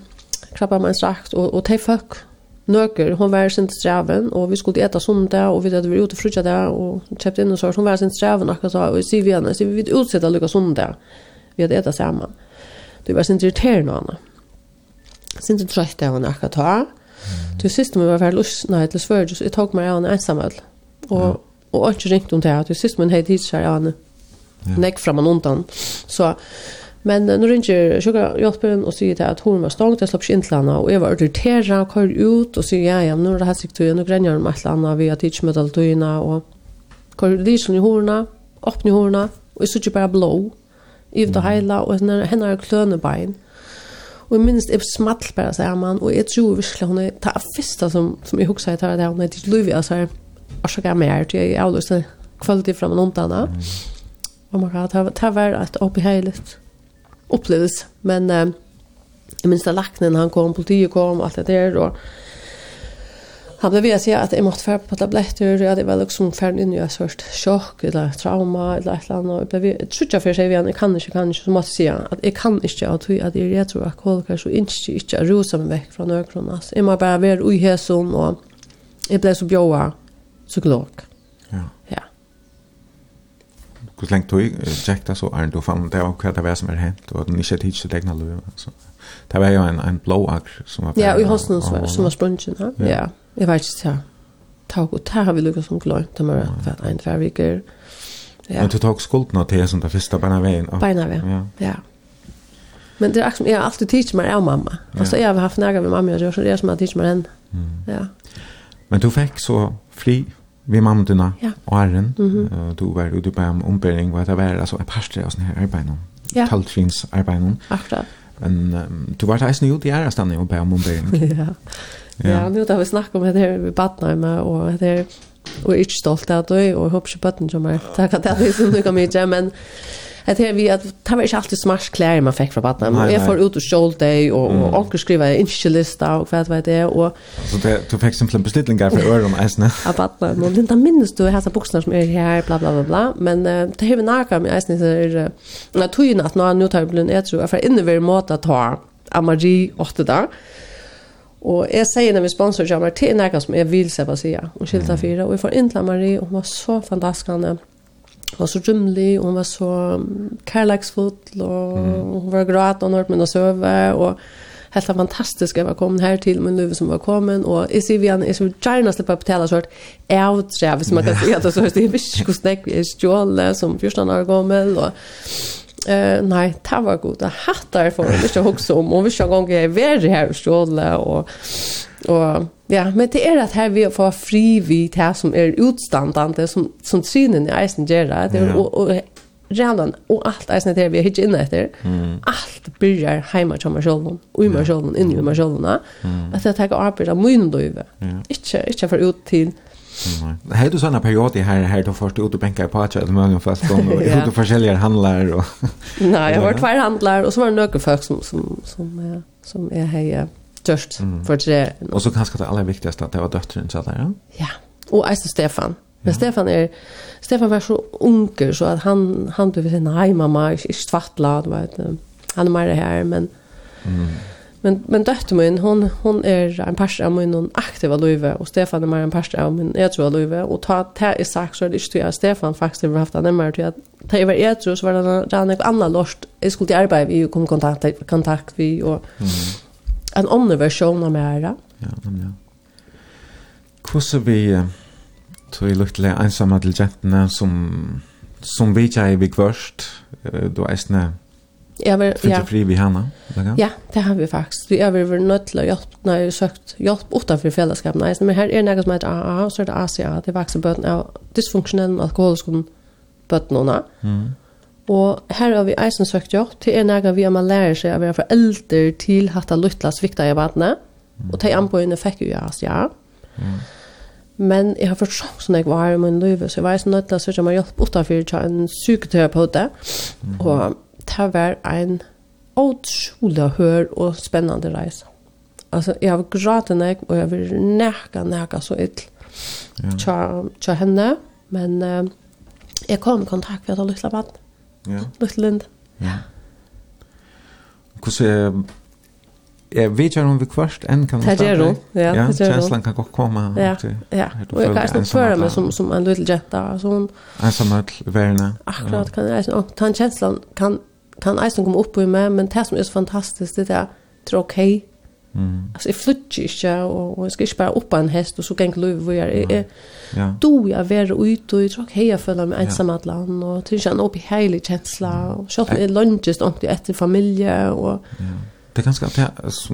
krabba med en strakt, og, og det folk nøkker, hun var sin streven, og vi skulle eta der, og vi hadde vært ute og frutja der, og kjøpt inn og så, hun var sin streven akkurat så, og jeg sier vi henne, jeg sier vi vil utsette lukka sundag vi hadde etter sammen. Det var sin irriterende av henne. Sin til trøyt av henne akkurat ta. Til siste min var ferdig nei, til svør, så jeg tok meg av henne ensamhet. Og, og ikke ringte hun til henne. Til siste min hadde hit seg av henne. Nekk fram og undan. Så, men nå ringer sjukkerhjelpen og sier til at hun var stångt, jeg slapp ikke inn til henne. Og jeg var irriteret, kør ut og sier, ja, ja, nå er det hessig tøyene, nå grenner hun med et eller annet, vi har tidsmøtt alle tøyene, og kør lysen i hårene, åpne i hårene, og jeg sier ikke bare blå. Mm i det hele, og henne henne har klønebein. Og minst er smalt bare sammen, og jeg tror virkelig hun er det første som, som jeg husker etter det, hun er til Løyvi, altså og er årsaker mer, til jeg er avløst kvalitet fra min annen. Og man kan ta hver et oppi oppeheilet opplevelse, men eh, jeg minst da laknen han kom, politiet kom, alt det der, og Han blev vet jag att jag måste färra på tabletter och det var liksom färd in i ett sorts chock eller trauma eller ett eller annat. Jag blev trutja för sig igen, jag kan inte, kan inte, så måste jag säga att jag kan inte att jag är retroalkoholiker så inte inte att rosa mig väck från ögonen. Jag må bara vara i häsen och jag blev så bjöa psykolog. Ja. Ja. Hur länge tog jag checkade så är det fann det och hva det var som er är hänt och att tid til tidigare tegna löv det var jo en, en blåakr som var färre, Ja, og i hosten som, som var sprungen, ja. ja. ja. Jeg vet ikke, ja. Tag og det har vi lukket som glønt, det var ja. en tvärviker. Ja. Men du tog skulden till som det første beina veien? Og... Beina vägen, ja. ja. Men det er akkurat, jeg har alltid tidigt meg av mamma. Altså, jeg har haft nära med mamma, jag så det er som jeg har tidigt meg henne. Mm. Ja. Men du fikk så fri vi mamma dina ja. och Arren. Mm -hmm. du var ute på en ombering, vad det var, alltså ett par av sånne her arbeten. Ja. Taltrinsarbeten. Akkurat. Men um, du var eisen jo, det er stand og be om ombering. ja. Ja, nu har vi snakket om det her vi badnar med, og det her, og ikke stolt av det, og jeg håper ikke bøtten som er takk at det er som du kan mye, men det det vi att det var inte alltid smart klär man fick från vattnet. Men jag får ut och skjold dig och och onkel skriver en lista och vad vet det och så det du fick simpelt beställning för öron ens ne. Av vattnet. Men Linda, där minns du här så som är här bla bla bla bla men uh, det har vi närkar med ens när när tog ju att nu tar blir jag tror för inne vill måta ta Amari åtta där. Og jeg sier når vi sponsorer kommer til en som jeg vil se på siden. Hun skilte fire, og jeg får inn til Marie, og hun var så fantastisk var så rymlig, og hun var så kærleksfull, og hun var gråt og nørt med å søve, og helt fantastisk jeg var kommet her til min løve som var kommet, og jeg sier vi han, jeg skulle gjerne slippe på tale sånn, jeg har tre, hvis man kan si at det er så, jeg visste ikke hvordan jeg er stjålet som 14 år gammel, og Eh uh, nej, det var god. Det hattar för det jag också om. Och vi ska gånga i värre här och stråla och Og ja, men det er at her vi får fri vi det her som er utstandande, som, som synen i eisen gjør det, ja. og, og redan, og alt eisen det vi er hitje inne etter, mm. alt byrjar heima til meg sjølven, og i meg sjølven, inni meg Att at jeg tar arbeid av min døyve, ja. ikke, ikke for ut til Hej du såna perioder här här då först ut och bänka på att eller många fast gång och ut och försäljare handlar och Nej, jag har varit handlar och så var det några folk som som som som är här Just mm. för det. Och så kanskje det aller viktigaste att det var dottern så där, ja. Ja. Och alltså Stefan. Men. Stefan är Stefan var så onkel så att han han du vet nej mamma är svartla du vet. Han är mer här men mm. Men men dotter min hon hon är en pastor av min hon aktiva Löve och Stefan är mer en pastor av min jag tror Löve och ta ta i sak så det är jag Stefan faktiskt har haft en mer till att ta över jag tror så var det där något annat lost jag skulle arbeta vi kom kontakt kontakt vi och mm en annan version av mera. Ja, men ja. Hvordan vi tog i luktelig ensamme til jentene som, som vi ikke er vi kvørst. Du er snø. Ja, men, ja. fri vi henne. Ja, det har vi faktisk. Vi har vært nødt til å hjelpe når jeg har søkt hjelp utenfor fellesskapen. Nei, men her er det noe som heter AA, så er det ACA. Det er faktisk bøten av dysfunksjonelle alkoholiske bøtene. Mm. Og her har vi eisen søkt jo, til en egen vi har man lærer seg å være forelder til hatt av luttla svikta i vannet, og til anbøyene fikk jo jeg, ja. Mm. Men jeg har først sånn som jeg var i min liv, så jeg var eisen nødt til å søke meg hjelp utenfor til en psykoterapeut, mm. og det var en utrolig hør og spennende reise. Altså, jeg har grått nek, og jeg vil neka, neka så ytl ja. tja, tja henne, men uh, jeg kom i kontakt med at jeg lytte vannet ja. Lutland. Ja. Hvordan er Jeg vet ikke om vi kvørst enn kan Det gjør hun, ja. Ja, kjenslen kan godt komme. Ja, ja. Og jeg kan ikke føle meg som, som en liten jenta. Altså hun... Ensamhet, verene. Akkurat, kan jeg ikke. Og den kjenslen kan, kan eisen komme opp i meg, men det som er så fantastisk, det er at det er ok Mm. Alltså jag flyttar inte och, och jag ska inte bara upp en häst och så kan jag löv vad jag är. Jag ja. då jag var ute och jag tror hej jag följer mig ensam att land och tycker en upp i helig känsla och så är lunches och efter familj. och ja. Det är ganska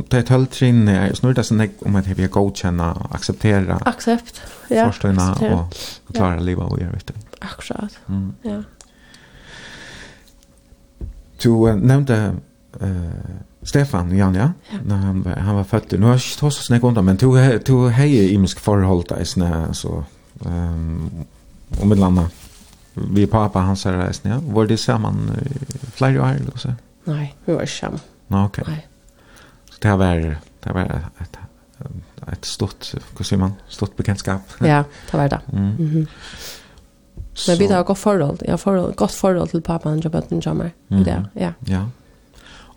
det är helt trin jag snurrar det sen om att vi går känna acceptera. Accept. Ja. Förståna och klara ja. livet och göra vet du. Akkurat. Mm. Ja. Du uh, nämnde eh uh, Stefan Jan ja. ja. han var han var född. Nu har jag tagit så snäck undan men tog tog hej i misk förhåll där snä så ehm och med landa. Vi pappa han sa det ja. Var det samman flera år då så? Nej, vi var sam. Nå okej. Okay. Nej. Så det var det var ett ett stort, hur säger man, stort bekantskap. Ja, det var det. Mm. Mm Men vi har gått förhåll. Jag har gott förhåll till pappan och jobbat med jammar. Mm. Ja, ja. Ja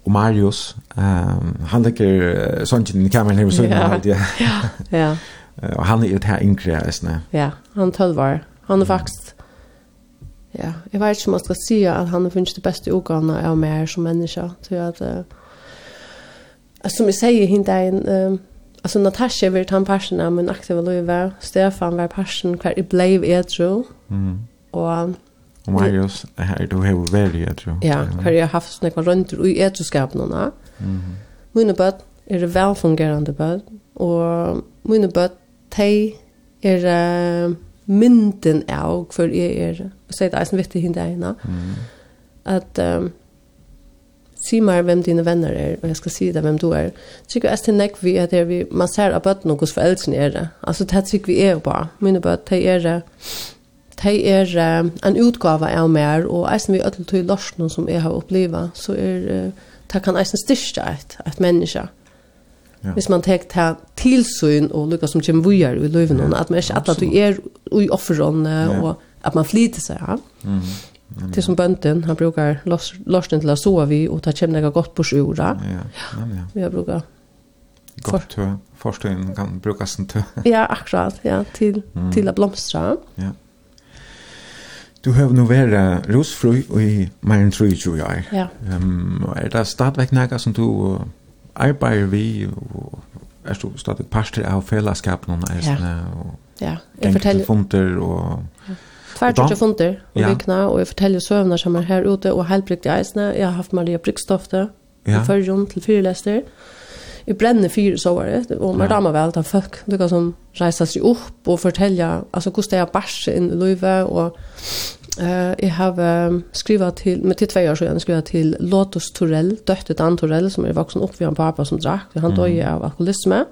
og Marius, um, han ligger uh, sånn i kameran her ved sønnen yeah. alt, ja. ja, ja. Og han er jo det her yngre, jeg Ja, han tølvar. Han er faktisk, ja, jeg vet ikke om man skal si at han har funnet det beste utgavene av meg som menneske, tror at, uh, som jeg sier hint er en, um, Alltså Natasha var han passion av min aktive liv. Stefan var passion hver i blev etro. Mm. Og Og Marius, her du har vært i tror. Ja, her jeg har haft sånne kvaranter i etroskapene. Mm -hmm. Mine bød er velfungerende bød, og mine bød, de er uh, mynden av hver jeg er, og så er det eisen vittig hende ena. mm. at um, si meg hvem dine venner er, og jeg skal si deg hvem du er. Tykker jeg til nekk vi at det er vi, man ser av bøtten og hos foreldrene er det. Altså, det tykker vi er bare. Mine bød, de er det, uh, de er uh, en utgave av mer, og eisen vi ødel til lorsen som jeg har opplivet, så er uh, det kan eisen styrke et, et menneske. Ja. Hvis man tek ta tilsyn og lukka som kjem vujar i løyven, ja. at man ikke at du er i offerrollen, ja. og at man flyter seg. Ja. Mm -hmm. Mm. Til som bønden, han brukar lorsten til å sove vi, og ta kjem nega godt på sjura. Ja, ja, ja. Vi har brukat... Godt tø, forstøyen kan brukes som tø. ja, akkurat, ja, til, mm. til å blomstra. Ja. Du har nu vært rusfru i mer enn 23 år. Ja. Um, er det stadigvæk noe som du uh, arbeider vi, og er du stadig parter av fellesskapen? Ja. Og ja. Jeg forteller... Funter og... Ja. Tvert og funter og ja. vikna, og jeg forteller søvner som er her ute, og helbrikte eisene. Jeg har haft Maria Brygstofte, ja. i førjon til fyrelester. Ja vi bränner fyra så var det och man ramar väl att fuck det går som resa sig upp och fortälja alltså hur ska jag basha in Löve och eh jag har skrivit till med till två år sedan skrivit till Lotus Torell dotter Dan Torell som är vuxen upp vid en pappa som drack han dog ju av alkoholism ja.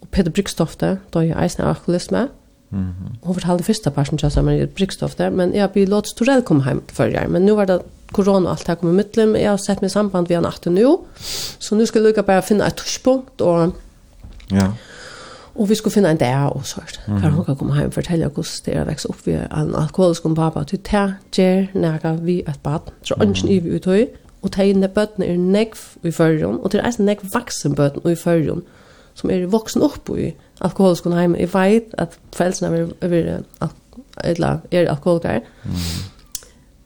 Och Peter Brikstofte dog ju av alkoholism Mm. Hon fortalte första personen till oss att man är ett men jag blir låt Torell kom hem förr men nu var det corona allt här kommer mittlem. Jag har sett mig samband vid en natt nu. Så nu ska jag lycka bara finna ett tuschpunkt och Ja. Och vi skulle finna en där och så här. kan För hon kan komma hem och fortälla hur det är att växa upp vid en alkoholisk och pappa. Du tar, ger, nära vi ett bad. Så mm. i vi ut höj. Och ta in det bötterna är nägg i förrjön. Och det är nägg vaksen bötterna i förrjön. Som är vuxen upp i alkoholisk och hem. Jag vet att föräldrarna är, är, eller är alkoholiker. Mm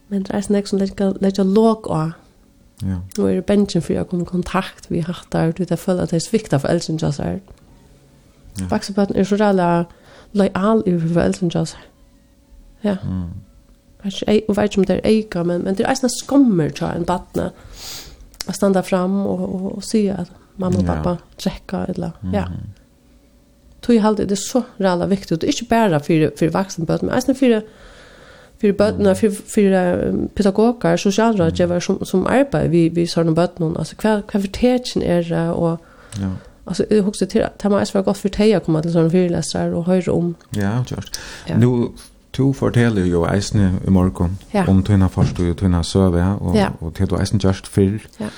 Men det er sånn ikke som legger låg av. Ja. Nå er det bensjen for jeg kom i kontakt vi hatt der, du vet, føler at det er svikta for elsen just her. Ja. Faktisk er så reelle lojal i for elsen just her. Ja. Mm. Jeg vet ikke om det er eika, men, men det er sånn skommer til en badne å standa fram og, og, og si at mamma og pappa trekka, eller, ja. Tog jeg halde, det er så reelle viktig, og det er ikke bare for, for vaksenbøten, men det er sånn for för bötterna för för pedagoger socialrådgivare som som arbetar vi vi såna bötterna alltså kvar kvar för tecken är det och ja Alltså jag husar till att man är gott för teja komma till såna föreläsare och höra om. Ja, just. Ja. Nu du forteller jo eisne i morgon ja. om tøyna forstå og tøyna søve og, ja. og til du eisne gjørst fyrr. Ja.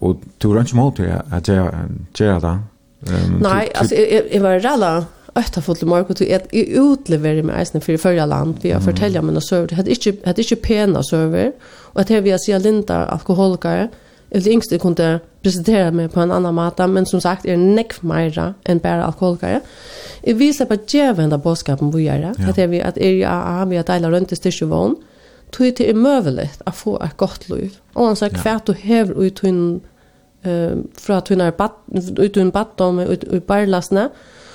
Og du rann ikke mål til at gjøre det. Um, Nei, altså, jeg, jeg var rella ötta fotla mark och i utleverar med nästan för förra land vi har fortälja men server hade inte hade inte pena server och att här vi ser linda alkoholiker Jag det yngste kunde presentera mig på en annan mata, men som sagt är neck nekv mera än bara alkoholiker Jag vill släppa djävenda boskapen vi gör. Ja. Att är att är jag har vi att dela runt i styrsjevån. Tog det är möjligt att få ett gott liv. Och han sa kvärt du häver ut hon eh, från att hon är ut hon baddom ut i barlastna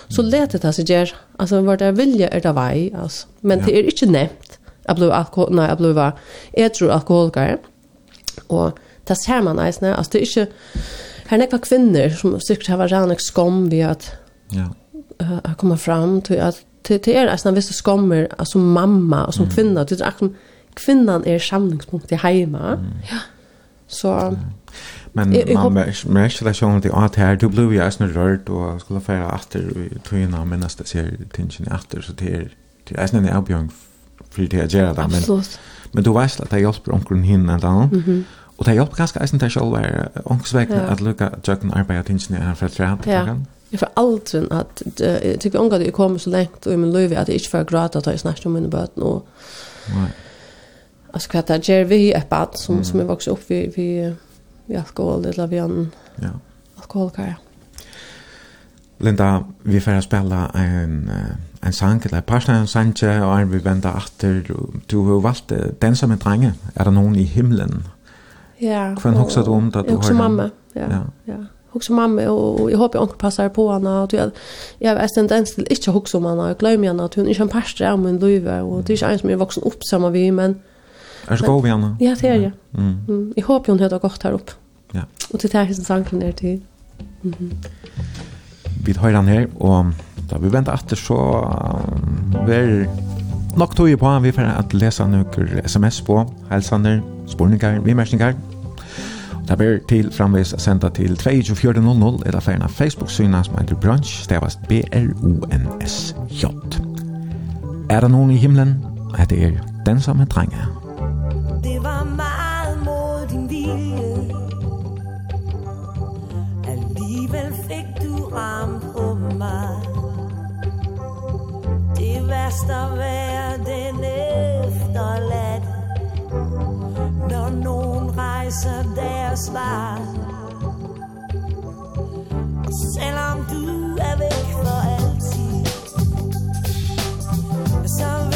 så leter det seg gjør. Altså, vart det er vilje er det vei, altså. Men ja. det er ikke nevnt. Jeg ble alkohol, nei, jeg ble tror alkoholiker. Og det ser man eisne, altså det er ikke, her nekva kvinner som sikkert har vært rannig skom ved at ja. uh, komme fram till att till till er eisne hvis skommer, alltså mamma och som mm. kvinna, det er kvinnan är samlingspunkt i hemma Mm. Ja. Så... Men jeg, jeg, man merker det sånn at jeg at her, du ble jo eisne rørt, og skulle feire atter, og tøyene av minnes det ser tingene atter, så det er, det er eisne en avbjørn for det jeg gjør det, men, men du vet at det hjelper omkring henne eller mm -hmm. og det hjelper ganske eisne til selv, er omkringsvekene ja. at lukka tjøkken arbeid av tingene her for tre ja. Jag får aldrig att, jeg tykker unga at jag kommer så lengt, og i min liv att jag inte får gråta, att jag snakker om mine bøten, og, Nei. Alltså kvart där ger vi ett bad som som är vuxit upp vi vi vi alkohol eller vi en ja. alkoholkar. Linda, vi får spela en, en sang, eller parst en sang, og en vi venter atter. Du har valgt Danser med drenge. Er det noen i himlen? Ja. Hvordan husker du om det? har den? mamma. Ja, ja. ja. Husker mamma, og jeg håber onkel passar på henne. Og jeg, jeg har en tendens til ikke å om henne, og jeg glemmer henne, at hun ikke en parst av min liv, og det er ikke en som er voksen opp sammen vi men... Er så god vi henne? Ja, det er jeg. Mm. Mm. Jeg håper hun hører godt her upp. Ja. Og til det her som sangen er til. Vi tar den her, og da vi venter etter så um, ver nok tog på han vi får at lese noen sms på, helsaner, spurningar, vimerkningar. Det blir til framvis senda til 32400 eller ferien av Facebook-synet som heter Brunch, stavast B-R-O-N-S-J. Er det noen i himmelen? Det er den samme trenger. fram mig Det værste vær den efterlad Når nogen rejser deres vej Og selvom du er væk for altid Så vil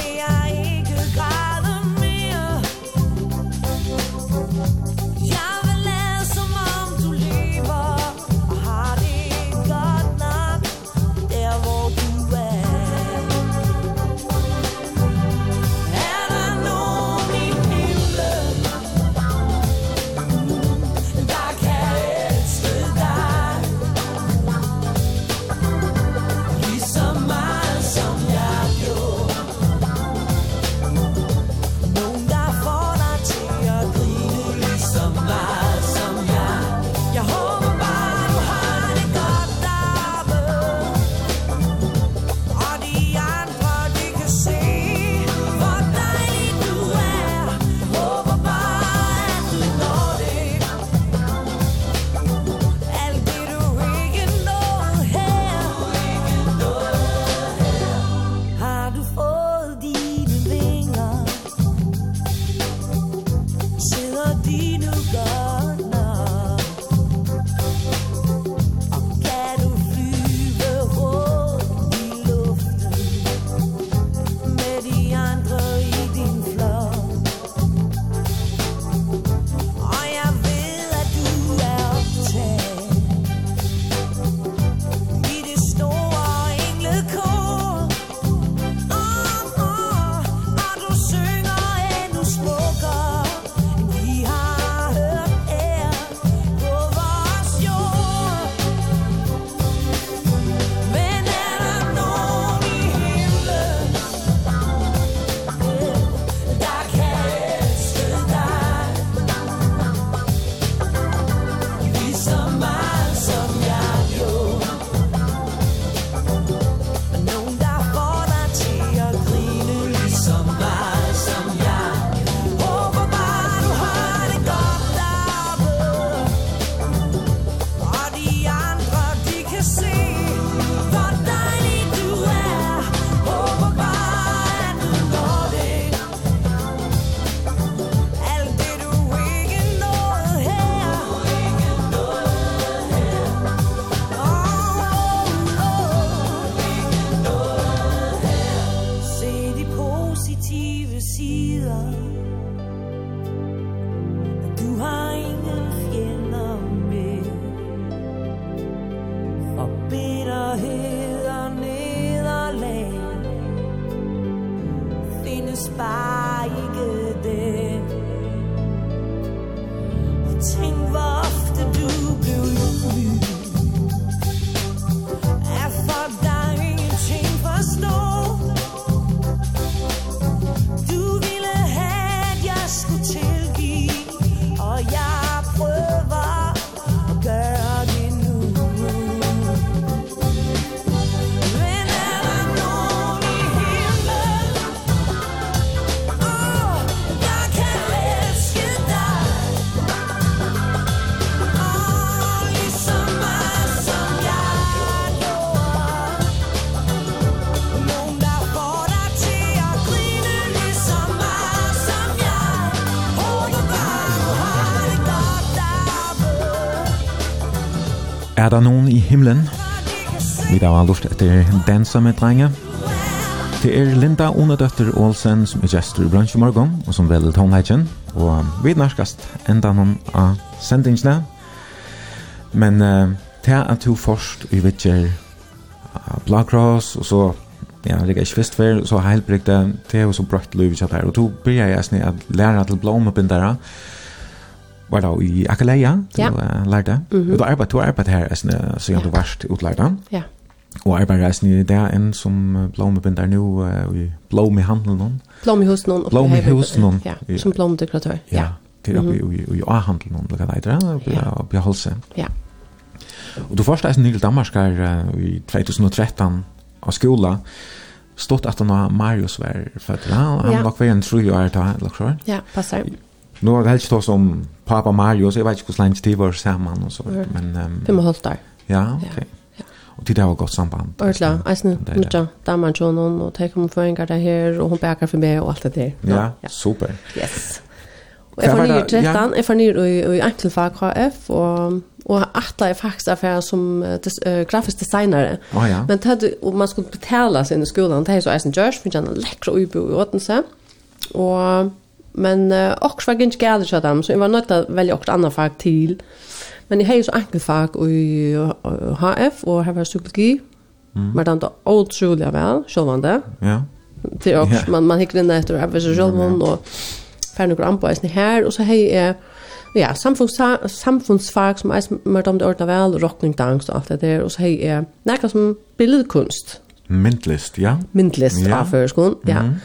Er det noen i himlen? Vi da var lurt etter Dansa med drenge. Det er Linda Onedøtter Olsen som er gestor i bransje morgen, og som velger tonleggen. Og vi norskast enda noen av sendingsene. Men uh, til er at du først i vidtjer uh, Blackross, og så ja, det er ikke visst før, så heilbrygte, det er jo så brøtt liv kjatt her. Og du blir jeg snitt at lære til blomebindere, og var då i Akaleia, du ja. uh, lærte. Mm -hmm. Og du arbeidde, du arbeidde her, sånn, så jeg du varst utlærte. Ja. Og arbeidde reisen i det enn som blommebinder nå, uh, i blommehandel noen. Blommehus noen. Blommehus noen. Ja, som blomdekoratør. Ja. ja. Det er oppe i i A-handel noen, eller hva det heter, oppe i Holse. Ja. Og du først reisen til Danmark her i 2013 av skola, stått at han var Marius var født, han var nok ved en tru år, eller hva det Ja, passar. Nu har jag helst oss om pappa Mario, så jag vet inte hur länge tid var samman och så. Men, um, Fem och halvt år. Ja, okej. Okay. Ja. Och det där var gott samband. Ordla, alltså nu då damer John och ta kommer för en gång där här och hon bakar för mig och allt det där. Ja, ja. super. Yes. Och jag får ner 13, jag får ner i, i enkelfag KF och och attla är faktiskt affär som des, uh, grafisk designare. Oh, ja. Men det och man skulle betala sig i skolan, det är så Eisenjörg för en läcker ubo i Åtense. Och Men uh, också var inte gärna så dem, så jag var nöjd att välja också andra fag till. Men jag har ju så enkelt fag i HF och här var psykologi. Mm. Men det var otroligt väl, självande. Ja. Det är också, yeah. man, man hickade in efter det här för sig själv och färdig några anpåsning här. Och så har jag ja, samfunns, samfunnsfag som är mer om det ordnar väl, rockning, dans och allt det där. Och så har jag näka som bildkunst. Myndlist, ja. Myndlist, ja. av förskolan, ja. Mm.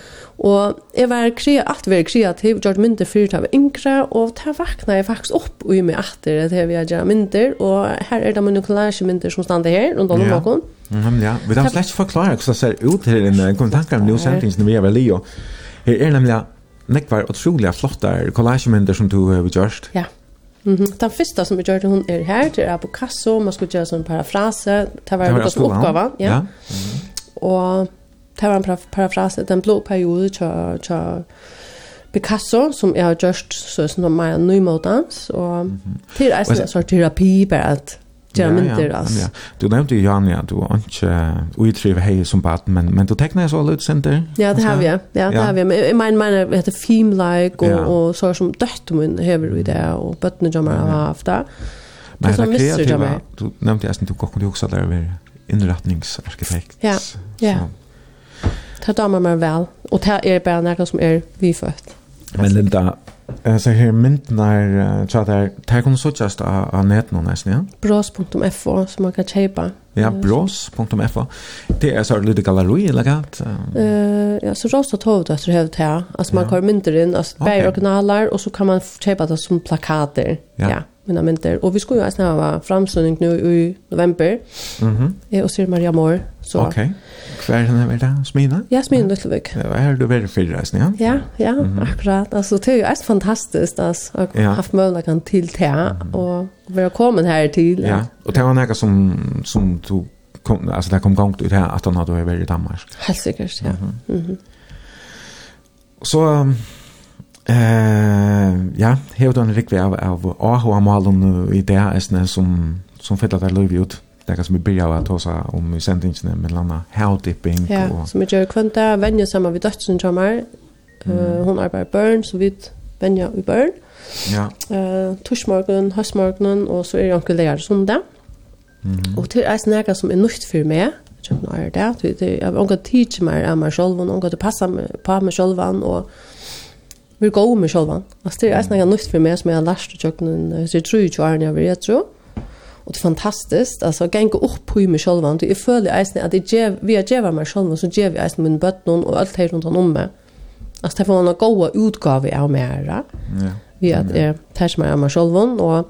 Og jeg var kreativ, alt var kreativ, gjort mynder fyrir til yngre, og det vakna jeg faktisk opp i meg etter at jeg vil gjøre mynder, og her er det mine collage myndir som stande her, rundt om noen. Ja, ja. Vi har slett forklare hvordan det ser ut her inne, en kom tanker om newsendingen vi er vel i, og her er nemlig nekvar utrolig flotte collage som du har gjort. Ja. Mm. Den første som vi gjør hun er her, det er Picasso, man skulle gjøre sånn parafrase, det var, det var som oppgave. Ja. ja. Og det var en parafrase, den blå periode til, til Picasso, som jeg har gjort så sånn om meg ny modans, og til eisen en sorts terapi, bare at Ja, ja, ja. Du nevnte jo, Jan, ja, du har ikke uitrive hei som baden, men, men du tekner så litt sinter? Ja, det har vi, ja, ja. det har vi. Men jeg mener, mener, det heter filmleik, og, ja. og så som døtt min hever i det, og bøttene som jeg har haft det. Men det er kreativa, du nevnte jeg, du kan jo også lære å være innretningsarkitekt. Ja, ja. Så det damer meg vel, og det er bare noe som er vi født. Men Linda, jeg ser her mynden her, tja, det er kun såkjast av neten nesten, ja? Brås.fo, som man kan kjøpe. Ja, brås.fo. Det er så litt galleri, eller hva? Ja, så råst og tog det etter høyt her. Altså, man kan mynder inn, altså, bare originaler, og så kan man kjøpe det som plakater. Ja mina mynter. Och vi ska ju ha snäva framståndning nu i november. Mhm. Mm och Sir Maria Mor så. Okej. Okay. Kvar henne med där Smina? Ja, Smina lite Ja, vad är du väldigt för resten, ja? Ja, ja, mm -hmm. akkurat. Alltså det är ju är fantastiskt att ha ja. haft möjlighet kan till te och vara kommen här till. Ja, och det var några som som du kom alltså där kom gång ut här att han hade varit i Danmark. Helt säkert, ja. Mhm. Mm -hmm. Så Eh, ja, hevur ein rikvi av av áhuga málum í dag æsna som som fella der lívi ut. Det kan som vi börjar å ta seg om i sändningarna med landa how dipping ja, och som vi gjør kvanta vänja samman vid dödsen tjommar. Mm. Uh, hon arbetar børn, så vi vänja i børn. Ja. Uh, Torsmorgen, höstmorgonen og så er det onkel där söndag. Mm. Og til er snäga som är nytt meg, mig. Jag er det är det. Jag har onkel teach meg av meg selv, og onkel att passa på meg selv, og vi går med själva. Altså, det er nästan jag nytt for meg som jeg har lärt och jag så tror ju att jeg vil så. Og det er fantastisk, altså, jag går upp på meg selv, og jeg føler eisne at jeg, ger vi har gjevet meg selv, så gjev jeg eisne min bötten och allt här runt om meg. Altså, det får en goda utgave av meg her, Ja. Vi att är tar som av meg selv, og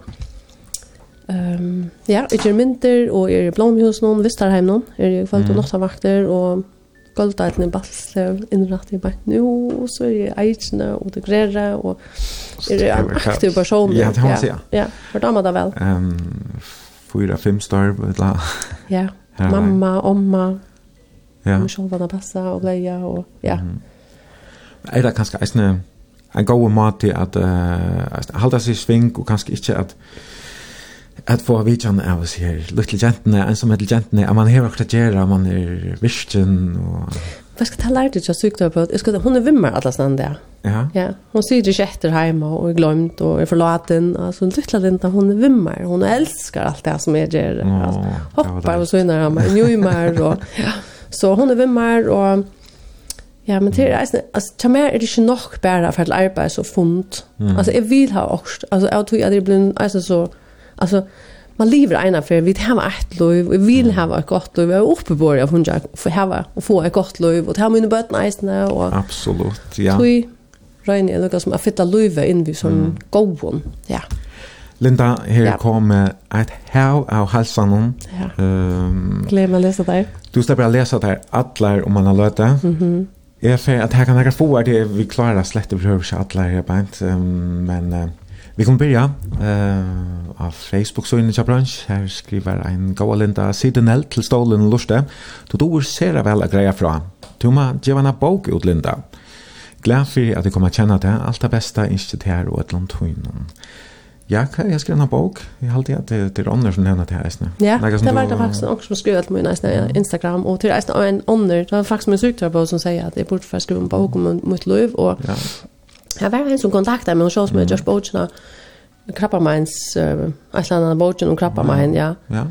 um, ja, jeg gjør mynter og jeg er i blomhus någon vistar hem någon. Är det kvalt och nattvakter og goldaten i Balslev innrett i bare nå, og så er jeg eisene og det grere, og er jeg en aktiv person. Ja, det kan man si, ja. Ja, for da må det vel. Um, fyra, fem starv, et eller annet. Ja, mamma, omma, ja. om sjolvene passa og bleia, og ja. Mm. Er det kanskje eisene en god måte at uh, halda seg sving, og kanskje ikke at at få vidjan av oss her, lytle jentene, ensomhet jentene, at man hever akkurat gjøre, man er virkjen og... Hva skal ta lære deg til å sykne på? Jeg skal, hun er vimmer alle stedet der. Ja. ja. Hun sier ikke etter hjemme, og er glemt, og er forlaten. Altså, hun lytter litt, hun er vimmer. Hun elsker alt det som jeg gjør. Altså, hopper og søgner hjemme, njøymer, og... Ja. Så hun er vimmer, og... Ja, men det er eisen, altså, til meg er det ikke nok bare for et arbeid så funnet. Mm. Altså, jeg vil ha også, altså, jeg tror at det blir eisen så... Alltså man lever ena för vi har ett liv vi vill ha ett gott liv och uppe på det hon jag för ha och få ett gott liv och ta mina nice isna och Absolut, ja. Tui Ryan är något som att fitta löva in vi som mm. gåvon. Ja. Linda, her ja. kom et hav av halsanen. Ja. Um, Gleder meg å lese der. Du slipper å lese det atler om man har løte. Mm -hmm. Jeg fer at her kan jeg få at vi klarer slett å prøve ikke atler her beint, um, men... Uh, Vi kommer börja uh, av Facebook så inne i bransch. Här skriver en gåa linda sidenell till stålen och luste. Då då är sera väl att greja fra. Tuma, ge en bok ut linda. Glad för att du kommer känna det. Allt det bästa inte det här och ett långt hunn. Ja, jag skrev en bok. Jag har alltid att det är ånder som nämnde det här. Ja, det var det faktiskt också som skrev allt mina Instagram. Och till det är en ånder. det var faktiskt min sjukdörbok som säger att jag borde få skriva en bok om mitt liv. Och ja Jeg var en som kontaktet meg, og så som jeg gjørs bøtjene, Krappameins, uh, et eller annet bøtjen om Krappamein, ja. Ja,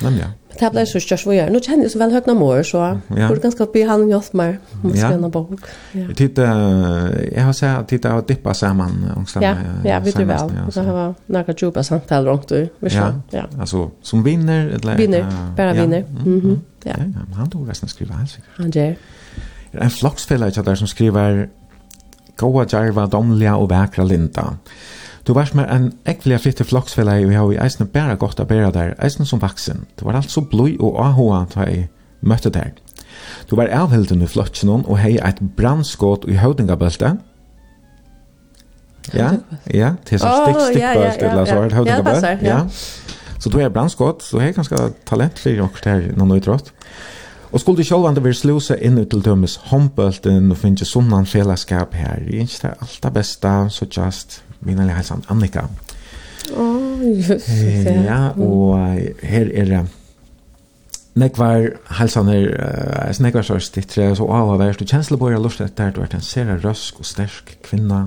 nemlig, ja. Det ble så kjørs vi gjør. Nå kjenner jeg så vel høyna mor, så jeg burde ganske be han hjelp meg om å skrive en bok. Ja. Jeg har sett at det har dippet sammen. Ja, ja, vet du vel. Det har vært noen samtaler rundt du. Ja, altså som vinner? Eller, vinner, bare vinner. Ja, han tog resten å skrive helt sikkert. Han gjør. Det er en floksfelle ikke der som skriver Gåa djarva, domliga og vekra linda. Du varst med en ekvelig fitte floksfellag, og jeg har i eisne bæra godt å bæra der, eisne som vaksen. Du var altså blod og ahoa da jeg møtte der. Du var avhilden i flotsen og hei et brandskåt i høvdingabølte. Ja, ja, til som stikk, stikkbølte, eller så er det høvdingabølte. Ja, ja. Så du er brandskåt, så hei ganske talent for dere der noen utrått. Og skulle du sjølvande vil sluse inn ut til dømes håndbølten og finne sunnan fellesskap her. Jeg er ikke det alt det beste, så just min eller helsan Annika. Åh, oh, just det. Ja, og her er det nekvar halsaner uh, nekvar så stittre så av og verst du kjensle på jeg lust etter du er en sere røsk og sterk kvinna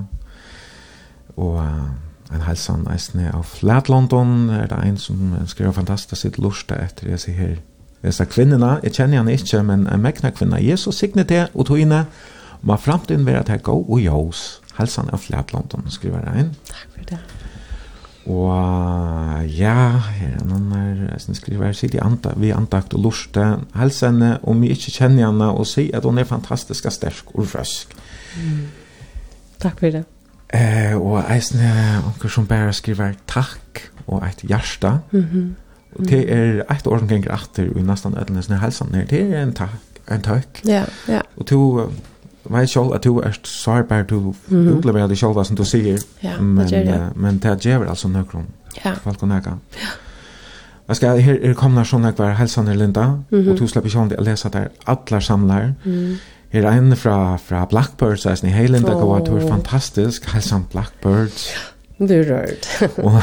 og uh, en halsan eisne av Flat London er det en som skriver fantastisk sitt lust etter jeg sier her dessa kvinnorna, jag känner henne ikke, men en mekna kvinna, Jesus signet och tog inne, ma framtiden vera at gå og jås. Halsan av Flatlanden, skriver jeg inn. Takk for det. Og ja, her er noen her, jeg skriver her, sier anta, vi antakt og lorste, helse henne, om vi ikke kjenner henne, og sier at hun er fantastisk sterk og røsk. Mm. Takk for det. Eh, og jeg snakker som bare skriver takk og et hjerte. Mm. Og det er ett år som ganger atter i nesten ødlene sin helsen her. Det er en takk. En takk. Ja, ja. Og to vet selv at du er sårbar, du mm -hmm. utleverer deg selv som du sier. Ja, men, det gjør Men det gjør altså nøkron. Ja. Folk og nøkron. Ja. Jag ska här är komna sånne hver kvar hälsan Linda mm -hmm. och tusen personer å lese der atler samlar. Mm. Här är en fra, fra Blackbirds jeg sier, hei Linda går vart hur fantastisk hälsan Blackbirds. Du er rørt. og,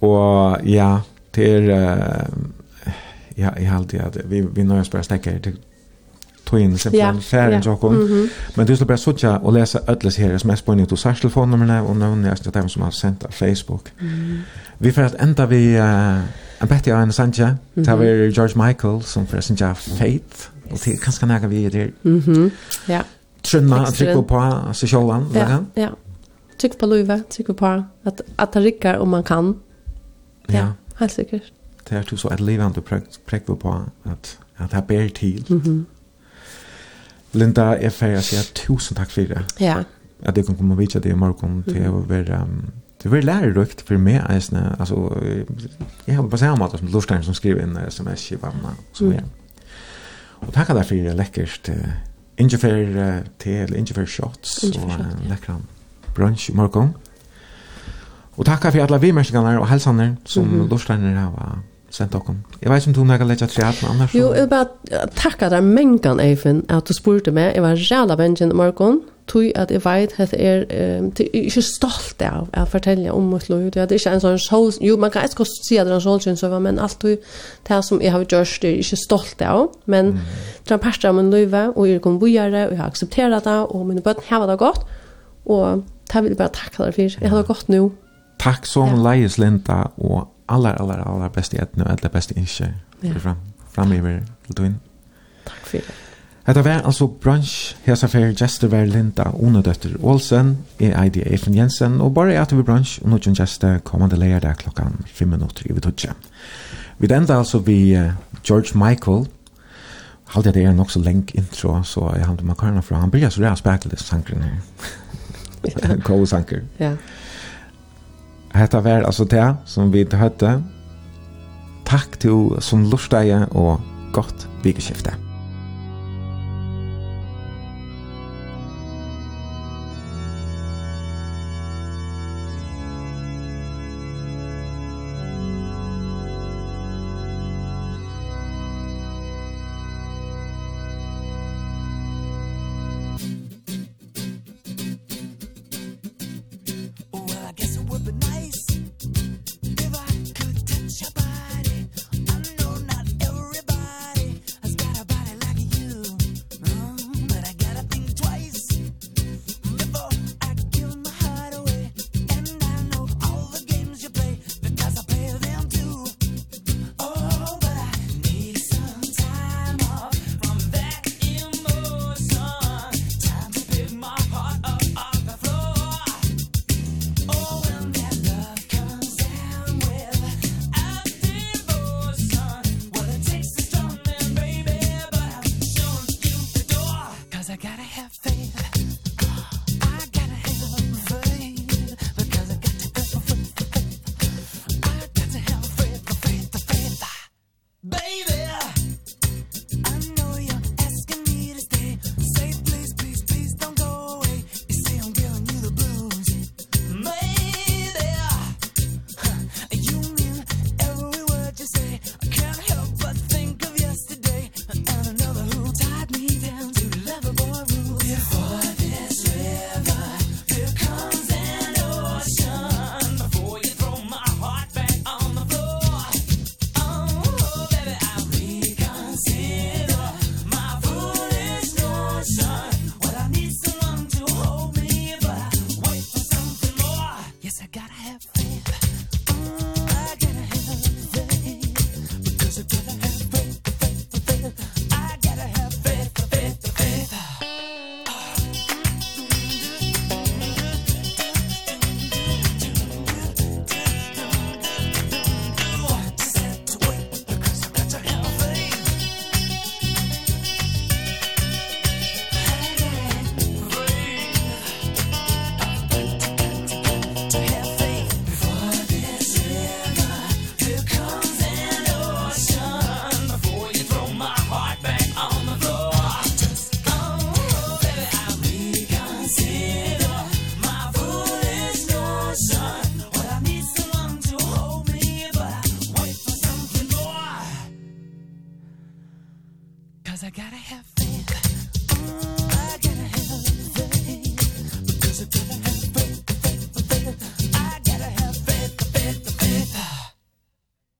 og, ja, er uh, ja jeg har alltid at vi vi när bare stekker til till twin simpelthen färgen så kom men det skulle bara söka och läsa alla här sms på nytt och särskilt telefonnumren och någon nästa dem som har sendt av Facebook. Vi får at enda vi uh, en bättre än Sancha där vi George Michael som förresten jag Faith og det er kanske nära vi er där mhm. Ja. Trunna, trycka på sig själva. Ja, ja. Tryck på Luva, tryck på att, att det rycker om man kan. Ja. ja. Helt sikkert. Det er så et liv han du prekker på at, at jeg ber til. Mm -hmm. Linda, jeg får si tusen takk for det. Ja. At jeg kan komme og vite det i morgen til å være... Um, det var lærerikt for meg, eisne. Altså, jeg har på samme måte som Lorstein som skriver inn sms i vannet, og så videre. Og takk deg for det lekkert. Ingefær te, eller ingefær shots, og lekkert brunch i morgen. Og takk for alle vimerskene og helsene som mm -hmm. Lorsteiner har sendt dere. Jeg vet ikke om du nægge leggja tre hatten annars. Jo, jeg vil bare takke deg mengan, Eifen, at du spurte meg. Jeg var ræla vengen i morgen, tog at jeg vet at jeg er um, er ikke stolt av å fortelle om mitt liv. Det er ikke en sånn sol... Jo, man kan ikke si at det er en solsynssøver, men alt det som jeg har gjort det er ikke stolt av. Men det er en parter av min liv, og jeg kom bojere, og jeg har akseptert det, og mine bøtten har det godt. Og det vil jeg bare takke deg for. Jeg har det godt nå. Takk som ja. leies Linda, og aller, aller, aller beste i etne, og aller beste innskje, ja. fram, framiver til inn. Takk for det. Hetta var altså brunch hesa fer gestur var Linda Ona døttur Olsen, er ID Eifen Jensen og bare at vi brunch og nokon gestur kommande leiar der klokkan fem minutter i vidutje. Vi enda altså vi George Michael halde det er nok så lenk intro, så jeg har makarna fra. Han blir så rea bakless sankren her. Kål sanker. Ja. Hetta var altså det som vi høytte. Takk til som lortsteie og godt vikeskiftet.